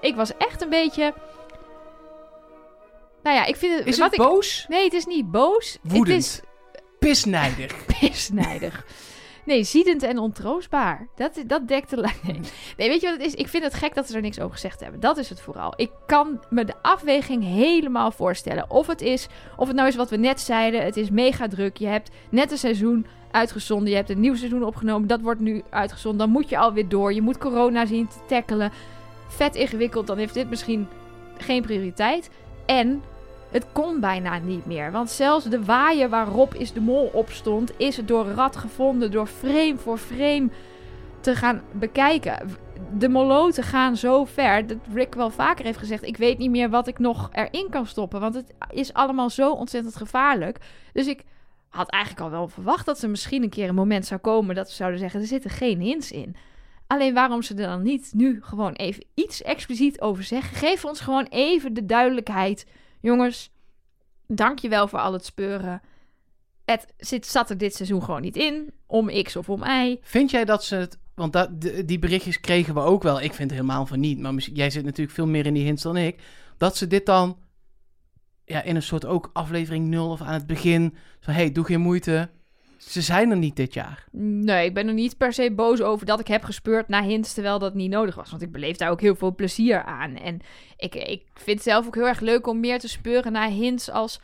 Ik was echt een beetje... Nou ja, ik vind het... Is wat het ik, boos? Nee, het is niet boos. Woedend. Het is Pisnijdig. (laughs) pisnijdig. Nee, ziedend en ontroostbaar. Dat, dat dekt de lijn. Nee. nee, weet je wat het is? Ik vind het gek dat ze er niks over gezegd hebben. Dat is het vooral. Ik kan me de afweging helemaal voorstellen. Of het is, of het nou is wat we net zeiden. Het is mega druk. Je hebt net een seizoen uitgezonden. Je hebt een nieuw seizoen opgenomen. Dat wordt nu uitgezonden. Dan moet je alweer door. Je moet corona zien te tackelen. Vet ingewikkeld. Dan heeft dit misschien geen prioriteit. En het kon bijna niet meer. Want zelfs de waaier waarop is de mol op stond, is door Rad gevonden, door frame voor frame te gaan bekijken. De moloten gaan zo ver dat Rick wel vaker heeft gezegd: Ik weet niet meer wat ik nog erin kan stoppen. Want het is allemaal zo ontzettend gevaarlijk. Dus ik had eigenlijk al wel verwacht dat er misschien een keer een moment zou komen dat ze zouden zeggen: Er zitten geen hints in. Alleen waarom ze er dan niet nu gewoon even iets expliciet over zeggen. Geef ons gewoon even de duidelijkheid. Jongens, dankjewel voor al het speuren. Het zit, zat er dit seizoen gewoon niet in. Om X of om Y. Vind jij dat ze het... Want dat, die berichtjes kregen we ook wel. Ik vind helemaal van niet. Maar jij zit natuurlijk veel meer in die hints dan ik. Dat ze dit dan... Ja, in een soort ook aflevering 0 of aan het begin. Zo, hey, doe geen moeite. Ze zijn er niet dit jaar. Nee, ik ben er niet per se boos over dat ik heb gespeurd naar hints terwijl dat niet nodig was. Want ik beleef daar ook heel veel plezier aan. En ik, ik vind het zelf ook heel erg leuk om meer te speuren naar hints als...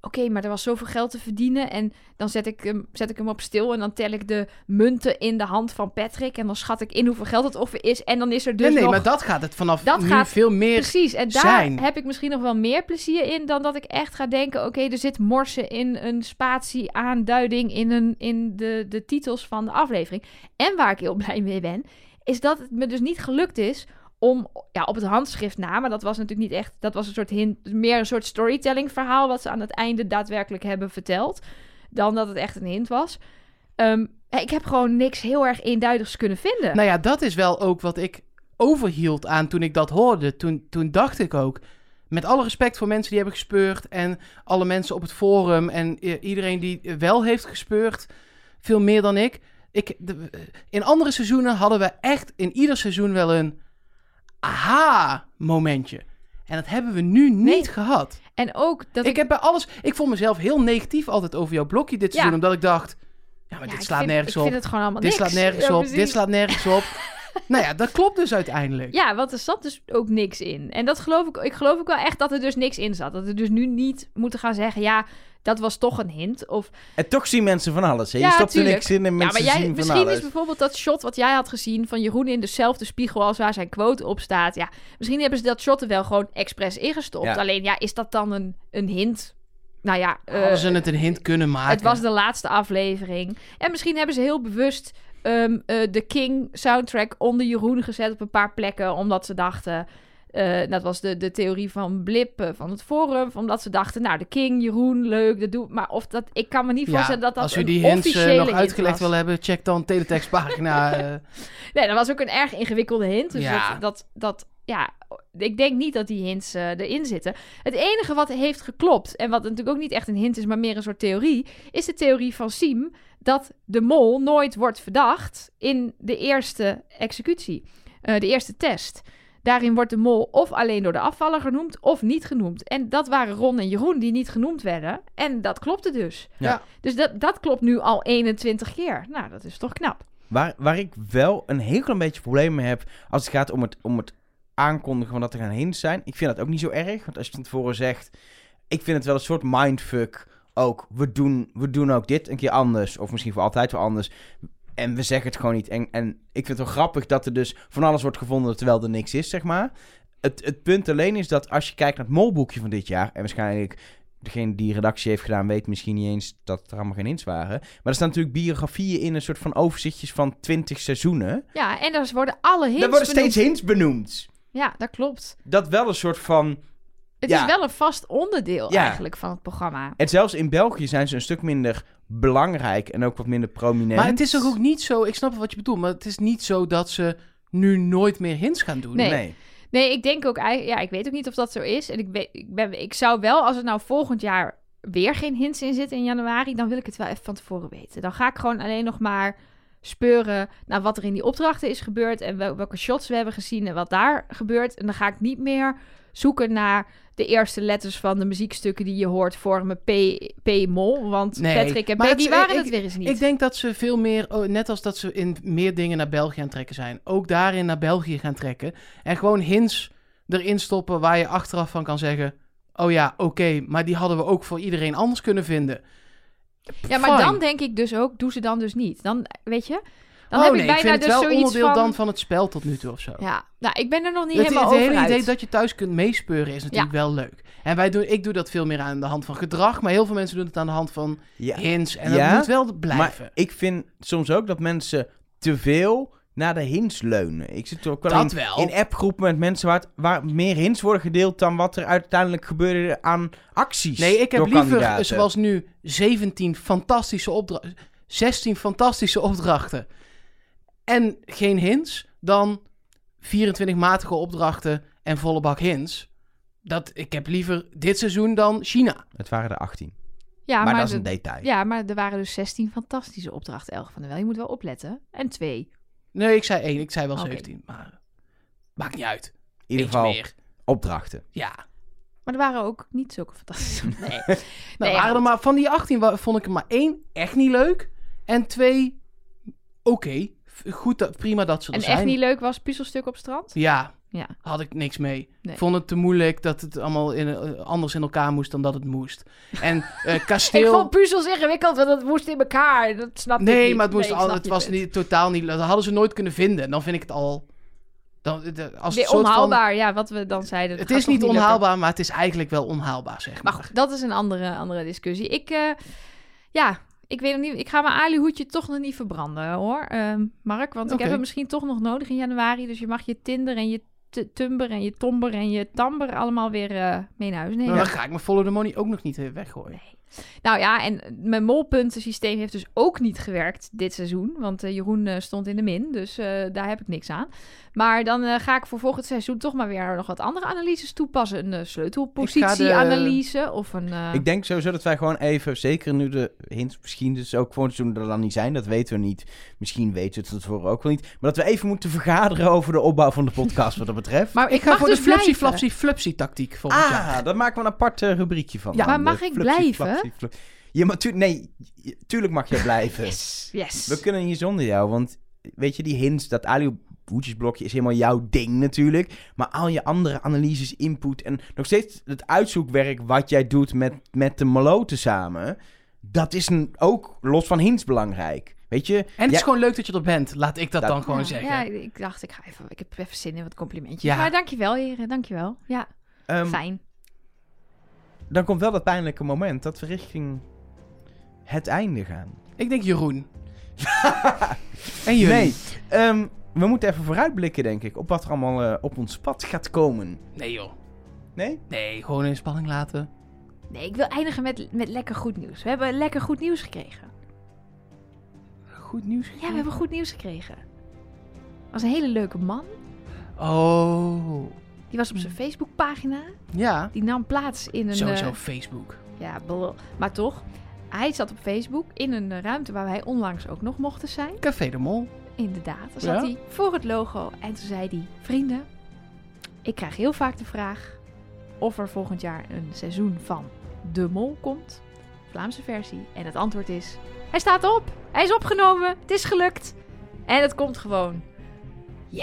Oké, maar er was zoveel geld te verdienen en dan zet ik, hem, zet ik hem op stil... en dan tel ik de munten in de hand van Patrick... en dan schat ik in hoeveel geld het offer is... en dan is er dus nee, nee, nog... maar dat gaat het vanaf Dat nu gaat veel meer... Precies, en daar zijn. heb ik misschien nog wel meer plezier in dan dat ik echt ga denken: oké, er zit morsen in een spatie-aanduiding in, een, in de, de titels van de aflevering. En waar ik heel blij mee ben, is dat het me dus niet gelukt is om ja, op het handschrift na, maar dat was natuurlijk niet echt, dat was een soort hint, meer een soort storytelling verhaal wat ze aan het einde daadwerkelijk hebben verteld, dan dat het echt een hint was. Ehm, ik heb gewoon niks heel erg eenduidigs kunnen vinden. Nou ja, dat is wel ook wat ik overhield aan toen ik dat hoorde. Toen, toen dacht ik ook... met alle respect voor mensen die hebben gespeurd en alle mensen op het forum en iedereen die wel heeft gespeurd, veel meer dan ik. ik in andere seizoenen hadden we echt in ieder seizoen wel een aha-momentje. En dat hebben we nu niet Nee. gehad. En ook dat Ik ik... heb bij alles. Ik vond mezelf heel negatief altijd over jouw blokje dit Ja. seizoen. Omdat ik dacht. Ja, maar ja, dit slaat vind- nergens ik op. vind het gewoon allemaal Dit niks. slaat nergens Ja, op. Dit slaat nergens op. (laughs) nou ja, dat klopt dus uiteindelijk. Ja, want er zat dus ook niks in. En dat geloof ik... Ik geloof ook wel echt dat er dus niks in zat. Dat we dus nu niet moeten gaan zeggen... Ja, dat was toch een hint. Of En toch zien mensen van alles. Hè? Je Ja, stopt er tuurlijk. niks in en Ja, mensen maar jij, zien van misschien alles. is bijvoorbeeld dat shot wat jij had gezien van Jeroen in dezelfde spiegel als waar zijn quote op staat. Ja, misschien hebben ze dat shot er wel gewoon expres ingestopt. Ja. Alleen ja, is dat dan een, een hint? Nou ja, eh, Hadden ze het een hint kunnen maken. het was de laatste aflevering. En misschien hebben ze heel bewust ehm, eh, de King soundtrack onder Jeroen gezet op een paar plekken. Omdat ze dachten. Eh, dat was de, de theorie van Blip eh, van het forum. Omdat ze dachten, nou, de King, Jeroen, leuk, dat doe Maar of dat, ik kan me niet Ja, voorstellen dat dat als u die hints eh, nog uitgelegd wil hebben, check dan teletextpagina. (laughs) eh Nee, dat was ook een erg ingewikkelde hint. Dus Ja. dat, dat, dat, ja, ik denk niet dat die hints erin zitten. Het enige wat heeft geklopt, en wat natuurlijk ook niet echt een hint is, maar meer een soort theorie, is de theorie van Siem dat de mol nooit wordt verdacht in de eerste executie, de eerste test. Daarin wordt de mol of alleen door de afvaller genoemd of niet genoemd. En dat waren Ron en Jeroen die niet genoemd werden. En dat klopte dus. Ja. Dus dat, dat klopt nu al 21 keer. Nou, dat is toch knap. Waar, waar ik wel een heel klein beetje problemen mee heb als het gaat om het, om het aankondigen van dat er gaan hints zijn. Ik vind dat ook niet zo erg, want als je van tevoren zegt, ik vind het wel een soort mindfuck ook. We doen, we doen ook dit een keer anders, of misschien voor altijd wel anders. En we zeggen het gewoon niet. En, en ik vind het wel grappig dat er dus van alles wordt gevonden terwijl er niks is, zeg maar. Het, het punt alleen is dat als je kijkt naar het molboekje van dit jaar, en waarschijnlijk degene die redactie heeft gedaan weet misschien niet eens dat er allemaal geen hints waren. Maar er staan natuurlijk biografieën in, een soort van overzichtjes van 20 seizoenen. Ja, en daar worden alle hints Daar worden benoemd. steeds hints benoemd. Ja, dat klopt. Dat wel een soort van... Het Ja. is wel een vast onderdeel Ja. eigenlijk van het programma. En zelfs in België zijn ze een stuk minder belangrijk en ook wat minder prominent. maar het is toch ook niet zo, ik snap wat je bedoelt, maar het is niet zo dat ze nu nooit meer hints gaan doen. Nee. Nee. Nee, ik denk ook eigenlijk... Ja, ik weet ook niet of dat zo is. En ik, weet, ik, ben, ik zou wel, als er nou volgend jaar weer geen hints in zitten in januari... dan wil ik het wel even van tevoren weten. Dan ga ik gewoon alleen nog maar speuren naar wat er in die opdrachten is gebeurd... en wel- welke shots we hebben gezien en wat daar gebeurt. En dan ga ik niet meer zoeken naar de eerste letters van de muziekstukken die je hoort vormen P, P mol. Want Nee, Patrick en Peggy waren ik- het weer eens niet. Ik denk dat ze veel meer, oh, net als dat ze in meer dingen naar België aan het trekken zijn, ook daarin naar België gaan trekken. En gewoon hints erin stoppen waar je achteraf van kan zeggen: Oh ja, oké, maar die hadden we ook voor iedereen anders kunnen vinden. Ja, maar Fine. dan denk ik dus ook, doe ze dan dus niet. Dan, weet je, dan oh heb nee, ik ik bijna vind het dus wel onderdeel van... dan van het spel tot nu toe of zo. Ja, nou, ik ben er nog niet het, helemaal het over hele uit. idee dat je thuis kunt meespeuren is natuurlijk wel leuk. En wij doen, ik doe dat veel meer aan de hand van gedrag, maar heel veel mensen doen het aan de hand van Ja. hints. En Ja, dat moet wel blijven. Maar ik vind soms ook dat mensen te veel naar de hints leunen. Ik zit ook wel Dat in, wel. in appgroepen met mensen waar, het- waar meer hints worden gedeeld dan wat er uiteindelijk gebeurde aan acties. Nee, ik heb liever, kandidaten. zoals nu, 17 fantastische opdrachten. 16 fantastische opdrachten. En geen hints. Dan 24 matige opdrachten en volle bak hints. Dat, ik heb liever dit seizoen dan China. Het waren er 18. ja, maar, dat is de- een detail. Ja, maar er waren dus 16 fantastische opdrachten, Elge van der Wel. Je moet wel opletten. En twee. Nee, ik zei één. Ik zei wel Oké. 17. Maar maakt niet uit. In ieder geval meer. opdrachten. Ja. Maar er waren ook niet zulke fantastische. (laughs) Nee. Nou, Nee, waren er maar, van die 18 wa- vond ik er maar één echt niet leuk. En twee, oké. Goed, dat- prima dat ze er En zijn. echt niet leuk was puzzelstuk op strand? Ja, Ja. had ik niks mee. Nee. Ik vond het te moeilijk dat het allemaal in, eh, anders in elkaar moest dan dat het moest. En eh, (laughs) Ik kasteel... vond puzzels ingewikkeld, want het moest in elkaar. Dat snap ik nee, niet. maar het, moest Nee, ik al, het was niet, totaal niet... Dat hadden ze nooit kunnen vinden. Dan vind ik het al... Dan, de- als van- onhaalbaar, ja, wat we dan zeiden. het is niet lukken. onhaalbaar, maar het is eigenlijk wel onhaalbaar, zeg maar. Maar goed, dat is een andere, andere discussie. Ik, eh, ja, ik weet nog niet. Ik ga mijn alihoedje toch nog niet verbranden, hoor, Ehm, Mark. Want ik heb hem misschien toch nog nodig in januari. Dus je mag je Tinder en je Tumber en je Tomber en je Tamber allemaal weer eh, mee naar huis nemen. Maar dan ga ik mijn Follow the Money ook nog niet eh, weggooien. Nee, Nou ja, en mijn molpuntensysteem heeft dus ook niet gewerkt dit seizoen. Want eh, Jeroen eh, stond in de min, dus eh, daar heb ik niks aan. Maar dan eh, ga ik voor volgend seizoen toch maar weer nog wat andere analyses toepassen. Een uh, sleutelpositieanalyse of een... eh, Ik denk sowieso dat wij gewoon even, zeker nu de hints misschien dus ook voor het seizoen er dan niet zijn, dat weten we niet. Misschien weten we het tevoren ook wel niet. Maar dat we even moeten vergaderen over de opbouw van de podcast wat dat betreft. Maar Ik ga voor dus de flupsie blijven. flapsie flupsie tactiek volgend Ah, jaar. daar maken we een apart rubriekje van. Ja, maar mag ik blijven? Ja, maar tu nee, je- tuurlijk mag jij blijven. (laughs) Yes, yes. We kunnen hier zonder jou, want weet je, die hints, dat Ali hoedjesblokje is helemaal jouw ding natuurlijk. Maar al je andere analyses, input en nog steeds het uitzoekwerk wat jij doet met, met de maloten samen, dat is een, ook los van hints belangrijk. Weet je? En het is gewoon leuk dat je er bent. Laat ik dat, Dat- dan gewoon ja, zeggen. Ja, ik dacht, ik ga even... Ik heb even zin in wat complimentjes. Ja. Maar dankjewel, heren. Dankjewel. Ja, ehm, fijn. Dan komt wel dat pijnlijke moment dat we richting het einde gaan. Ik denk Jeroen. (laughs) en jullie? Nee, ehm, we moeten even vooruitblikken, denk ik, op wat er allemaal eh, op ons pad gaat komen. Nee joh. Nee? Nee, gewoon in spanning laten. Nee, ik wil eindigen met, met lekker goed nieuws. We hebben lekker goed nieuws gekregen. Goed nieuws. Ja, we hebben goed nieuws gekregen. was een hele leuke man. Oh. Die was op zijn Facebookpagina. Ja. Die nam plaats in een... Sowieso eh, Facebook. ja, maar toch. Hij zat op Facebook in een eh, ruimte waar wij onlangs ook nog mochten zijn. Café de Mol. Inderdaad. Dan zat Ja? hij voor het logo en toen zei hij... Vrienden, ik krijg heel vaak de vraag of er volgend jaar een seizoen van De Mol komt. Vlaamse versie. En het antwoord is... Hij staat op. Hij is opgenomen. Het is gelukt. En het komt gewoon.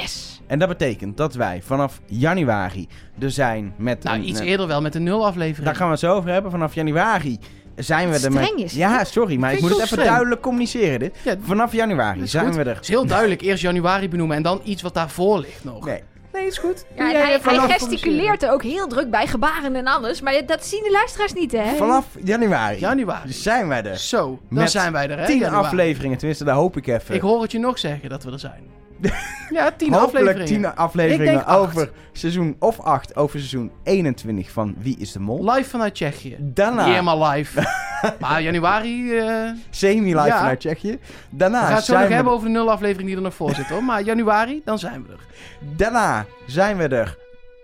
Yes. En dat betekent dat wij vanaf januari er zijn met Nou, een... iets eh, eerder wel met een nul aflevering. Daar gaan we het zo over hebben. Vanaf januari zijn we Wat er met... streng is Ja, sorry, maar ik moet het even streng. duidelijk communiceren dit. Ja, Vanaf januari zijn goed. we er. Het is heel duidelijk. Eerst januari benoemen en dan iets wat daarvoor ligt nog. Nee. Nee, is goed. Ja, hij, hij gesticuleert er ook heel druk bij, gebaren en alles. Maar dat zien de luisteraars niet, hè? Vanaf januari Januari. zijn wij er. Zo, dan Met zijn wij er, hè? Tien januari. afleveringen, tenminste, daar hoop ik even. Ik hoor het je nog zeggen dat we er zijn. Ja, tien Hopelijk afleveringen. tien afleveringen over seizoen of acht, over seizoen 21 van Wie is de Mol. Live vanuit Tsjechië. Daarna Niet helemaal live. (laughs) maar januari... eh, semi-live Ja. vanuit Tsjechië. Daarna we gaan het zo zijn nog we hebben er- over de nul aflevering die er nog voor zit, hoor. Maar januari, dan zijn we er. Daarna zijn we er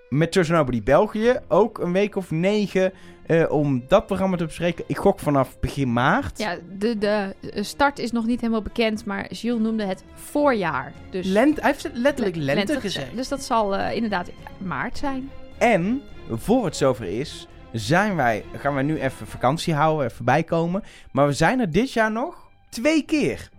met Trust Nobody België. Ook een week of negen eh, om dat programma te bespreken. Ik gok vanaf begin maart. Ja, de, de start is nog niet helemaal bekend, maar Gilles noemde het voorjaar. Dus Lent, hij heeft letterlijk le- lente, gezegd. Dus dat zal eh, inderdaad maart zijn. En voor het zover is, zijn wij, gaan wij nu even vakantie houden, even bijkomen. Maar we zijn er dit jaar nog twee keer.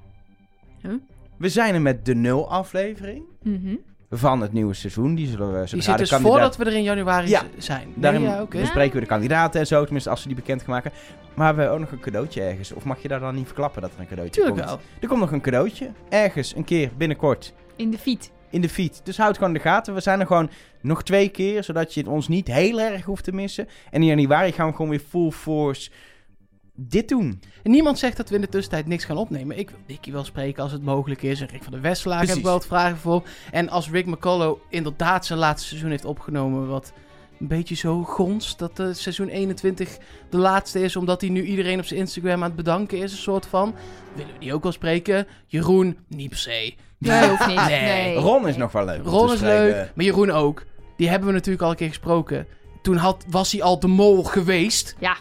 Huh? We zijn er met de nul aflevering Mhm. Van het nieuwe seizoen. Die zullen we Die zodra zit dus kandidaat... voordat we er in januari Ja. zijn. Nee, Daarin ja, oké. bespreken we de kandidaten en zo, tenminste als ze die bekend gaan maken. Maar we hebben ook nog een cadeautje ergens. Of mag je daar dan niet verklappen dat er een cadeautje Tuurlijk komt? wel. Er komt nog een cadeautje. Ergens, een keer, binnenkort. In de feed. in de feed. Dus houd gewoon in de gaten. We zijn er gewoon nog twee keer, zodat je ons niet heel erg hoeft te missen. En in januari gaan we gewoon weer full force dit doen. En niemand zegt dat we in de tussentijd niks gaan opnemen. Ik wil Nicky wel spreken als het mogelijk is. En Rick van der Westelaar heb ik wel wat vragen voor. En als Rick McCullough inderdaad zijn laatste seizoen heeft opgenomen... wat een beetje zo gonst dat eh, seizoen 21 de laatste is... omdat hij nu iedereen op zijn Instagram aan het bedanken is, een soort van... willen we die ook wel spreken? Jeroen, niet per se. Nee, hoeft niet. Nee. Nee. Ron is nog wel leuk. om Ron is leuk, maar Jeroen ook. Die hebben we natuurlijk al een keer gesproken. Toen had, was hij al de mol geweest. Ja.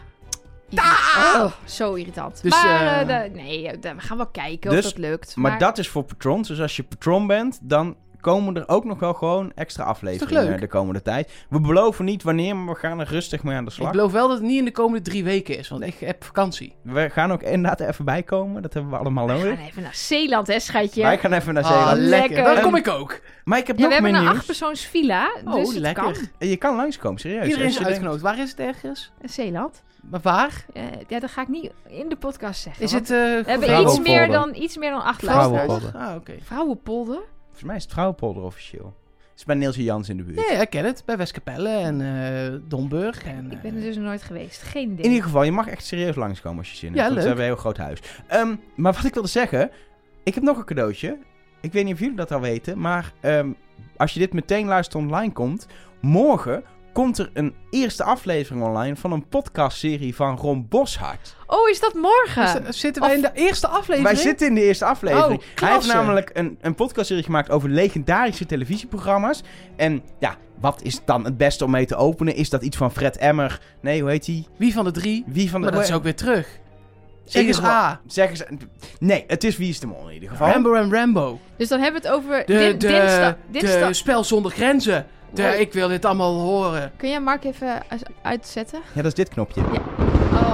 Oh, zo irritant. Dus, maar eh, eh, de- nee, eh, we gaan wel kijken Dus- of dat lukt. Maar, dat is voor patrons. Dus als je patron bent, dan komen er ook nog wel gewoon extra afleveringen de komende tijd. We beloven niet wanneer, maar we gaan er rustig mee aan de Ik slag. beloof wel dat het niet in de komende drie weken is, want ik heb vakantie. We gaan ook inderdaad even bijkomen. Dat hebben we allemaal We nodig. gaan even naar Zeeland, hè, schatje. Wij gaan even naar Ah, Zeeland. lekker. Daar kom ik ook. Maar ik heb Ja, we nog hebben meer een nieuws. achtpersoons villa, dus Oh, het lekker. kan. Je kan langskomen, serieus. Iedereen is uitgenodigd. Waar is het ergens? Zeeland. Maar waar? Eh, ja, dat ga ik niet in de podcast zeggen. Is het... eh we hebben iets Vrouwenpolder. meer, dan, iets meer dan acht Vrouwenpolder. luisteraars. Ah, oké. Vrouwenpolder? Volgens mij is het Vrouwenpolder officieel. Het is bij Niels Jans in de buurt. Ja, ja, ik ken het. Bij Westkapelle en eh Domburg. En, Ik ben er eh, dus nooit geweest. Geen idee. In ieder geval, je mag echt serieus langskomen als je zin hebt. Ja, want leuk. We hebben een heel groot huis. Ehm, maar wat ik wilde zeggen, ik heb nog een cadeautje. Ik weet niet of jullie dat al weten, maar ehm, als je dit meteen luistert online komt, morgen komt er een eerste aflevering online van een podcastserie van Ron Boshart. Oh, is dat morgen? Is- zitten wij Of- in de eerste aflevering? Wij zitten in de eerste aflevering. Oh, Hij heeft namelijk een, een podcastserie gemaakt over legendarische televisieprogramma's. En ja, wat is dan het beste om mee te openen? Is dat iets van Fred Emmer? Nee, hoe heet hij? Wie van de drie? Wie van de... Maar dat is ook weer terug. Zeg eens. A. Zeg eens... Nee, het is Wie is de Mol in ieder geval. Rambo en Rambo. Dus dan hebben we het over De, din- de, dinsdag. de spel zonder grenzen. De, Wow. Ik wil dit allemaal horen. Kun jij Mark even uit- uitzetten? Ja, dat is dit knopje. Oh.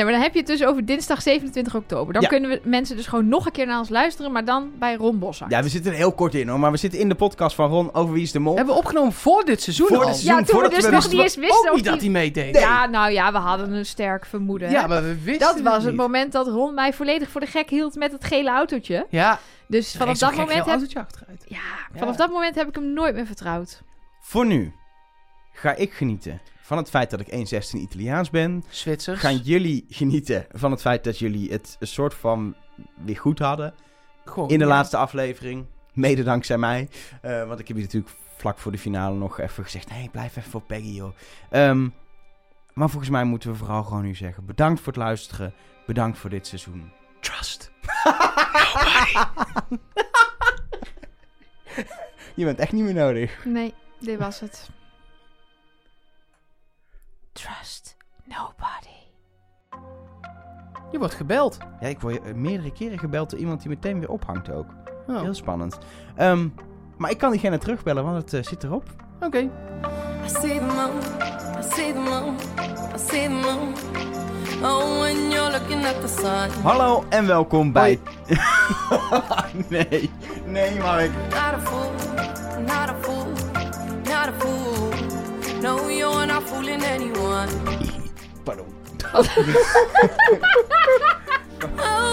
Nee, maar dan heb je het dus over dinsdag 27 oktober. Dan Ja. kunnen we mensen dus gewoon nog een keer naar ons luisteren, maar dan bij Ron Bossart. Ja, we zitten er heel kort in hoor. Maar we zitten in de podcast van Ron over Wie is de Mol. Hebben we opgenomen voor dit seizoen Voor al? dit seizoen. Ja, toen we dus we nog wisten niet eens wisten Ook of niet dat die... hij meedeed. Ja, nou ja, we hadden een sterk vermoeden. Ja, hè? maar we wisten dat was het niet. moment dat Ron mij volledig voor de gek hield met het gele autootje. Ja, Dus vanaf dat moment heb... autootje achteruit. Ja, vanaf dat moment heb ik hem nooit meer vertrouwd. Voor nu ga ik genieten van het feit dat ik 1,16 Italiaans ben. Zwitsers. Gaan jullie genieten van het feit dat jullie het een soort van weer goed hadden Gewoon, in de ja. laatste aflevering. Mede dankzij mij. Eh, want ik heb je natuurlijk vlak voor de finale nog even gezegd... Nee, blijf even voor Peggy, joh. Ehm, maar volgens mij moeten we vooral gewoon nu zeggen... Bedankt voor het luisteren. Bedankt voor dit seizoen. Trust. (laughs) Je bent echt niet meer nodig. Nee, dit was het. Trust nobody. Je wordt gebeld. Ja, ik word eh, meerdere keren gebeld door iemand die meteen weer ophangt ook. Oh, Heel spannend. Ehm, maar ik kan diegene terugbellen, want het eh, zit erop. Oké. I see the moon, I see the moon, I see the moon. Oh, when you're looking at the sun. Hallo en welkom bij... (laughs) nee, nee Mark. No, you're not fooling anyone. (laughs) (laughs) Oh, but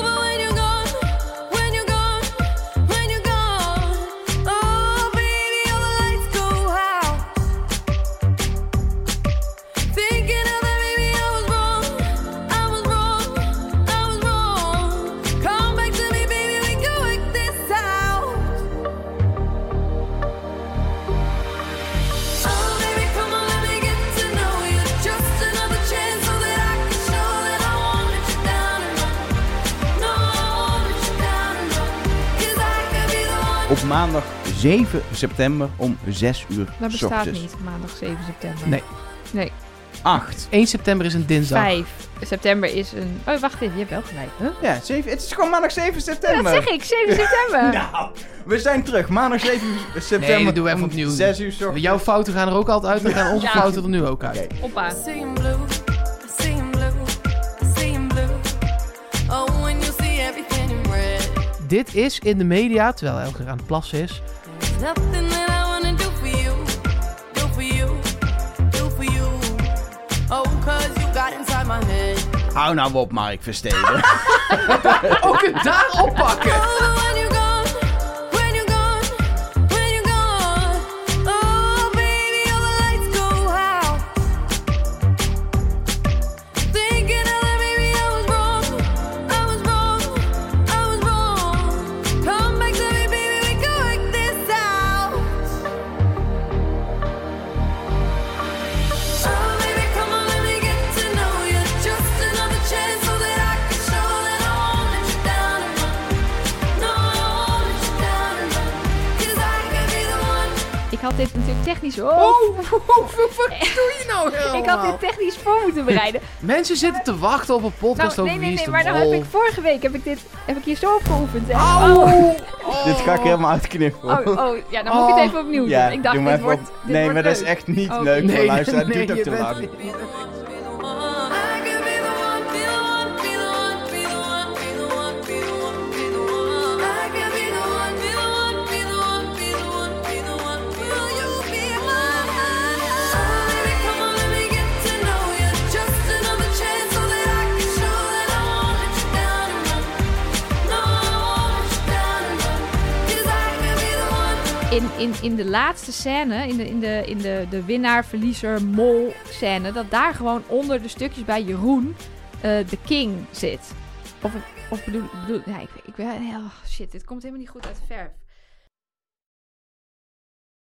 maandag 7 september om 6 uur Dat bestaat ochtends. niet, maandag 7 september. Nee. Nee, 8. 1 september is een dinsdag. 5 september is een... Oh, wacht even, je hebt wel gelijk. Huh? Ja, 7, het is gewoon maandag 7 Ja, september. dat zeg ik, 7 september. (laughs) Nou, we zijn terug. Maandag 7 september. Nee, dat doen we even om opnieuw. 6 uur 's ochtends. Jouw fouten gaan er ook altijd uit. Dan gaan (laughs) onze Ja. fouten er nu ook uit. Oké. Hoppa. Dit is in de media, terwijl Elger aan het plassen is. There's nothing that I wanna do for you, do for you, do for you. Oh, cause you got inside my head. Hou nou op, Mark Versteden. (laughs) Ook het daar oppakken! Had dit natuurlijk technisch... Oh, Oh, wat doe je nou helemaal? (laughs) ik had dit technisch voor moeten bereiden. Mensen zitten te wachten op een podcast Nou, over nee, nee, nee, maar dan heb ik vorige week heb ik dit heb ik hier zo op geoefend. Hè? Oh, Oh. Dit ga ik helemaal uitknippen. oh, oh, ja, dan moet ik het even opnieuw doen. Ja, ik dacht, doe dit wordt, op. dit Nee, wordt maar dat is echt niet Oh, leuk nee, voor luisteren. Nee, je te bent- lang. In, in, in de laatste scène, in de, in de, in de, de winnaar, verliezer, mol scène, dat daar gewoon onder de stukjes bij Jeroen eh, de king zit. Of, of bedoel, bedoel ja, ik, ik ben, oh shit, dit komt helemaal niet goed uit de verf.